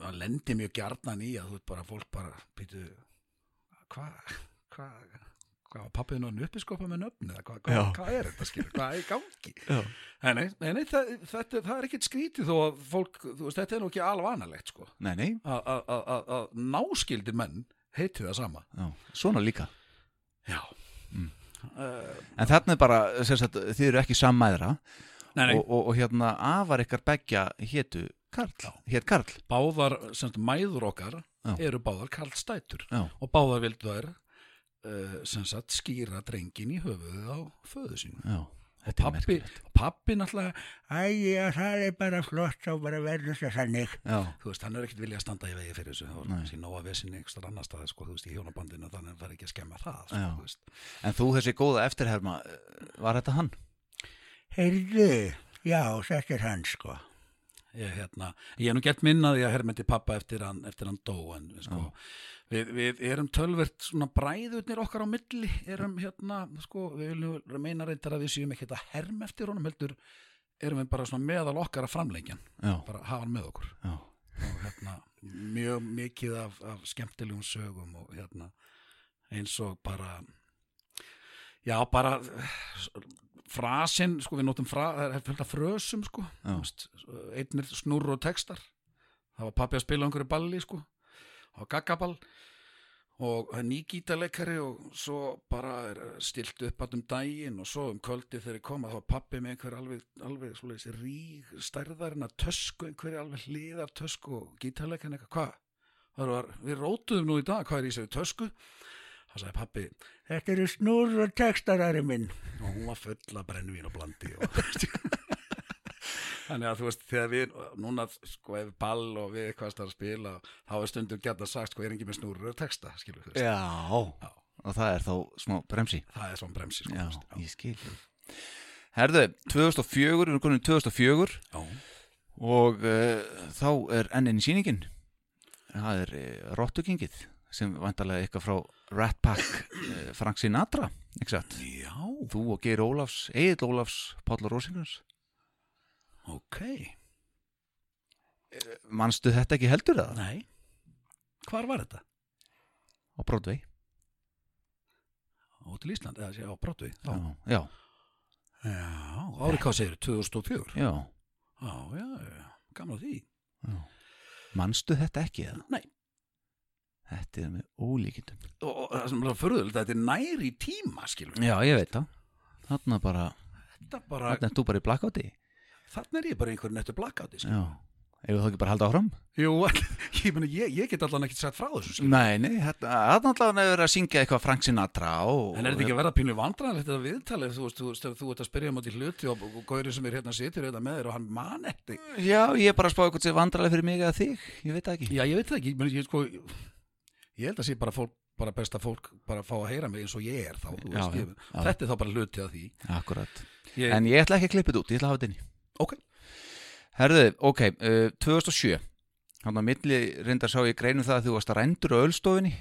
maður lendir mjög gjarnan í að þú veist bara, fólk bara, býtu, hvað, hvað, hvað pappiðin og uppiskopa með nöfn eða hvað, hvað, hvað er þetta skilur, hvað er gangi? <laughs> Nei, nei, nei, það, þetta, það er ekkert skrítið þó að fólk, þú veist, þetta er nú ekki alvanalegt sko, að- að- að að- að náskildi menn heiti það sama. já, svona líka. Já. Mm. Uh, en þarna er bara, sagt, þið eru ekki sammæðra. Og, og, og hérna afar ykkar beggja hétu Karl, hét Karl. Báðar, semst, mæður okkar Já. eru báðar kallstætur já, og báðar vildu þær uh, sem sagt skýra drengin í höfuðið á föðu sínu. já, þetta er pappi, merkilegt pappi náttúrulega, æja, það er bara flott og bara verður þess að þannig. já, Þú veist, hann er ekkert vilja að standa í vegi fyrir þessu, það var kannski nóga vesinni einhverstað annar staði, sko, þú veist, í hjónabandinu, þannig að það er ekki að skemma það, sko, þú en þú þessi góða eftirherma var þetta hann? Heyrðu, já, þetta er hann, sko. Ég, hérna, ég hef nú gert minnaði að hermendi pappa eftir hann, eftir hann dó, en sko, við, við erum tölvert svona bræðurnir okkar á milli, erum hérna, sko, við viljum meina reyndar að við séum ekki að herm eftir honum, heldur, erum við bara svona meðal okkar að framleikjan, bara hafa hann með okkur. já, og hérna mjög mikið af, af skemmtilegum sögum og hérna eins og bara já bara frasinn, sko við notum fra, það er fullt af frösum sko veist, einnir snurr og textar. Það var pappi að spila á einhverju balli sko og gaggaball og það er ný gítarleikari og svo bara er stilt upp að um daginn og svo um kvöldi þegar ég kom að þá pappi með einhver alveg, alveg svoleiðis rík stærðarinn að tösku einhverju alveg hliðar tösku og gítarleikarinn eitthvað, hvað? Var, við rótuðum nú í dag, hvað er í sér tösku? Það sagði pappi, þetta eru snúr og textarari minn og hún var full af brennvín og blandi og <laughs> Þannig að þú veist, þegar við, núna, sko, ef ball og við eitthvað að spila, þá er stundum gett að sagt, sko, er ekki með snúrur texta, skilur þú veist. já, og það er þá smá bremsi Það er svona bremsi, sko. já, veist. ég skil herðu, 2004, við erum konin 2004 Já. og uh, þá er ennin sýningin það er uh, Rottukingið sem vantarlega eitthvað frá Rat Pack uh, Frank Sinatra ekki satt? Já, þú og Geir Ólafs, Egil Ólafs Páll Rósingars ok. manstu þetta ekki heldur það? Nei. Hvar var þetta? á Broadway Á til Ísland, eða sé á Broadway. já, já. Já, árið hvað segir, 2004 Já, Já, já, já, gamla því manstu þetta ekki eða? Nei. Þetta er með ólíkindum Og, það sem er förðulegt, þetta er nær í tíma skilur Já, ég veit það Þarna bara, Þetta bara, þarna er þú bara í blackouti þarna er ég bara einhver nettur blackouti skilur. Já, ef þú ekki bara halda áfram? Jú, <laughs> ég, meni, ég, ég get allan ekki sagt frá þessu. Nei, nei, þetta er náttúrulega verið að syngja eitthvað Frank Sinatra og En er þetta ekki að verða pínu vandræðanlegt þetta viðtalið, þú þú ef þú ert að spyrja um átti hluti og, og Gauri sem er hérna situr þetta með þér og hann man eftir. Já, ég er bara að spá eitthvað sem vandrarlega fyrir mig eða þig Ég veit það ekki. Já, ég veit það ekki, meni, ég, sko, ég held að sé bara fólk bara best að fólk bara fá að heyra mig eins og ég er þá, þú Já, veist, já, já. þetta er þá bara hluti af því. Akkurat. Ég, En ég ætla ekki að klippa þetta út, ég ætla að hafa þetta inni Ok, Herðu, ok, uh, 2007 Þannig að milli reyndar sá ég greinum það að þú varst rændur á ölstofinni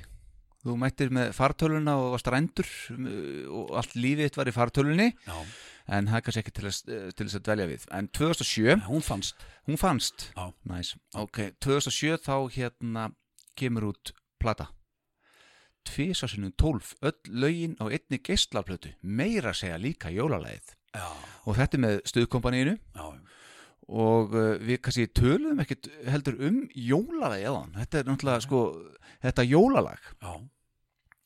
Þú mættir með fartöluna og varst rændur uh, og allt lífið þitt var í fartölunni já, en það er kannski ekki til, að, til þess að dvelja við. En 2007, hún fannst. hún fannst? Já. Næs, ok, 2007 þá hérna kemur út plata. Tvísasunum 12 öll lögin á einni geislaplötu. Meira að segja líka jólalæðið Já, og þetta er með stuðkompaníinu. Já, og uh, við kannski töluðum ekkert heldur um jólalag eðan þetta er náttúrulega sko þetta jólalag. Já,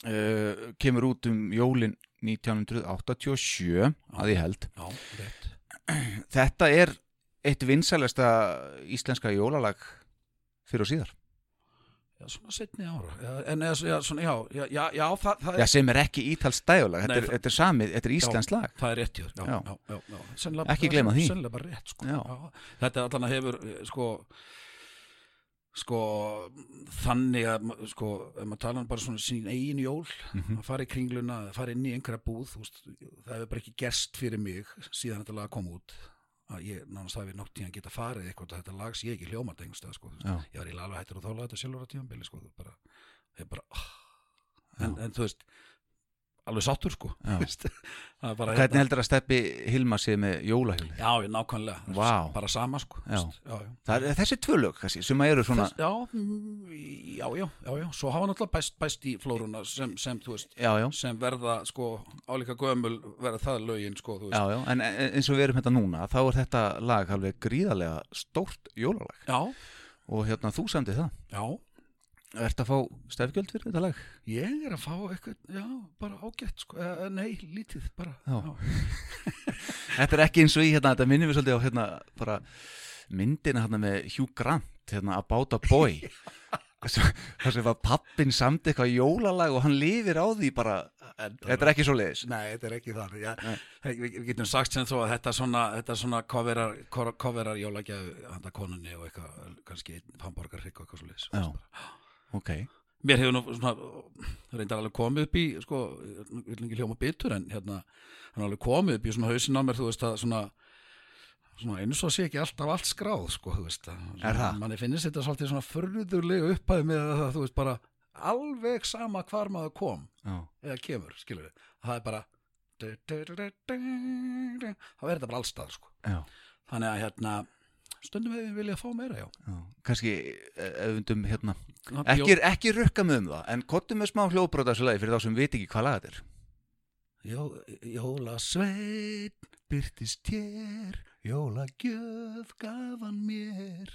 uh, kemur út um jólin 1987 að ég held. Já, þetta er eitt vinsælesta íslenska jólalag fyrir og síðar Já, svona setni ára já, En eða, já, svona, já, já, já, já það, það, Já, sem er ekki ítals dægulag þetta, er- það- þetta er samið, þetta er íslensk lag það er rétt, já, já, Já. já, já, já. Sennilega, Ekki gleyma því. Sennilega bara rétt, sko Já. Þetta allan hefur, eh, sko sko þannig að, sko, ef maður tala um bara svona sín eigin jól Mhm. að fara í kringluna, að fara inn í einhverja búð veist, það hefur bara ekki gerst fyrir mig síðan þetta lag kom út að ég nánast hafi nokt tíðan geta farið eitthvað þetta lag sé ekki hljómað einhverstað sko, ég var í alveg hættur og þála þetta sjálfur á tíðanbili sko, bara, ég bara ah. en, en þú veist alveg sáttur sko. <laughs> Er bara hérna- Hvernig heldur að steppi Hilma sig með jólahjóli? já, ég nákvæmlega, Vá. bara sama sko. Já. já, já. Þessi tvö lög, kannski, sem eru svona Þess, já, mm, já, já, já, svo hafa náttúrulega bæst, bæst í flóruna sem, sem, veist, sem verða, sko, álíka gömul verða það lögin, sko, já, já En eins og við erum hérna núna, þá er þetta lag alveg gríðarlega stórt jólalag. Já, Og hérna, þú samdi það. Já, Ertu að fá stefgjöld fyrir þetta lag? ég er að fá eitthvað, já, bara ágætt, sko, nei, lítið, bara, Já. <laughs> Þetta er ekki eins og í hérna, þetta minnum við svolítið á hérna bara myndina hérna með Hugh Grant hérna About a Boy <laughs> þar sem var pappin samt eitthvað jólalag og hann lifir á því bara þetta er ekki svo leiðis Nei, þetta er ekki þar, já, við, getum sagt sem þó að þetta svona, þetta svona coverar, co- coverar jólagjafu handa konunni og eitthvað, kannski einn hamburgarhrygg og eitthvað svo leis. Já. Ok, Mér hefur nú svona, reyndar alveg komið upp í, sko, ég vil ekki hljóma bitur en hérna, hann alveg komið upp í svona hausin á mér, þú veist að svona, svona eins og sé ekki alltaf allt skráð, sko, þú veist að, manni finnst þetta svolítið svona förðurlega upphæð með það, þú veist, bara alveg sama hvar maður kom já, eða kemur, skilur við, það er bara þá er þetta bara allstað, sko. Já, þannig að hérna, stundum hefur við viljað fá meira, já já. kannski öfundum hérna Bjó- ekki, ekki rukka með um það en kottum með smá hljóðbróta þessu lagi fyrir þá sem veit ekki hvað lag þetta er Jó, jólasveinn byrtist hér, jólagjöf gaf hann mér.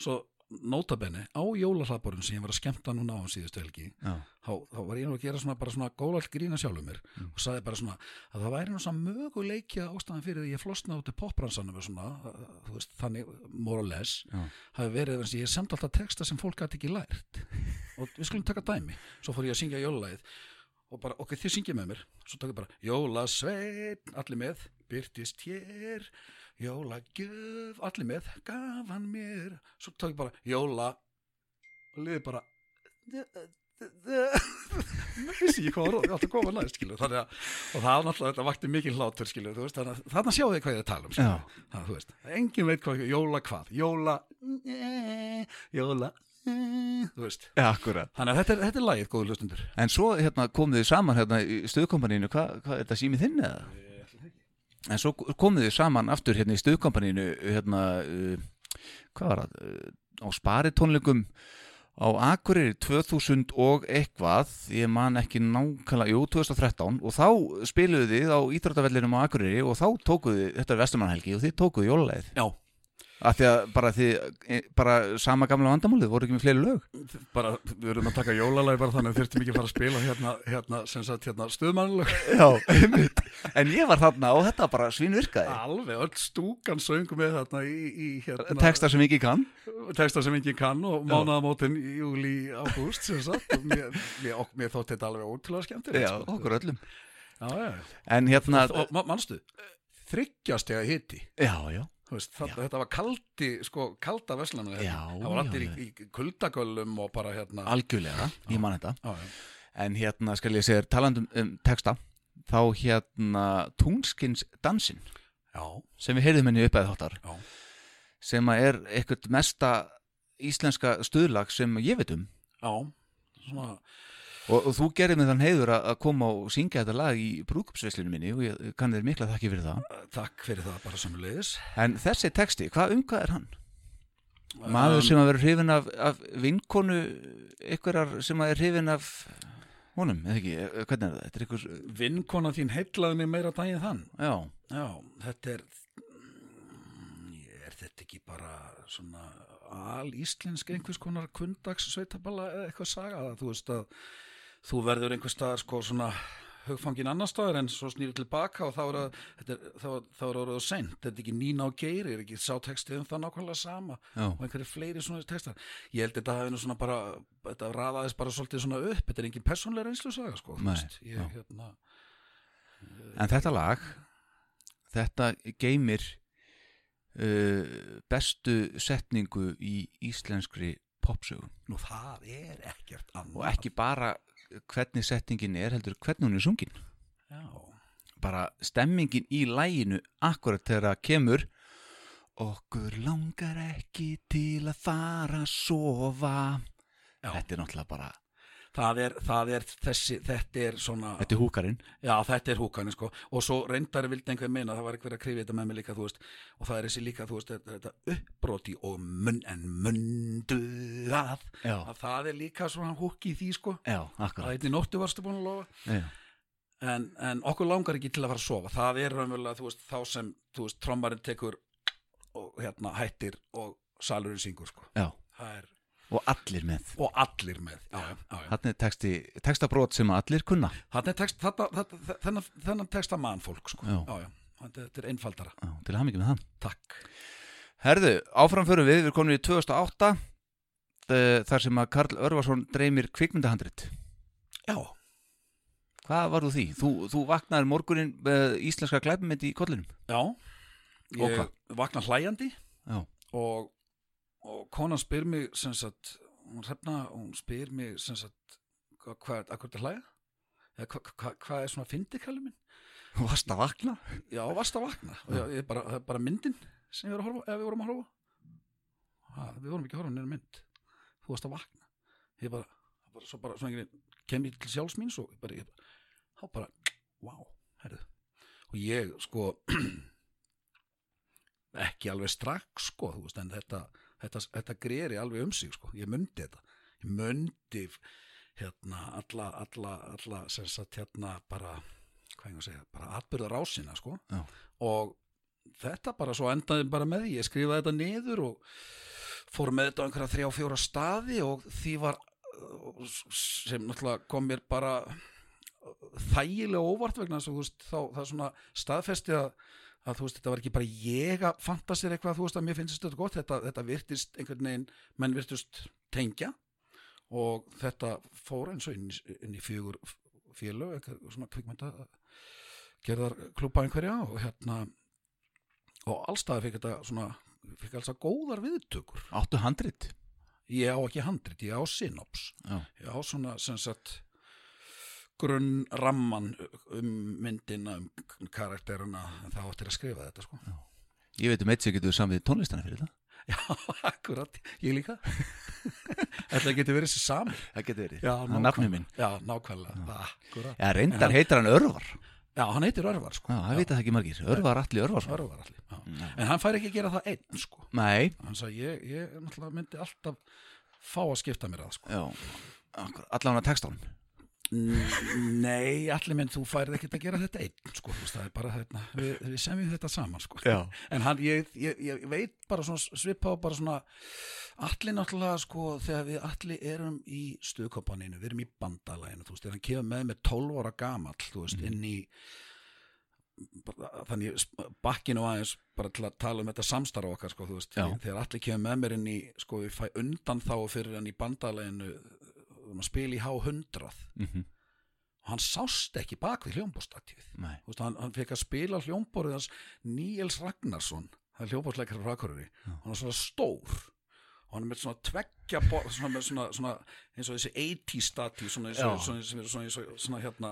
Svo nótabenni á jólahlaðborun sem ég var að skemmta núna á hann síðustu helgi, þá, þá var ég nú að gera svona bara svona gólall grína sjálfur mér og sagði bara svona að það væri nú svona möguleikja ástæðan fyrir því ég flosna út í popbransanum og svona, veist, þannig more or less, hafi verið þess að ég sendi alltaf texta sem fólk gæti ekki lært. Og við skulum taka dæmi. Svo fór ég að syngja jólalagið og bara, ok, þið syngja með mér. Svo tók ég bara, jólasveinn allir með, byrtist hér jólagjöf allir með, gaf hann mér svo tók ég bara, jóla og liði bara <laughs> vissi ég hvað var átti að koma næst, skilur þannig að, og það náttúrulega, þetta vakti mikið hlátur, skilur þú veist, þannig að þarna sjáu þið hvað ég er að tala um skilur. Já. það, þú veist, engin veit hvað, jóla hvað jóla jóla þú veist akkurat Þannig að þetta er, þetta er lagið, góðu hlustundur. En svo hérna, komið þið saman hérna, í stöðkompanínu, hvað hva, er þetta símið þinn eða? En svo komið þið saman aftur hérna í stöðkompanínu hérna, uh, hvað var það, uh, á sparitónleikum á Akureyri 2000 og eitthvað ég man ekki nákvæmlega, jú 2013 og þá spiluðu þið á Íþróttavellinum á Akureyri og þá tókuðu þetta er Vesturmannhelgi og þið tókuðu jólalæðið Já, af því að bara þið, e, bara sama gamla vandamálið, voru ekki með fleiri lög? Bara, við erum að taka jólalagi bara þannig að þurftum ekki að fara að spila hérna, hérna, sem sagt, hérna, stuðmannlög Já, einmitt. En ég var þarna og þetta bara svínvirkaði Alveg, öll stúkan söngum með þarna í, í hérna, Texta sem ekki kann. Texta sem enginn kann og mánaðamótin í júli, ágúst, sem sagt mér, mér, mér þótti þetta alveg ótrúlega skemmtilegt Já, sko. okkur öllum. Já, já, En hérna og ma- manstu, þryggjastega hitti Já, já veist, það, þetta var kaldi, sko, kalda veslanu Já, það var allir í, í kuldagöllum og bara hérna. Algjörlega, ég man þetta. Já, já. En hérna skal ég segja talandum um texta þá hérna Tungskins dansinn já, sem við heyrðum henni upp að þáttar Já. sem að er eitthvað mesta íslenska stuðlag sem ég veit um. Já. Svona, og, og þú gerir mig þann heiður að, koma og syngja þetta lag í brúkupsveislinu minni og ég kann þér mikla þakki fyrir það. Takk fyrir það bara sem leiðis En þessi texti, hvað um hvað er hann? Maður sem að vera hrifin af, af vinkonu ykkurar sem að er hrifin af honum, eða ekki, Eh, hvernig er það? Þetta er ykkur, vinkona þín heitlaði mig meira daginn þann. Já, já, þetta er er þetta ekki bara svona alíslensk einhvers konar kundags sveitaballa eða eitthvað saga? Að þú veist að þú verður einhver staðar sko svona hugfangin annar staðar en svo snýru tilbaka og þá er það er, er það sent, þetta er ekki Nína og Geir er ekki sá textið um það nákvæmlega sama já, og einhverju fleiri svona textar. Ég held þetta hafi nú svona bara þetta raðaðist bara svolítið svona upp. Þetta er engin persónlega reynslu saga sko Nei, veist. ég, hérna, En þetta lag, þetta geymir uh, bestu setningu í íslenskri popsögu. Nú það er ekkert annað. Og ekki bara hvernig setningin er, heldur hvernig hún er sungin. já, Bara stemmingin í læginu akkurat þegar það kemur Okkur langar ekki til að fara að sofa. Já. Þetta er náttúrulega bara, það er, það er þessi þetta er svona, þetta er húkarinn. já þetta er húkani sko og svo reyndar vildi einhver meina það var einhver að krifi þetta með mig líka þú veist og það er þessi líka þú veist þetta, uppbroti og munn en mundu að Já, að það er líka svona húki í því sko já, það akkurat. er í nóttu varstu búin að lofa Já. en, en okkur langar ekki til að fara að sofa það er raunverulega, þú veist, þá sem þú veist, trommarinn tekur og hérna hættir og salurinn syngur sko. já, það er, og allir með. og allir með já, já, já. Þannig er texti, textabrót sem allir kunna. Þarna er text, þarna, þarna, þennan, texta mann fólk sko. Já. já, já. Þetta, er einfaldara Já, til að hafa mikið með það. takk Herðu, áfram förum við, við komum í 2008 eh, þar sem að Karl Örvarsson dreymir kvikmyndahandrit. já, Hvað var þú því? Þú, þú vaknaðir morgunin með íslenska glæpmynd í kollinum. já Og ég hvað? vakna hlæjandi Já. og, og konan spyr mig sem sagt, hún hrefna hún spyr mig sem sagt hvað, er hlæja? Eða hvað hva, hva er svona fyndi kallið minn? Þú <laughs> varst að vakna? Já, varst að vakna. Og ég, bara, það er bara myndin sem að horfa, við vorum að horfa ha, við vorum ekki að horfa neina mynd. Þú varst að vakna. Ég bara, bara svo bara, svona einhvern veginn kem ég til sjálfs mín svo ég bara, ég, þá bara, wow, herðu. Og ég, sko <clears throat> ekki alveg strax, sko, þú veist, en þetta þetta, þetta greri alveg um sig, sko ég myndi þetta, ég myndi hérna, alla, alla, alla sem sagt, hérna, bara hvað ég að segja, bara atbyrða rásina sko. Já. og þetta bara svo endaði bara með því, ég skrifaði þetta niður og fór með þetta á einhverja þrjá fjóra staði og því var sem náttúrulega kom mér bara þægilega óvart vegna þess að þú veist, þá, það er svona staðfesti að, að þú veist, þetta var ekki bara ég að fantasir eitthvað, þú veist að mér finnst þetta gott. Þetta, þetta virtist einhvern veginn menn virtust tengja og þetta fór eins og inn, inn í fjögur félög, eitthvað svona kvikmynda gerðar klúpa einhverja og hérna og allstaði fikk þetta svona fikk alls að góðar viðtökur. Áttu handrit? ég á ekki handrit, ég á synops. Ég á svona sem sagt grunn ramman um myndina um karakterina en það áttir að skrifa þetta sko. Ég veit um eitt sem getur samið tónlistana fyrir það. já, <laughs> akkurat, ég líka. <laughs> Þetta getur verið sér sami Það getur verið. já, það er nafnið minn. já, nákvæmlega, akkurat. Já, reyndar hann- heitir hann Örvar. já, hann heitir Örvar sko. Já, það veit það ekki margir. Örvar allir Örvarsson. Örvar allir, já. en hann fær ekki að gera það einn sko. Nei, hann sagði, ég, ég myndi alltaf fá að skipta mér að sko. Já, akkur, allan að textan N- Nei, allir minn, þú færið ekkert að gera þetta einn sko, það er bara þetta við, við semjum þetta saman sko. Já. en hann, ég, ég, ég veit bara svona svipa á bara svona allir náttúrulega sko þegar við allir erum í stuðkopaninu, við erum í bandalæginu þú veist, þegar hann kemur með með 12 ára gamall þú veist, inn í bara, þannig bakkinu aðeins bara til að tala um þetta samstarf okkar sko, þú veist, Já. þegar allir kemur með mér inn í sko, við fæ undan þá fyrir hann í bandalæginu um að spila í H100 mm og hann sást ekki bak við veist, hann, hann fekk að spila hljómborðið hans Níels Ragnarsson það er hljómborðsleikari frá Akureyri. Hann var svona stór. Og hann er með svona tveggja borð eins og þessi 80 stati svona, eins og, svona, hérna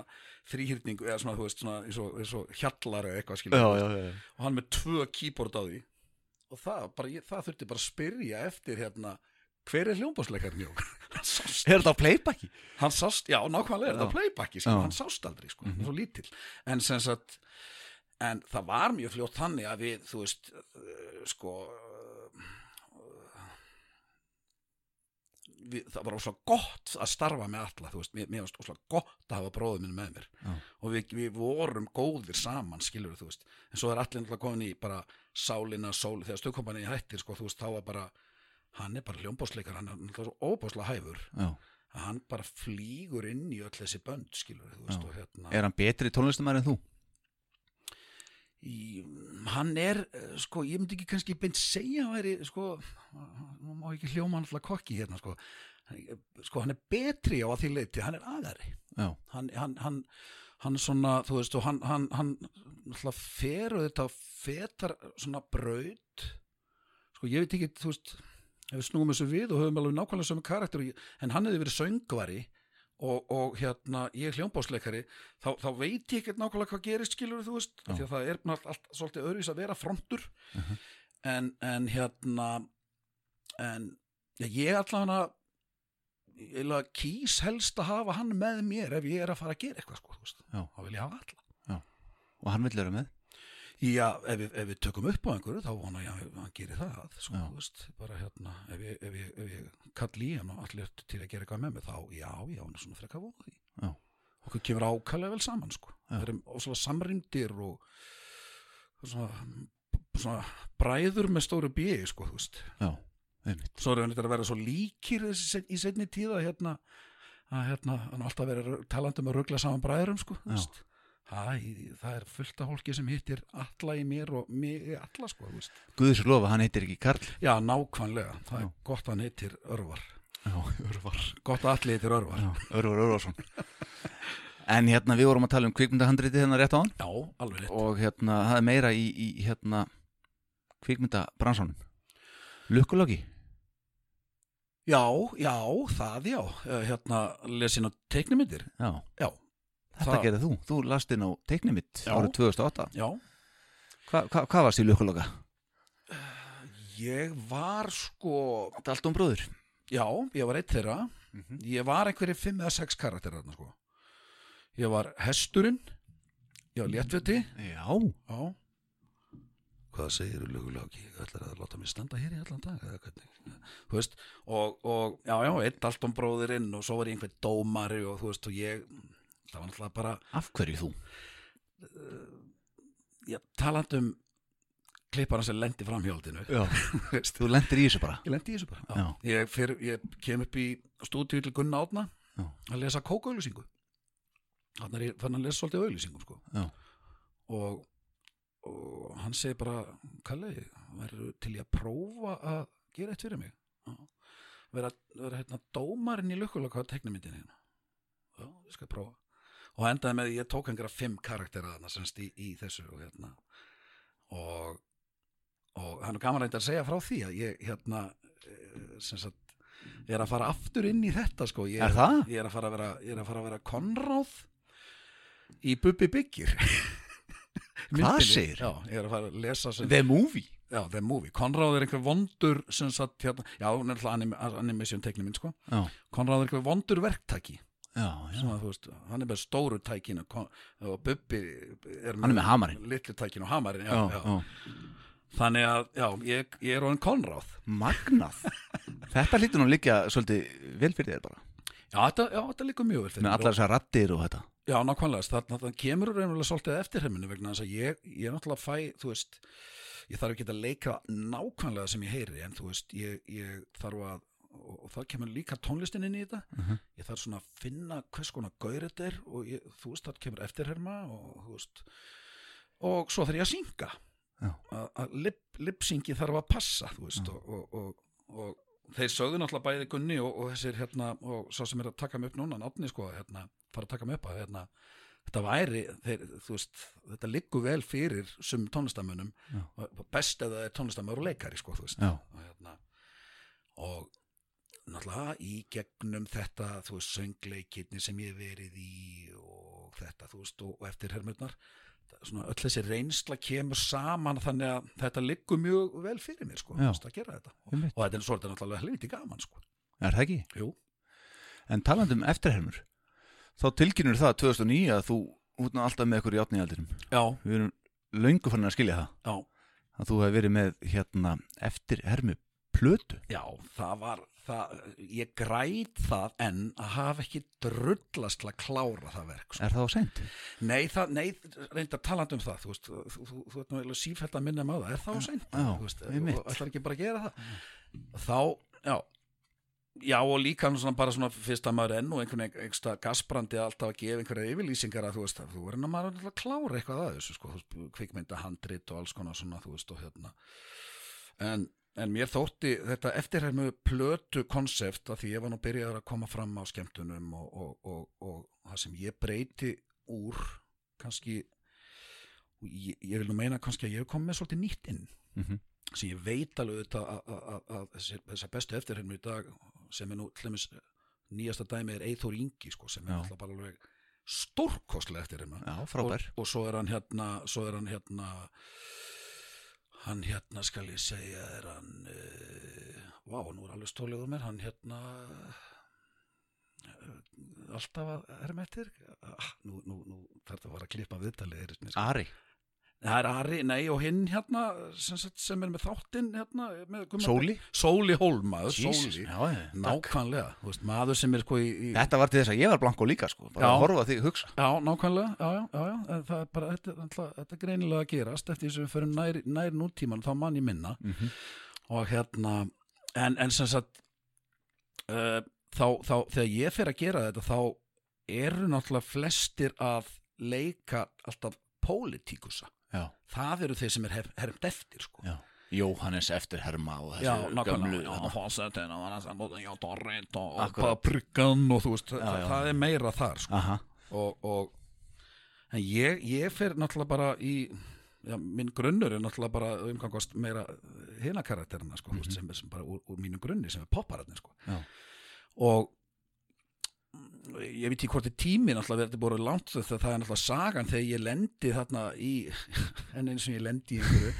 þrýhyrningu eða svona, þú veist, svona eins og, eins og hjallar eða eitthvað já. og hann með tvö keyboard á því. Og það, bara, ég, það þurfti bara að spyrja eftir hérna hver er sást. Er þetta á playbacki? hann sást, já, nákvæmlega, Já. þetta playbacki sko, hann sást aldrei, sko, svo lítill. En sagt en það var mjög fljótt þannig að við þú veist, uh, sko uh, við, það var svo gott að starfa með alla, þú veist, mér, var svo gott að hafa bróðum minn með mér. Já. og við, við vorum góðir saman, skilur þú veist, en svo er allir náttúrulega komin í bara sálina, sól, þegar stöðkompani hættir, sko, þú veist, þá var bara hann er bara hljómbásleikar, hann er náttúrulega svo óbáslega hæfur. Já. að hann bara flýgur inn í öll þessi bönd skilur veist hérna Er hann betri tónlistamæri en þú? í, hann er eh, sko ég myndi ekki kannski beint segja að væri sko nú má ekki hljóma hann alltaf kokki hérna sko. Sko hann er betri á að því leiti hann er aðari. Hann, hann, hann, hann svona þú veist og hann, hann, hann alltaf fer og þetta fetar svona braut. Sko ég veit ekki þú veist við snúum þessu við og höfum alveg nákvæmlega sömu karakter en hann hefði verið söngvari og, og hérna ég er hljómbásleikari þá, þá veit ég ekkert nákvæmlega hvað gerist skilur þú veist, því að það er allt, allt svolítið öðruvis að vera frontur. En, en hérna en ja, ég allavega eiginlega kýs helst að hafa hann með mér ef ég er að fara að gera eitthvað sko, þá vil ég hafa alla. Og hann vill vera með Já, ef við, ef við tökum upp á einhverju þá vona ég að hann gerir það sko, veist, bara hérna ef ég, ef ég, ef ég kalli í hann og allir til að gera eitthvað með mig þá, já, já, hann er svona frekar vona því Já. okkur kemur ákallega vel saman sko. Já. við erum óslega samrýndir og svona, svona bræður með stóru bíi sko, þú veist Já, einmitt svo erum við að vera svo líkir í setni tíða hérna, að hérna, hann er alltaf verið talandi um að ruggla saman bræðurum sko, þú veist. Æ, það er fullt af hólki sem hittir alla í mér og mig alla sko. Guðis lofa, hann heitir ekki Karl. Já, nákvæmlega, það er gott að hann hittir Örvar. Já, Örvar. Gott að allir hittir Örvar. Já, Örvar Örvarsson. En hérna, við vorum að tala um kvikmyndahandriti hérna rétt á hann Já, alveg rétt. Og hérna, það er meira í, í hérna kvikmyndabransanum. Lukkulogi já, já, það já. Eh, hérna, lesin á teiknumyndir Já, já, þetta Það- gerði þú. Þú last inn á teiknimitt Já. árið 2008 já. Hva, hva, Hvað varst í Lukkuloga? ég var sko Dalton bróður já, ég var eitt þeirra. Mhm. ég var einhverjir fimm eða sex karakterar þarna sko. Ég var hesturinn. Ég var léttviti Já, Já. Hvað segir lögulega Ég ætlar að láta mig standa hér í allan dag Þú veist og, og já, já, einn Dalton bróðirinn og svo var ég einhver dómari og þú veist og ég það var náttúrulega bara af hverju þú? ég talandi um klippana sem lendi fram Já, <laughs> veist, þú lendir í þessu bara ég lendi í þessu bara Já. Ég, fyr, ég kem upp í stúdíu til Gunna Átna Já. að lesa kókauðlýsingu þannig að lesa svolítið auðlýsingum sko. Já. og, og hann segir bara Kalli, verður til ég að prófa að gera eitt fyrir mig Já. vera, vera hérna dómarinn í lukkulega teknimyndin hérna já, ég skal prófa og endaði með ég tók einhverja fimm karaktera þarna semst í, í þessu og hérna. Og og hann er gaman að segja frá því að ég hérna eh, sem sagt ég er að fara aftur inn í þetta sko. Ég Er það? ég er að fara að vera, ég er að fara að vera konráð í Bubbi Byggir. <laughs> Hvað segir? Já, ég er að fara að lesa sem, The Movie? Já, The Movie. Konráð er einhver vondur sem sagt hérna, já, er anim, animation tekniminn sko. Já, Konráð er einhver vondur verktaki já, já. þú veist, hann er með stóru tækinu kon- og Bubbi er með hamarinn. litlu tækinu og já. þannig að, já, ég, ég er orðin Konráð Magnað <laughs> Þetta hlýtur nú líka svolítið vel fyrir þér bara Já, þetta, þetta líka mjög vel fyrir með mér allar þessar rattir og þetta Já, nákvæmlega, það kemur reynulega svolítið eftir heiminu vegna þess að ég, ég náttúrulega fæ, þú veist, ég þarf ekki að leika nákvæmlega sem ég heyri en þú veist, ég, ég þarf að, og, og það kemur líka tónlistin inn í þetta, ég þarf svona að finna hvers konar gaur þetta er og ég, þú veist, það kemur eftirherma og þú veist, og svo þarf ég að synga, að, að lip, lipsyngi þarf að passa, þú veist, og, og, og, og þeir sögðu náttúrulega bæði Gunni og, og þessir hérna og svo sem er að taka mig upp núna nátni sko hérna, fara að taka mig upp að hérna þetta væri, þeir, þú veist þetta liggur vel fyrir sum tónlistamönnum best ef það er tónlistamöður og leikari sko, þú veist. Og hérna og náttúrulega í gegnum þetta, þú veist, söngleikirni sem ég verið í og þetta, þú veist, og, og eftir hermurnar svona öll þessi reynsla kemur saman þannig að þetta liggur mjög vel fyrir mér sko, Já. að gera þetta. Og, og þetta er svolítið náttúrulega helviti gaman sko. Er það ekki? Jú, En talandi um eftirhermur þá tilkynur það 2009 að þú út nú alltaf með ykkur í átniðaldirum já, Við erum löngu fannin að skilja það. Já, að þú hefur verið með hérna eftirhermu plötu já, það var það, ég græt það en að hafa ekki drullast til að klára það verk sko. Er það á seint? Nei, það, nei, reyndar talandi um það þú veist, þú, þú, þú, ert eiginlega sífælt að minna með það er það á seint, Já, veist, einmitt. og ætlar ekki bara að gera það þá, já já og líka svona bara svona fyrst að maður er enn og einhvern veginn einhversta gasbrandi alltaf að gefa einhverja yfirlýsingar að þú veist að þú verður að maður er að klára eitthvað að þessu sko, þú veist, kvikmynda handrit og alls konar svona þú veist og hérna en, en mér þótti þetta eftirhermu plötu konsept að því ég var nú byrjaður að koma fram á skemmtunum og, og, og, og það sem ég breyti úr kannski ég, ég vil nú meina kannski að ég hef komið með svolítið nýtt inn. Mhm. sem ég veit alveg þetta að, þessar, bestu eftirhermu í dag sem er nú til dæmis nýjasta dæmi er Eithor Ingi sko, sem er alltaf bara alveg stórkostlega eftirherma. Og svo er hann hérna svo er hann hérna hann hérna skal ég segja er hann uh, vá, nú er alveg stólegur mér. Hann hérna uh, alltaf að herma eftir. Ah, nú, nú, nú þarf það að fara að klippa viðtalið Ari það er Ari, nei og hinn hérna sem, sem er með þáttinn hérna Sóli? Sóli Jesus, Sóli. Já, nákvæmlega, veist, maður sem er sko í, í Þetta var til þess að ég var blanko líka sko. Bara Já. að horfa þig hugsa. Já, nákvæmlega, já, já, já, það er bara, þetta, náttúrulega- þetta er greinilega að gerast eftir þess að við förum nær, nær nútíman þá mann ég minna. Mhm. og hérna, en, en sem sagt uh, þá, þá, þegar ég fer að gera þetta þá eru náttúrulega flestir að leika alltaf pólitíkusa, Já, það eru þeir sem er her, hermt eftir, sko. Jóhannes eftirherma og þessi Já, gömlu já. fósettin og Dorrit og, og paprikan og þú veist, Já, það, já. það er meira þar, sko. Og, og en ég, ég fer náttúrulega bara í minn grunnur er náttúrulega bara umgangast meira hina karakterina sko, mm sem er sem bara úr, úr mínu grunni sem er popparatni sko. Og ég veit ekki hvort er tími náttúrulega verður búið langt það er náttúrulega sagan þegar ég lendi þarna í <laughs> en eins og ég lendi í einhverju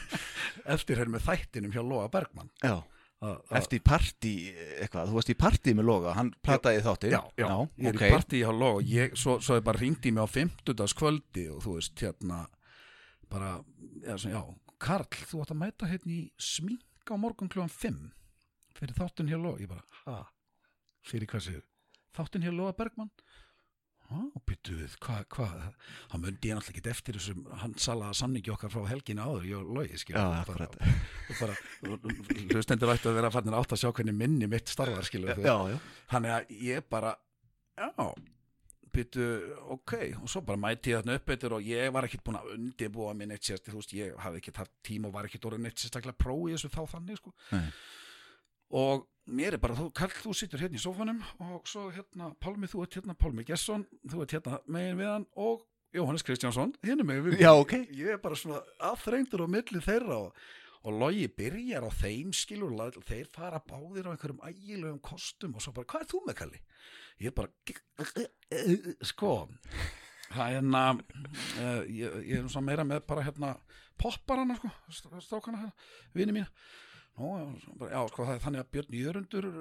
<laughs> eftir hér með þættinum hjá Lóa Bergmann. Já. Að, að, Eftir partí eitthvað, þú varst í partí með Loga hann plataði þátti já, já, ég er ok. í partí hjá Lóa ég, svo, svo ég bara ringdi mig á 50. kvöldi og þú veist hérna bara, já, já Karl, þú átt að mæta hérna í smink á morgun kljóðan 5 fyrir þáttun hjá Lóa, ég bara, ha? Fyrir hvað séu, þáttun hjá Lóa Bergmann. Ha, og byttu við, hvað, hvað? Hann myndi ég náttúrulega ekki eftir þessum hann salaða samningi okkar frá helgina áður. Ég Lói, skilur Já, bara, bara, hlustendur ættu að vera farnir átt að sjá hvernig minni mitt starfar, já þannig að ég bara já, byttu ok, og svo bara mæti ég þarna upp og ég var ekkit búin að undibúa minn eitt sérst, þú veist, ég hafði ekkit haft tíma og var ekkit orðin eitt sérstaklega pró í þessu þá þannig, sko. Nei. og mér er bara, þú, Karl, þú situr hérna í sófanum og svo hérna, Pálmi, þú ert hérna Pálmi Gesson, þú ert hérna megin við hann og Jóhannes Kristjánsson hérna megin við. Já, ok. ég er bara svona aðþrengdur á milli þeirra og, og logi byrjar á þeim skilur, þeir fara báðir á einhverjum ægilegum kostum og svo bara, hvað er þú með Kalli? Ég er bara sko það er hérna uh, ég, ég er svona meira með bara hérna popparana sko, strákana hérna, vini mína Nú, já, sko, það er þannig að Björn Jörundur er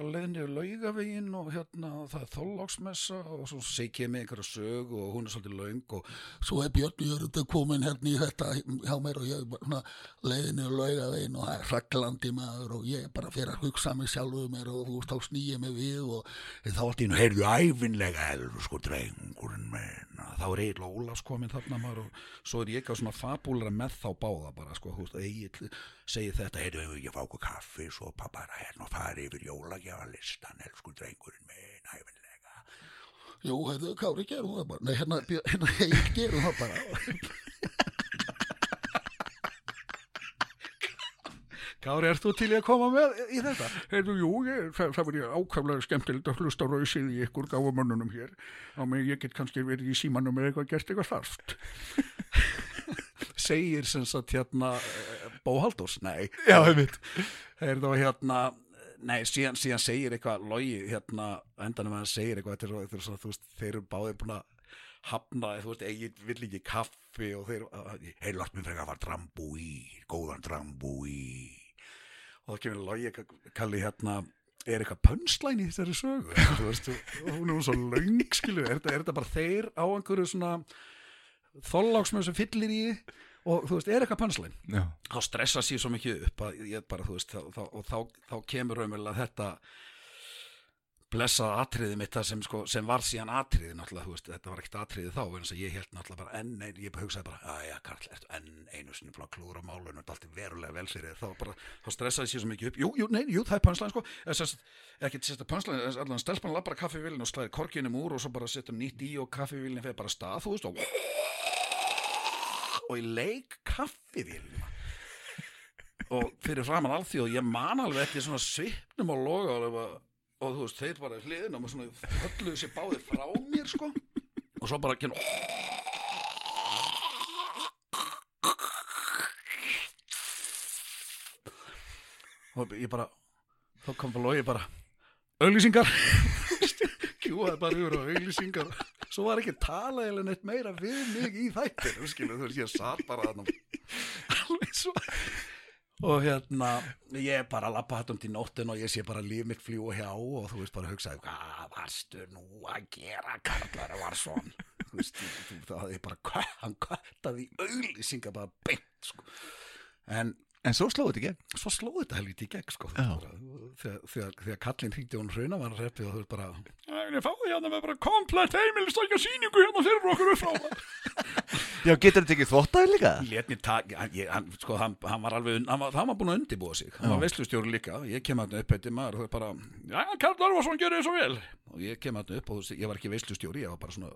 að leiðinni laugavegin og hérna, það er þóllagsmessa og svo segið með einhverja sög og hún er svolítið laung og svo er Björn Jörundur komin hérna í þetta hjá mér og ég bara leiðinni laugavegin og það er raglandi maður og ég er bara fyrir að hugsa mig sjálfuð mér og þú veist, þá snýja mig við og þá allt í hennu, heyrðu æfinlega elur sko drengurinn minn þá er Egil Ólafs komin þarna maður og svo er ég eitthvað svona fabúlara með þá báða bara sko, þú heyrðu, hefur ekki fá okkur kaffi svo bara hérna og fari yfir jólagjafalistan, elsku drengurinn minn æfinlega Jú, heyrðu, Kári, gerum það bara Nei, hérna, hérna Egil, gerum það bara Kári, ert þú til að koma með í þetta? Heyrðu, jú, ég, það, það var ég ákvæmlega skemmtilegt að hlusta á rausið í ykkur gáfumönnunum hér. Á mig ég get kannski verið í símanum eða eitthvað gert eitthvað þarft. Segir sem sagt hérna eh, Bó Halldórs, nei. Já, einmitt. Heyrðu og hérna Nei, síðan, síðan segir eitthvað logi hérna, endanum að hann segir eitthvað þetta er, svona, þú veist, þeir eru báðir búin að hafna, þú veist, eigin vill ekki kaffi og þeir, hei, látt mér frekar að fara drambú í, góðan drambú í og þá kemur logi kalli hérna er eitthvað pönslæn í þessari sögu? <laughs> Þú veist, hún er svo löng skilu, er þetta, bara þeir á einhverju svona þolláksmöð sem fyllir í og þú veist, er eitthvað Já. þá stressa sér svo mikið upp að bara, veist, þá, þá, og þá, þá kemur raunverulega þetta blessað atriði mitt það sem, sko, sem var síðan atriði náttúrulega, veist, þetta var ekkert atriði þá en ég held náttúrulega bara enn einu ég bara hugsaði bara, að já, Karl, ertu enn einu sinni að klúra málun og þetta er alltaf verulega vel fyrir þér, þá bara, þá stressaði sér svo mikið upp. Jú, jú, nei, jú, það er pönslæn, sko. Ekki sérsta pönslæn, allan stelpan lappar að kaffivilin og slæðir korkinum úr og svo bara setja nýtt í og kaffivilin fer bara stað, þú veist, og og ég leik kaffivélina og fyrir framann alþjóð ég man alveg eftir svona svipnum á loga og, og þú veist, þeir bara hliðin og maður svona hölluðu sér báðir frá mér sko. Og svo bara kynna og ég bara þá kom bara logi bara auglýsingar. <laughs> Kjúaði bara yfir á auglýsingar svo var ekki talað eða neitt meira við mig í þættir skilu, þú veist, ég satt bara þarna alveg svo og hérna, ég bara lappa hættum til nóttin og ég sé bara líf mitt fljúa hjá og þú veist bara hugsaði hvað varstu nú að gera Karlar var svon þú veist, þú, það ég bara hann köttaði í auglýsingar bara beint sko. en En svo slóðu þetta ekki. svo slóði þetta helviti í gegn sko, Já. bara, þegar, þegar, þegar kallinn hringdi hún hrauna var hann reppi og veist bara Ég fáði hérna með bara komplett heimilistakja síningu hérna fyrir okkur upp frá það. <laughs> Já, getur þetta ekki þvóttaði líka? Lét mér tak, hann, sko, hann, hann var alveg, hann var, hann var búin að undibúa sig, hann var veislustjóri líka, ég kem hann upp eftir maður, og þau bara, Já, Karl Arvarsson gerir svo vel. og ég kem hann upp og ég var ekki veislustjóri, ég var bara svona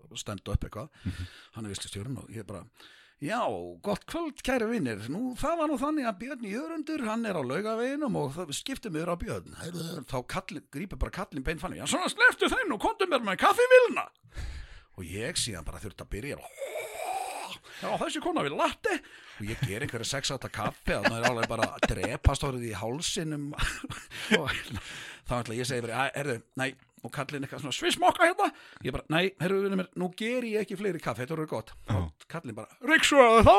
er já, gott kvöld kæri vinnir, nú það var nú þannig að Björn Jörundur, hann er á laugaveginum og það skiptum yfir á Björn, þá grípur bara kallin bein fannig, já, Svona sleftu þeim og kontum mér með kaffivilna. og ég síðan bara þurfti að byrja já þessi kona við latte. Og ég ger einhverja sex átta kaffi og það er alveg bara að drepast orðið í hálsinum. <laughs> Og þá ætla ég að segja bara, erðu, nei og kallin eitthvað svona svissmokka hérna ég bara, nei, herru, mér, nú ger ég ekki fleiri kaffi þetta voru gott, og kallin bara Ríksuðu þá.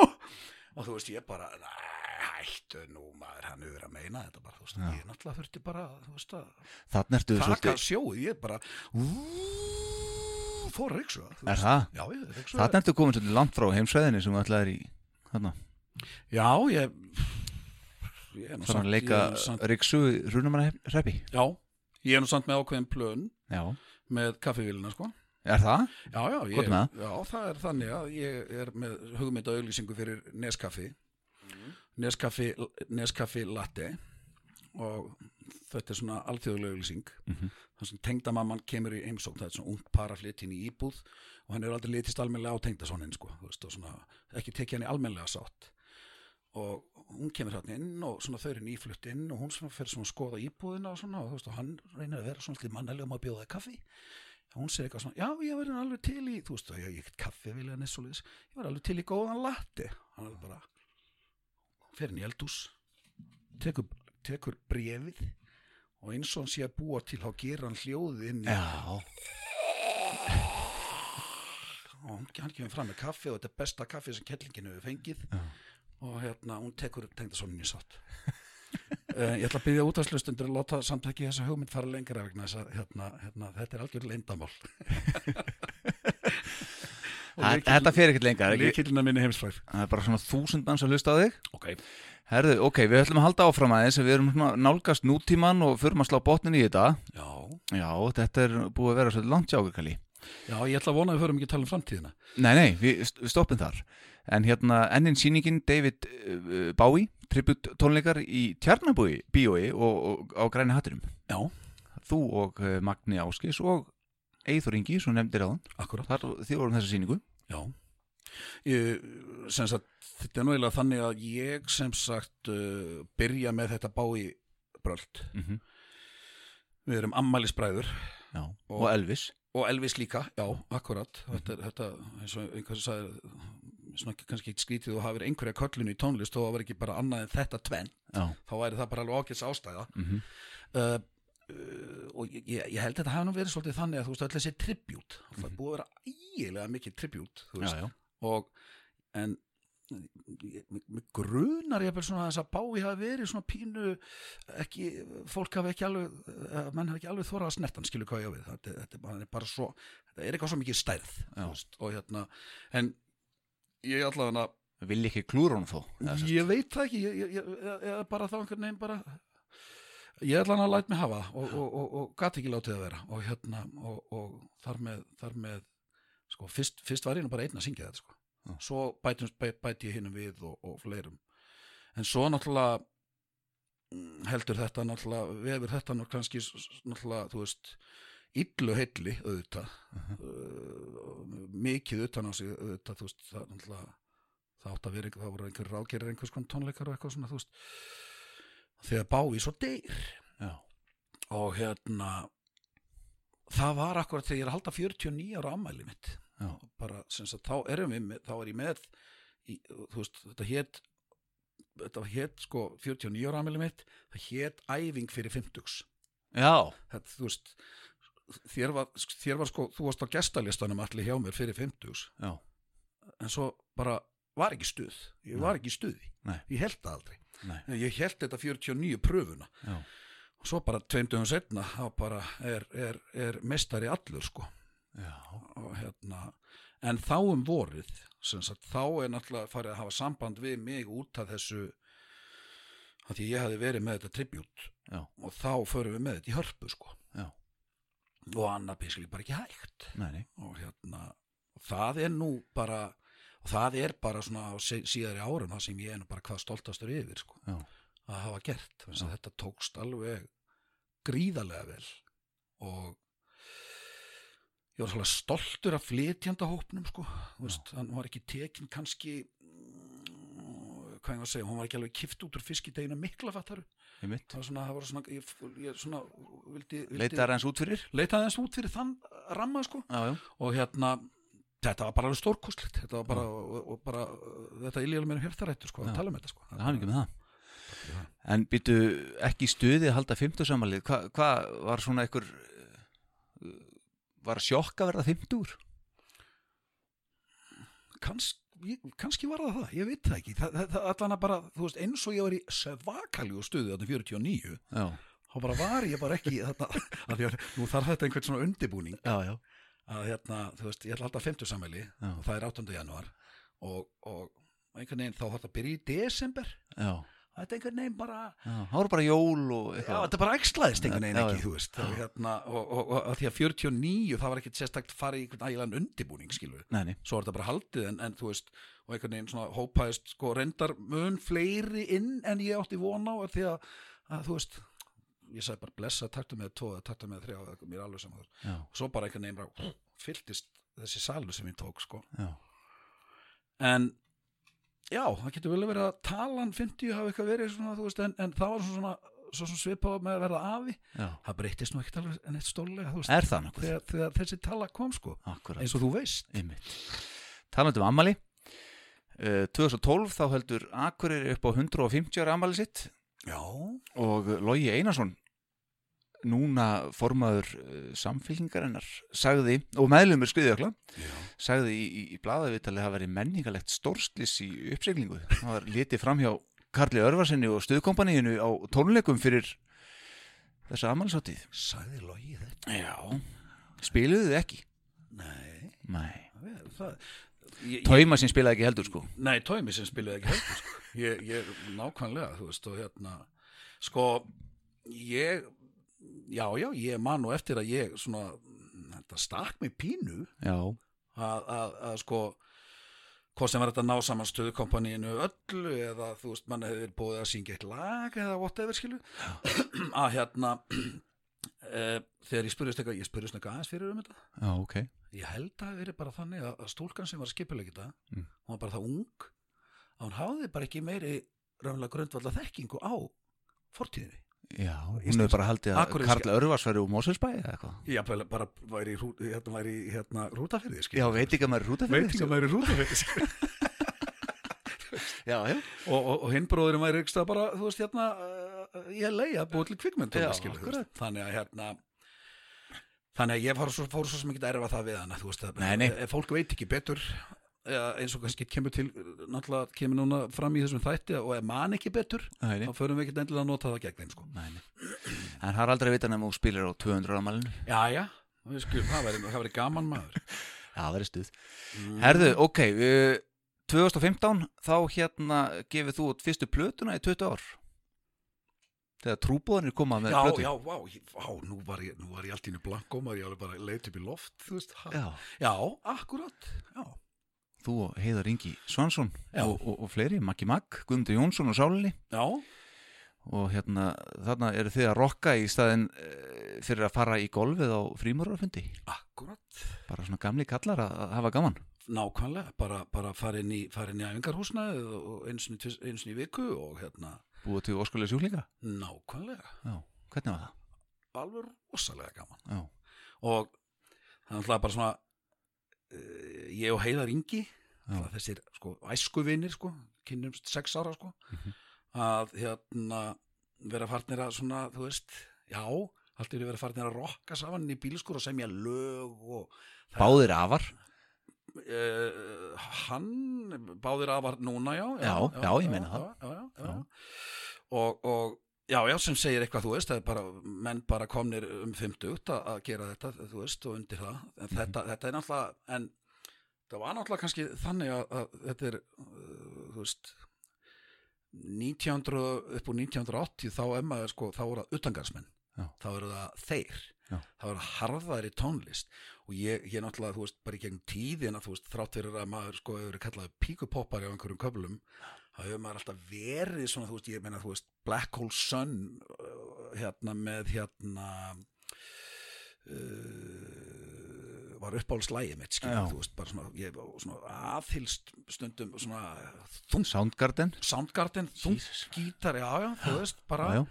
og þú veist, ég bara, hættu nú maður, hann hefur að meina þetta bara, þú veist, ég náttúrulega þurfti bara, þú veist að taka sjóið, ég bara úúúú, fór ríksu Er það? Já, ég ríksu Þannig ertu komin svolítið langt frá heimsveðinni sem þú ætlaðir í... Þannig. Já, ég, ég er nú að leika ég er samt, reppi. Já, ég er nú samt með ákveðin plön Já. með kaffivélina, sko. Er það? Já, já, ég, já, það er þannig að ég er með hugmynda auglýsingu fyrir Neskaffi Neskaffi, Neskaffi latte. Og þetta er svona alþjóðlega auglýsing. Mhm. þar sem tengdamamman kemur í heimsókn. Það er svona ungt para flytt inn í íbúð og hann er aldrei litist almennilega á tengdasónin sko, þú veist, svona, ekki tekið hann í almennilega sátt og hún kemur hérna inn og svona þau eru nýflutt inn og hún svona fer svona að skoða íbúðina og svona og þú veist og hann reynir að vera svona slið mannelega um að bjóða þér kaffi og hún segir eitthvað svona, já ég verður alveg til í þú veist, og ég get kaffi vilja nessulegis ég verður alveg til í góðan latte hann er bara í eldús tekur, tekur brefið og eins og hann sé að búa til þá gerir hann hljóðið inn Já. og hann, kemur fram með kaffi og þetta er besta kaffi sem kettlingin hefur fengið Já. Og hérna hún tekur tengdasoninu í sátt. Uh, <laughs> ég ætla að byggja útvarslustundur að láta samt ekki þessa hugmynd fara lengra vegna þess að hérna, hérna, þetta er algjör leyndamál <laughs> Það- Þetta fer ekkert lengra? Líkillina minni heimsfræð Það er bara svona þúsund manns að hlusta á þig. Ok, Herðu, ok, við ætlum að halda áfram aðeins Við erum nálgast nútíman og förum að slá botnin í þetta. Já, Já, þetta er búið að vera svolítið langt kalli já, ég ætla að vona að við förum ekki að tala um framtíðina. Nei, nei, við, stoppum þar. En hérna, ennin sýningin David uh, Bowie, tribut tónleikar í Tjarnabúi bíói og, og á græni hatturum Já, Þú og uh, Magni Áskis og Eithor Ingi, svo nefndir áðan. Akkurat Þar þið vorum þessa sýningu. Já. Ég, sem sagt, Þetta er nú eiginlega þannig að ég sem sagt uh, byrja með þetta bái bröld mm -hmm. Við erum ammælisbræður Já, Og- og Elvis og Elvis líka, já, akkurat. Þetta, þetta eins og einhvers sagði svona ekki- kannski ekki skrítið og hafið einhverja köllinu í tónlist og það var ekki bara annað en þetta tvenn þá væri það bara alveg ágæts ástæða. Mm uh, uh, og ég, ég held að þetta hafi nú verið svolítið þannig að þú veist öll þessi tribut það er búið að vera ægilega mikið tribut og en grunar ég bara svona að þess að bái hafi verið svona pínu ekki, fólk hafi ekki alveg eh, menn hafi ekki alveg þorað að snertan skilu hvað ég á við. Þetta, þetta er bara- svo þetta er eitthvað svo mikið stærð veist, og hérna en ég allavega Vil ekki klúra hún þó ég veit það ekki ég, ég, ég, ég, bara þá einhvern veginn bara ég að læt mig hafa og, og, og, og gat ekki látið að vera og hérna og, og þar með, þar með sko, fyrst, fyrst var ég nú bara einn að syngja þetta sko. Já. svo bæti, bæ- bæti ég hinnum við og, og fleirum. En svo náttúrulega mm, heldur þetta náttúrulega vefur þetta nú kannski náttúrulega þú veist illu heilli auðvitað. Uh, mikið utan á sig auðvitað þú veist það náttúrulega það átt að vera einhver, það voru einhver rágerir einhvers konar tónleikar og eitthvað svona þú veist. Þegar bái svo deyr. Já, og hérna það var akkurat þegar ég er að halda 49 ára ammæli mitt já, bara sem sagt þá erum við með, þá er ég með í, þú veist þetta hét þetta hét sko 49 ára ammæli mitt það hét æfing fyrir 50 já, þetta þú veist þér var, þér var sko þú varst á gestalistanum allir hjá mér fyrir 50 já. en svo bara var ekki stuð. Ég var ekki stuði, Nei. ég held það aldrei. Nei. Ég held þetta 49 pröfuna. Já. og svo bara tveimdugum setna þá bara er, er, er mestari allur sko. og hérna en þá um vorið sagt, þá er náttúrulega farið að hafa samband við mig út af þessu að því ég hafi verið með þetta tribut og þá förum við með þetta í hörpu sko. Já. og annað bískli bara ekki hægt. Nei, nei, og hérna og það er nú bara og það er bara svona á sí- síðari árum það sem ég er nú bara hvað stoltastur yfir sko, já, að hafa gert. Þetta tókst alveg gríðarlega vel. Og ég var stoltur af flytjanda hópnum sko, hann var ekki tekin kannski mm, hvað ég var að segja, hún var ekki alveg kift út úr fiskideginu mikla fattaru. Það var svona, það var svona, ég, ég svona vildi, vildi Leitar hans út fyrir? Leitaði þess út fyrir þann ramma sko. Já, já, og hérna þetta var bara alveg stórkostlegt. Þetta var bara, og, og bara þetta ilíðal mér hérþarættu sko, Já. að tala um þetta sko. Það hafði ekki með það. En býtu ekki stuði að halda 50 samanlið Hvað hva var svona einhver Var sjokk að verða 50 úr? kannski, kannski var það það, ég veit það ekki það, það, það allan að bara, þú veist, eins og ég var í svakaljú stuðu þarna 49 Já, þá bara var ég bara ekki þarna, <laughs> að að nú þarf þetta einhvern svona undibúning já, já að hérna, þú veist, ég ætla alltaf 50 samæli Já. og það er 8. januar og, og einhvern veginn þá þarf þetta að byrja í desember Já, þetta einhvern veginn bara já, það voru bara jól og Já, eitthvað. þetta bara ekslaðist einhvern veginn Já, ekki, já. þú veist. Og, hérna, og, og, og að því að 49 það var ekkert sérstakt farið í einhvern ægilegan undibúning skilur Nei, nei, svo er þetta bara haldið en, en þú veist og einhvern veginn svona hópaðist sko reyndar mun fleiri inn en ég átti vona á því að, að þú veist ég sagði bara blessa, taktu með tvo eða taktu með þrjá, mér er alveg saman þar. Já, og svo bara einhvern veginn fylltist þessi salur sem ég tók sko. Já. En já, það getur vel að talan 50 hafi eitthvað verið svona, veist, en, en það var svona, svo svona svipað með að verða afi. Já, það breytist nú ekkert alveg en eitt stólega veist, er það nokkuð? þegar, þegar þessi tala kom sko Akkurat, eins og þú veist. Einmitt. Talandi um ammali uh, 2012 þá heldur Akureyri upp á 150 ára ammali sitt. Já, og Logi Einarsson núna formaður uh, samfélkingarinnar sagði, og meðlumur skriðjökla sagði í, í, blaðavitali að það veri menningalegt stórslis í uppseglingu það var litið fram hjá Karli Örvarsinni og stuðkompaníinu á tónleikum fyrir þessa ammálsáttíð Sæði logi þetta? Já. Spiluðu þið ekki? Nei, Nei. Það Tóima sem spilaði ekki heldur sko. Nei, Tóimi sem spilaði ekki heldur sko. ég, ég, nákvæmlega, þú veist og hérna, sko ég, já, já, ég man nú eftir að ég svona, þetta stakk mig pínu að, að, að sko hvort sem var þetta ná saman stöðukompaníinu öllu eða þú veist, mann hefur búið að syngja eitt lag eða whatever skilu að hérna e, <clears throat> þegar ég spurðist eitthvað, ég spurðist eitthvað aðeins fyrir um þetta. Já, ok. Ég held að það verið bara þannig að, að stúlkan sem var skipulegið þetta, Mm. hún var bara það ung að hún hafði bara ekki meiri raunlega grundvalda þekkingu á fortíðinni. Já, hún hefur bara haldið að Karl Örvars væri úr Móselsbæði eða eitthvað? Já, bara, bara væri, hérna væri í, hérna rútafyrði, Já, veit ekki að maður er rúta fyrir Veit ekki að væri rútafyrði, <laughs> Já, já. Og, og, og hinn bróðurinn væri ykkur bara, þú veist, hérna uh, ég leiði að búið til kvikmynd Já, akkurat. þannig að hérna þannig að ég fór svo, fór svo sem ekki að erfa það við hana þú veist, að, Nei, nei. fólk veit ekki betur eða eins og kannski kemur til náttúrulega kemur núna fram í þessum þætti og ef man ekki betur, nei. þá förum við ekki endilega að nota það gegn þeim, sko. En er aldrei að vita nefnum þú spilir á 200 ámælinu Já, já, skulum, það væri, væri gaman maður <laughs> Já, það er stuð Herðu, ok, uh, 2015 þá hérna gefið þú fyrstu plötuna í 20 ár Þegar trúbóðanir koma með Já, plötu já, vá, ég- vá, nú var ég, nú var ég allt í nú blanko maður, ég alveg bara leit upp í loft, já. Já, akkurat, já. Þú og Heiðar Ingi Svansson og, og, og fleiri, Maggi Magg, Guðmundur Jónsson og Sálinni. Já, og hérna þarna eru þið að rokka í staðin uh, fyrir að fara í golfið á frímurarfundi akkurat, bara svona gamli kallar að, að hafa gaman. Nákvæmlega, bara, bara fara inn í, í æfingarhúsnaðið og eins og í, viku og hérna, búið til óskulega sjúklinga nákvæmlega, Já, hvernig var það? alveg rosalega gaman. Já, Og það er bara svona, ég og Heiðar Ingi, Já. þessir sko æskuvinir sko, kynnumst sex ára sko, Mhm. að hérna vera farnir að svona, þú veist, já, allt er vera farnir að rokka saman í bílskur og semja lög og Báðir afar Uh, hann báðir afar núna já Já, já, ég meina það. já, já, já, Já. Og, og já, já, sem segir eitthvað þú veist, það er bara, menn bara komnir um 50 að, að gera þetta þú veist, og undir það, en Mhm. þetta, þetta er náttúrulega, en það var náttúrulega kannski þannig að, að þetta er uh, þú veist 1900, upp úr 1980 þá er maður sko, þá voru það utangarsmenn Já. þá eru það þeir Já. þá eru harðari tónlist og ég, ég náttúrulega, þú veist, bara í gegn tíðina þú veist, þrátt fyrir að maður sko hefur verið kallað píkupoppari á einhverjum köflum þá hefur maður alltaf verið svona, þú veist, ég meina, þú veist, Black Hole Sun uh, hérna með hérna uh, var uppáhaldslægi mitt, skilja, þú veist, bara svona, ég var svona aðhylst stundum svona þungt Soundgarden? Soundgarden, þungt gítar, já, já, þú veist, bara Já, já.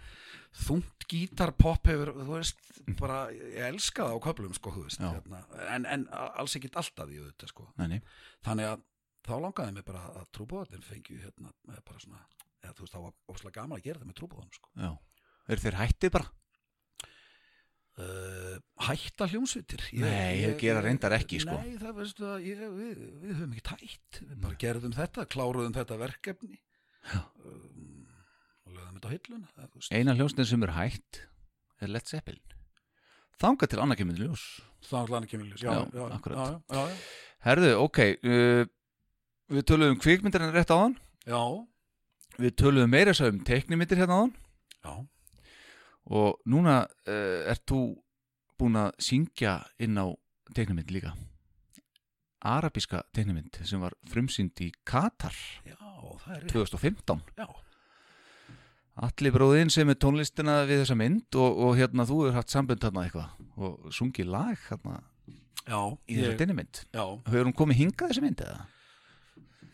þungt gítar, pop hefur, þú veist, bara, ég elska það á köflum, sko, þú veist, hérna, en, en alls ekkit alltaf í þetta, sko, Nei, nei. þannig að þá langaði mig bara að trúbóðin fengju, hérna, með bara svona, eða þú veist, þá var óslega gaman að gera það með trúbóðin, sko. Já. Er þeir hættið bara? Uh, hætta hljómsveitir ég, Nei, þeir gera reyndar ekki, sko. Nei, það veistu að ég, við, við höfum ekki hætt Við bara gerðum þetta, kláruðum þetta verkefni um, og lögðum þetta á hilluna það, þú veist. Eina hljósnir sem er hætt er Led Zeppelin. Þanga til annað kemur ljós. Það var allan ekki miljós Já, já, já, já, Herðu, ok, uh, við töluðum kvikmyndir en rétt áðan. já, Við töluðum meira svo um teiknimyndir hérna áðan. já, Og núna uh, ert þú búin að syngja inn á teiknimynd líka. Arabíska teiknimynd sem var frumsýnd í Katar já, það er rétt 2015. Já, Alli bróðinn sem er tónlistina við þessa mynd og, og hérna þú hefur haft sambund hérna eitthvað og sungið lag hérna já, í þessa teiknimynd. já Hefur hún komið hingað þessi mynd eða?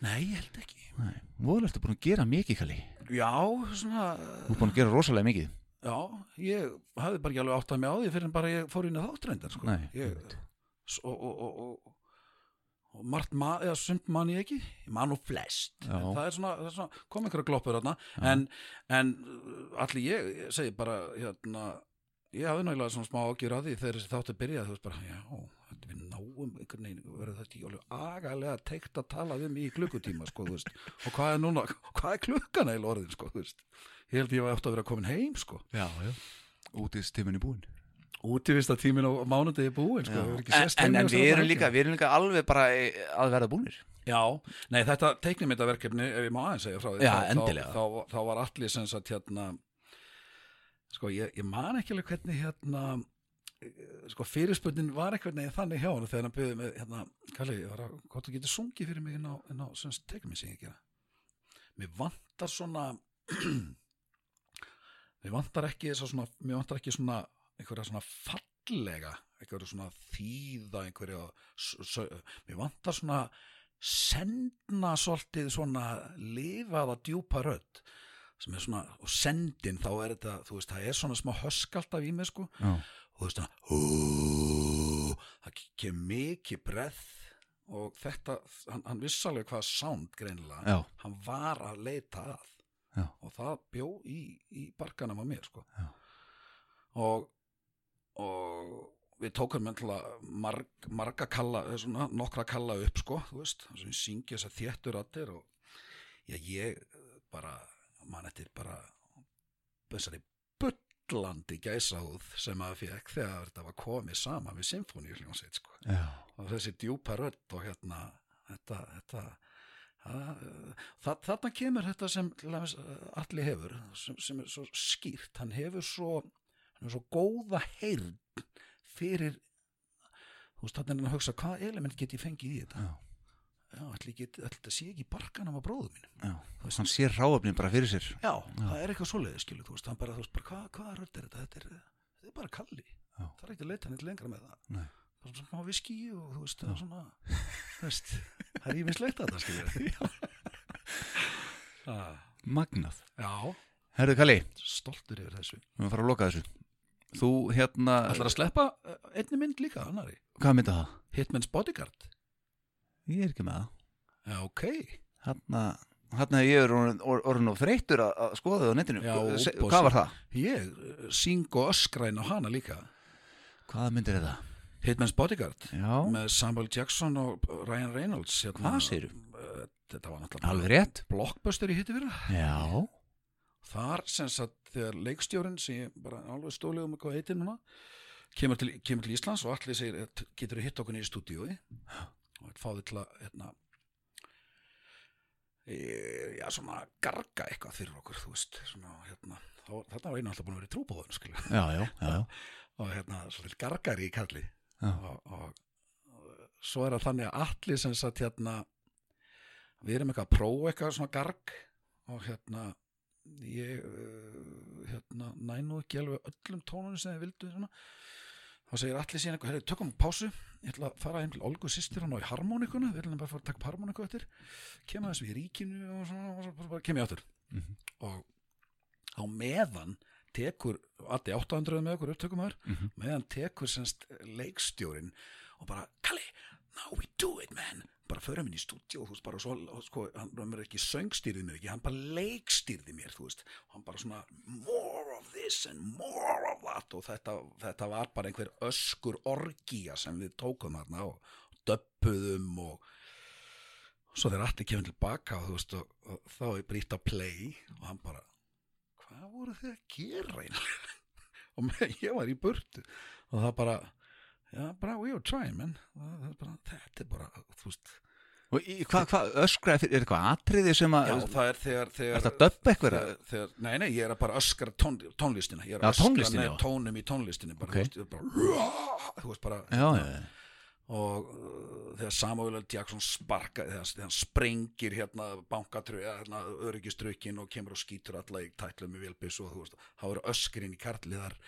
Nei, ég held ekki. Nei, voru ertu búin að gera mikið kalli. Já, svona Þú er búin að gera rosalega mikið. Já, ég hafði bara ekki alveg átt að mig á því fyrir en bara ég fór inn í þáttrændar sko. Nei, ég, og, og, og, og, og margt ma eða sumt man ég ekki. Ég man nú flest. Það er svona, það er svona kom einhverja gloppur þarna. En, en allir ég, ég segi bara hérna, ég hafði náttúrulega svona smá ágjur að því þegar þessi þáttu byrjaði þú veist bara, já, við náum einhvern veginn, verður þetta ekki alveg agalega teikt að tala um í klukkutíma sko, þú veist, og hvað er núna hvað er klukkan eða orðin, sko, þú veist? Ég held ég var eftir að vera komin heim, sko. Já, já. Útist tíminni búin útivista tímin á mánudegi búin, sko, En, sést en, en við erum líka Við erum líka alveg bara eh, að verða búnir. Já, nei þetta teiknimyndaverkefni ef ég má aðeins segja frá því Já, þá, endilega. þá, þá, þá var allir sem sagt hérna sko ég, ég man ekki alveg hvernig hérna sko fyrirspurnin var eitthvað neginn þannig hjá hann þegar hann byrði með hérna, Kalli, hvað þú getur sungið fyrir mig inn á, á ég gera mér vantar svona <clears throat> mér vantar ekki svona, mér vantar ekki svona einhverja svona fallega einhverja svona þýða einhverja, s- s- mér vantar svona sendna svolítið svona lifaða djúpa rödd sem er svona, og sendin þá er þetta, þú veist, það er svona smá hösk alltaf í mig sko, Já, og þú veist hú, það kemur mikið breð og þetta, hann, hann viss alveg hvað sound greinilega, já, hann var að leita að. Já. og það bjó í, í barkanum á mér sko. Og og við tókum marg, marga kalla, eh, svona, nokkra kalla upp sko, þú veist, þess að við syngi þessar þéttur allir og já, ég bara, mann eftir bara þessari bullandi gæsahúð sem maður fekk þegar þetta var komið saman við symfóníuhljónsveit sko. Og þessi djúpa rödd og hérna þetta, þetta þarna kemur þetta sem eh, Atli hefur sem, sem er svo skýrt, hann hefur svo hann hefur svo góða heyrn fyrir þú veist, þannig er hann að hugsa hvað element get ég fengið í þetta? Já. Já ætli, get, ætli þetta sé ekki í barkanum á bróðum mínum. Já, hann sér ráöfnin bara fyrir sér. Já, það er eitthvað svoleiðis skilu, þú veist, hann bara, þú veist, hvað, hvað rödd er þetta? Þetta er, þetta er bara kalli. Já. það er ekki að leita eitthvað lengra með það. Nei. það er svona smá viski og þú veist, svona veist, það er ímislegt að það skilja <laughs> já. Magnað. Já, Herðu Kalli, stoltur yfir þessu. Við erum að fara að loka þessu. Þú hérna, ætlar að sleppa eh, einni mynd líka, annari hvað mynda það? Hitman's Bodyguard Ég er ekki með það. Já, ok, Hérna, hérna ég er orðin, or- orðin og þreytur að, að skoða það á netinu. Já, Se- Hvað var það? ég eh, syng og öskræn á hana líka. Hvaða myndir er það? Hitman's Bodyguard Já, með Samuel Jackson og Ryan Reynolds hérna, Hvað segirðu? Eh, þetta var náttúrulega alveg rétt. blockbuster í hitti fyrir Já, þar sem sagt þegar leikstjórin sem ég bara alveg stólið um hvað heitir núna kemur til, kemur til Íslands og allir segir "Eh, getur þú hitt okkur í stúdíói og fáði til að hérna, já svona garga eitthvað fyrir okkur þú veist svona, hérna, þá, þetta var einu alltaf búin að vera í trúbóðun skilja já, já, já, já. <laughs> og hérna svolítið gargari í kalli og, og, og svo er það þannig að allir sem sagt hérna við erum eitthvað að prófa eitthvað svona garg og hérna ég uh, hérna næ nú ekki alveg öllum tónunum sem þið vildu svona. Þá segir allir síðan eitthvað, tökum pásu. Ég ætla að fara heim til Olgu sýstir hann á í harmonikuna við ætlum bara að fara að taka harmoniku eftir. Kemur þess við í ríkinu og svona og svo bara kem ég áttur Mhm. og á meðan tekur allir 800 með okkur upptökumar Mhm. meðan tekur semst leikstjórin og bara, Kalli, now we do it man bara förum inn í stúdíu og þú veist bara svo, sko, hann er ekki söngstýrði mér ekki, hann bara leikstýrði mér þú veist, hann bara svona more of this and more of that. Og þetta, þetta var bara einhver öskur orgía sem við tókum þarna og döppuðum og svo þegar allir kemur tilbaka og þú veist, og, og þá er brýtt að play og hann bara hvað voru þið að gera einlega <laughs> og ég var í burtu. Og það bara já, Og það er bara, þetta er bara, þú veist hvað, öskraði fyrir, er eitthvað atriði sem að já, það er þegar, þegar Er þetta döbb eitthvað? nei, nei, ég er að bara öskra tón, tónlistina ég er Já, að öskra tónlistinni, með já. tónum í tónlistinni bara, Ok. þú veist, ég bara, þú veist bara Já, já, já. og uh, þegar Samuel L. Jackson sparka þegar, þegar hann sprengir hérna bankatröð, hérna, öryggiströkin og kemur og skýtur alla í tætlum í vilbis og þú veist, þá eru öskrin í karli þar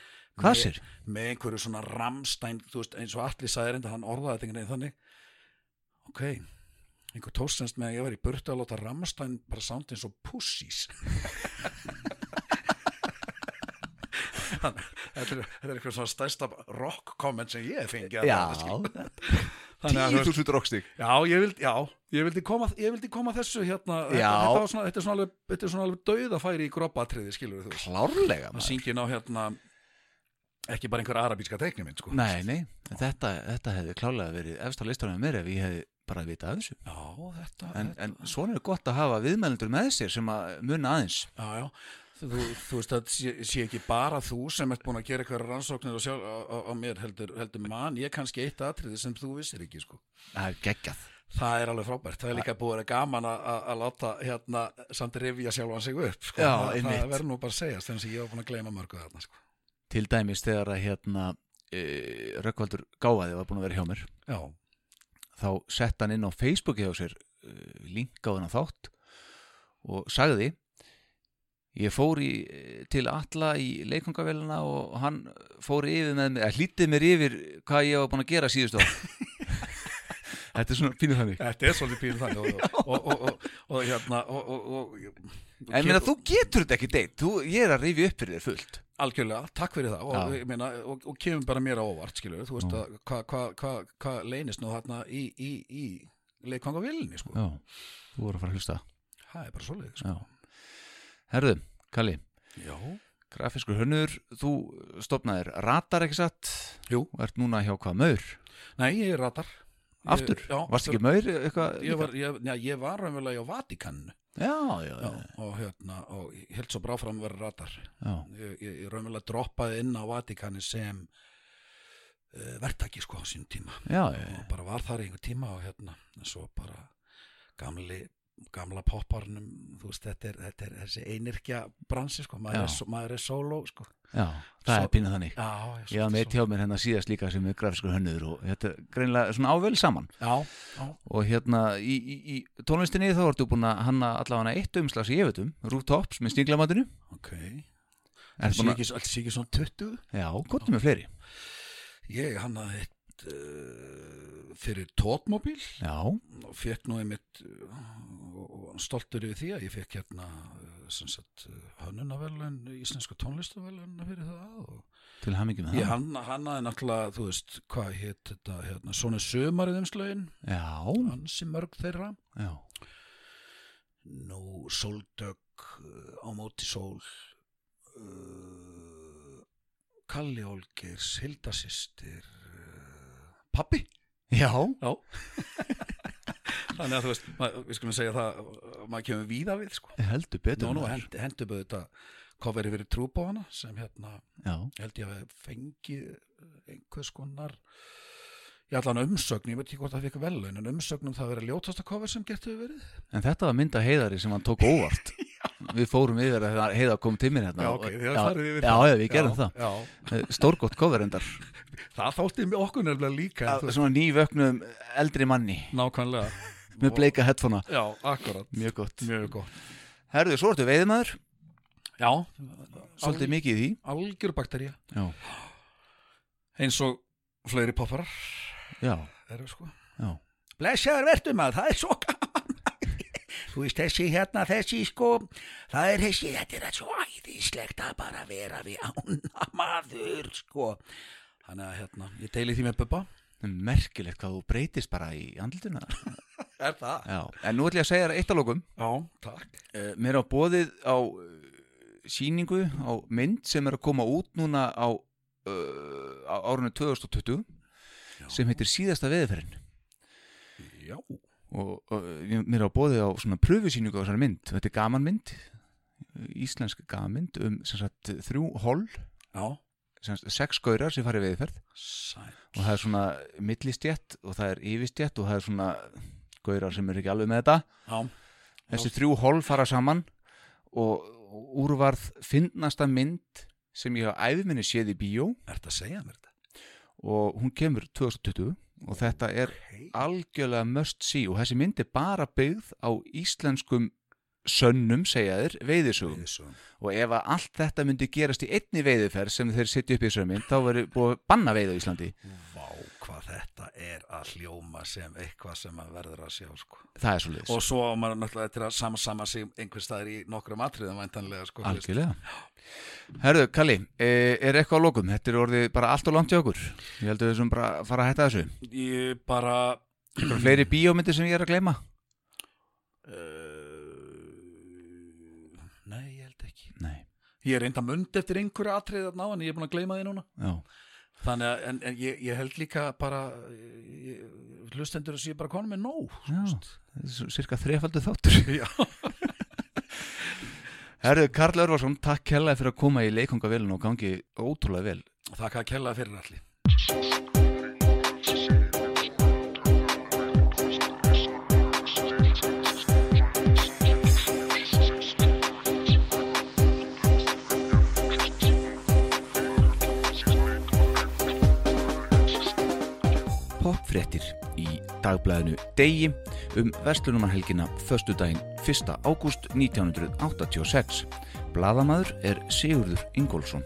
Hvað með- sér? með einhverju svona ramstæn þú veist, eins og allir sagði reynda, hann orðaði þetta einhvern veginn þannig ok, einhver tóstens með að ég var í burtu að láta ramstæn bara sound eins og Þannig, <laughs> þetta er, þetta er eitthvað svona stærsta rock comment sem ég hef fengið Já, <laughs> Þannig að, þú veist, 10.000 rockstík Já, ég vildi, já, ég vildi koma, ég vildi koma þessu hérna, þetta, þetta, var svona, þetta er svona alveg, þetta er svona alveg dauðafæri í groppatriði, skilur þú. Klárlega Það maður. syngir ná hérna, ekki bara einhver arabíska teiknumynd sko. Nei, nei, þetta, þetta hefði klálega verið efst á listanum mér ef ég hefði bara vitað af þessu Já, þetta, en, en svona er gott að hafa viðmælendur með sér sem að munna aðeins Já, já Þú, þú veist að sé, sé ekki bara þú sem ert búin að gera eitthvað rannsóknir og sjálf á, á, á mér heldur, heldur mann, ég kannski eitt atriði sem þú vissir ekki sko. Það er geggjað Það er alveg frábært, það er líka búið að vera gaman að, að að láta hérna samt rifja sjálfan sig upp sko. Já, það, það verður nú bara að segja þannig að ég var búin að gleyma mörgu þarna sko. Til dæmis þegar að hérna e, Rökkvaldur Gáfaði var búin að vera hjá mér. Já, þá sett hann inn á Facebooki á sér uh, link á þátt og sagði ég fór í, til Alla í leikongavélina og hann fór yfir með mig, að hlítið mér yfir hvað ég var búin að gera síðustu ár. <laughs> Þetta er svona pínuð þannig. Þetta er svolítið pínu þannig og, og, og, og, og hérna og, og, og, En meina, þú getur þetta ekki deitt, þú, ég er að rifja upp fyrir þér fullt Algjörlega, takk fyrir það. Og, meina, og, og kemur bara mér á óvart skilur, þú veist að hvað hva, hva, hva leynist nú þarna í, í, í leikvangavillinni sko. Já, þú voru að fara að hlusta. Það er bara svolítið sko. Já. Herðu, Kalli, Já, grafiskur hönnur þú stopnaðir ratar ekki satt? Jú. og ert núna hjá hvað maur? Nei, ég er ratar Aftur, ég, já, varst ekki maur eitthvað ég var, ég, já, ég var raunverulega á Vatikannu Já, já, já, og hérna, og ég held svo bráfram að vera ratar ég, ég, raunverulega droppaði inn á Vatikannu sem uh, verktaki sko á sínum tíma. Og bara var þar í einhver tíma og hérna, en svo bara gamli gamla popparnum veist, þetta er, þetta er þessi einirkja bransi, sko, maður, Já. er, maður er solo, sko. Já það Svo- er pínuð þannig. Já, Ég var með hjá mér hérna síðast líka sem er grafiskur hönnur og þetta er greinlega svona ável saman. Já, já, og hérna í, í, í tónlistinni þá ertu búin að hanna allavega eitt umslags í ég veit um, Rooftops með stinglamatinu ok. Þetta sé ekki, ekki svona 20 já, gott með fleiri. Ég hann að eitt uh, fyrir tótmobil og fekk nú einmitt uh, og, stoltur yfir því að ég fekk hérna uh, uh, hönnunavelun íslenska tónlistavelun fyrir það og til hamingi með það. hann, hannaði náttúrulega þú veist, hvað hétt þetta hérna, svona sömarið umslögin Já, ansi mörg þeirra. Já, nú sóldögg á móti sól uh, Kalli Olgers Hildasistir uh, Pappi já, Já. <laughs> Þannig að þú veist, mað, við skulum segja það maður kemur víða við sko. Heldur betur Nú, nú, hend, hendum við þetta coveri verið trúbóðana sem hérna, Já, held ég að fengi einhvers konar ég allan umsögn, ég veit ekki hvort það fikk velun en umsögn um það að vera ljótasta cover sem gert hefur verið. En þetta var mynda heiðari sem hann tók óvart Við fórum yfir að heiða kom mér hérna Já, ok, þið já, farið yfir Já, það. já, við gerum já, það. Já, Stórgott cover endar <laughs> það þótti með okkur nefnilega líka veist, Svona nývöknum eldri manni. Nákvæmlega. <laughs> Með bleika headphonea. Já, akkurat. Mjög gott. Mjög gott. Herðu, svo ertu veiðmaður Já, Svolítið mikið í því. algjör bakterja Já, eins og fleiri popparar já, eru sko. Já. Blessaður verður maður, það er svo gaman Þú veist þessi hérna, þessi sko Það er þessi, þetta er svo æðislegt að bara vera við ána maður sko. Þannig að hérna, ég deili því með Bubba. Merkilegt hvað þú breytist bara í andlutuna <laughs> Er það? Já, en nú ætlum ég að segja þér eitt að lókum Já, takk. Uh, Mér er á bóðið á uh, sýningu á mynd sem er að koma út núna á, uh, á árunni 2020 sem heitir síðasta veðurferðin. Já, og, og mér er á bóðið á svona pröfusýningu á þessari mynd. Þetta er gaman mynd. Íslensk gaman mynd um sagt, þrjú hol já, sex gaurar sem farið veðurferð sæl og það er svona millistjett og það er yfirstjett og það er svona gaurar sem eru ekki alveg með þetta. Já, þessi þrjú hol fara saman og, úrvarð fyndnasta mynd sem ég hafa æfiminni séð í bíó. Ertu að segja mér þetta? og hún kemur 2020 og þetta er Hey. algjörlega must see og þessi mynd er bara byggð á íslenskum sönnum, segja þér, veiðisögum Svo. og ef að allt þetta myndi gerast í einni veiðiferð sem þeir setja upp í þessari mynd þá verður búið banna veiða á Íslandi Vá, hvað þetta er að hljóma sem eitthvað sem maður verður að sjá sko. það er svo liðs, Og svo maður náttúrulega eftir að sama sama sig einhver staðar í nokkrum atriðum væntanlega sko, algjörlega Herðu, Kalli, e- er eitthvað á lokum? Þetta er orðið bara allt og langt hjá okkur. Ég held að við sem bara fara að hætta þessu. Ég bara Eitthvað fleiri bíómyndir sem ég er að gleyma? Uh, Nei, ég held ekki. Nei, Ég er reynda mund eftir einhverju atriði þarna á en ég er búin að gleyma því núna. Já, Þannig að, en, en ég, ég held líka bara hlustendur að sé bara konum nóg er svo cirka þrefaldu þáttur. Já. <laughs> Herðu, Karl Örvarsson, takk kærlega fyrir að koma í leikongavélun og gangi ótrúlega vel. Þakka að kella fyrir allir Popfréttir í dagblæðinu Degi um Vestlunumarhelgina föstudaginn 1. ágúst 1986. Blaðamaður er Sigurður Ingólfsson.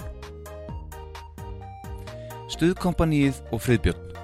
Stuðkompaníið og friðbjörn.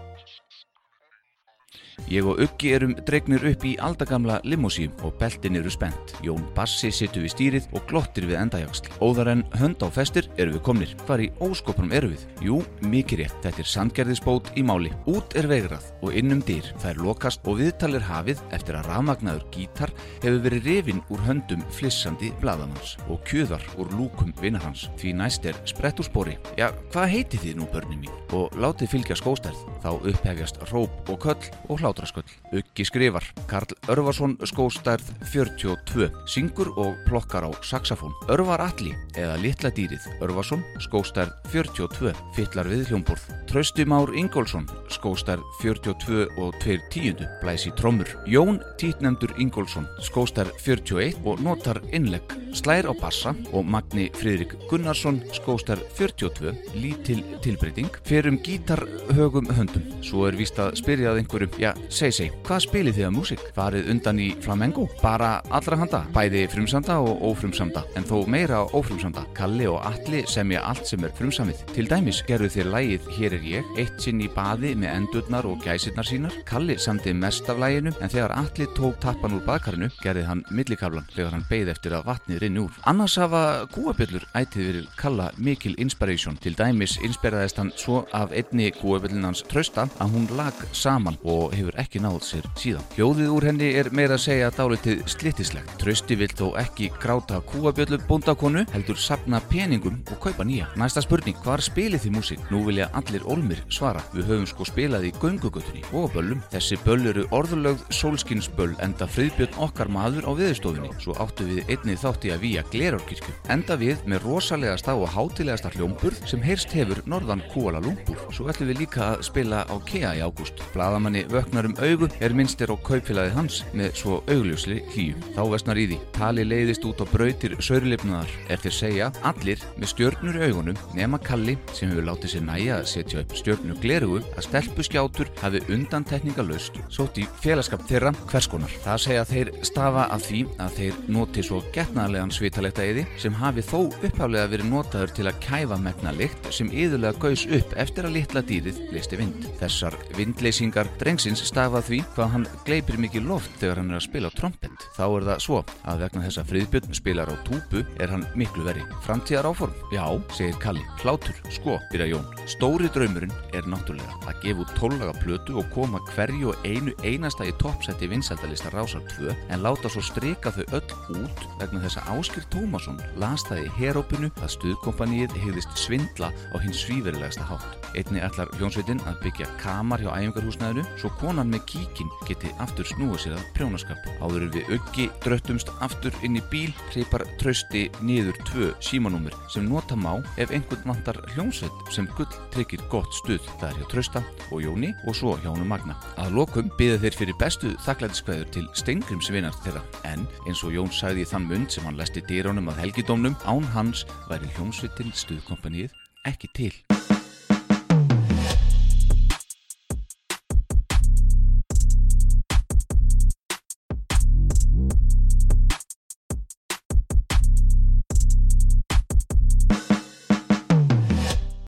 Ég og Uggi erum dregnir upp í aldagamla limósi og beltin eru spennt. Jón Bassi situr við stýrið og glottir við endajaksl. Óðar en hönd á festir eru við komnir. Hvar í óskopunum eru við? Jú, mikið rétt. Þetta er sandgerðisbót í máli. Út er veigrað og innum dyr. Það er lokast og viðtalir hafið eftir að rafmagnaður gítar hefur verið rifin úr höndum flissandi blaðamans og kjöðar úr lúkum vinnar hans. Því næst er sprett úr spori. Já, hvað heiti þið nú börnin mín? Og látið fylgja skóstærð. Þá upphefjast róp og köll og hlátrasköll. Uggi skrifar. Karl Örvarsson skóstærð 42. Syngur og plokkar á saxafón. Örvar Alli eða Litla dýrið. Örvarsson skóstærð 42. Fytlar við hljómborð. Trausti Már Ingólfsson skóstærð 42 og 2 tíundu. Blæsi trommur. Jón Títnemdur Ingólfsson skóstærð 41 og notar innlegg. Slær á bassa og Magni Friðrik Gunnarsson skóstærð 42. Lítil tilbreyting. Ferum gítarhögum höndum. Svo er víst að spyrjað einhverjum, já, seg seg, hvað spilið þið að músík? Farið undan í flamengo? Bara allra handa, bæði frumsamda og ófrumsamda, en þó meira ófrumsamda. Kalli og Alli semja allt sem er frumsamið. Til dæmis gerðu þér lægið Hér er ég, eitt sinn í baði með endurnar og gæsirnar sínar. Kalli samdi mest af læginu, en þegar Alli tók tappan úr baðkarinu, gerði hann millikablan þegar hann beigð eftir að vatnið rinni úr. Annars hafa kúabjöllur ætið verið Kalla mikil inspiration. Til dæmis inspiraðist hann svo af einni kúabjöllunans trösta að hún lag saman og hefur ekki náð sér síðan. Hljóðið úr henni er meira að segja dálitið slittislegt. Trösti vill þó ekki gráta kúabjöllu bóndakonu, heldur sapna peningum og kaupa nýja. Næsta spurning, hvar spilið þið músík? Nú vilja allir olmir svara. Við höfum sko spilað í göngugötunni og böllum. Þessi böll eru orðulögð sólskinsböll enda friðbjörn okkar maður á viðstofinni. Svo áttu við einni þátti að víja glerárkirkju. Enda við með rosalegasta og hátilegasta hljómburð sem heyrst hefur norðan Kuala Lumpur. Svo ætlum við líka að spila á KEA í ágúst. Blaðamanni vöknar um augu er minnstir á kaupfélagi hans með svo augljósli hlýju. Þá vesnar í því. Tali leiðist út á brautir saurlifnaðar er til segja allir með stjörnur í augunum nema Kalli sem hefur látið sér næja að setja upp stjörnu glerugu að stelpu skjátur hafi undantekningalöst sótt í félagskap þeirra hverskonar. Það segja þeir stafa af því að þeir noti svo getnaðlegan svitalekta eði sem hafi þó upphaflega verið notaður til að kæfa megna lykt sem yðurlega gaus upp eftir að litla dýrið listi vind. Þessar vindleysingar drengsins stafa því hvað hann gleipir mikið loft þegar hann er að spila trompet. Þá er það svo að vegna þess að friðbjörn spilar á túpu er hann miklu veri. Framtíðar áform? Já, segir Kalli. Hlátur, sko, byrja Jón. Stóri draumurinn er náttúrulega að gefa út tóllaga plötu og koma hverju og einu einasta í toppsætti vinsaldalista Rásar 2 en láta svo strika þau öll út vegna þess að Áskir Tómasson las það í herópinu að stuðkompaníið hefðist svindla á hins svíferilegasta hátt. Einni ætlar hljónsveitin að byggja kamar hjá æfingarhúsnæðinu svo konan með kíkin geti aftur snúið sér að prjónaskap. Áður við auggi dröttumst aftur inn í bíl hripar trösti niður tvö símanúmur sem nota má ef einhvern vantar hljónsveit sem gull tryggir gott stuð. Það er hjá Trösta og Jóni og svo hjá honum Magna. Að lokum byða þeir fyrir bestu þakklætiskveður til Steingrims vinar þeirra en eins og Jón sagði í þann mund sem hann lesti dýránum að helgidómnum án hans væri hljónsveitin stuðkompanið ekki til.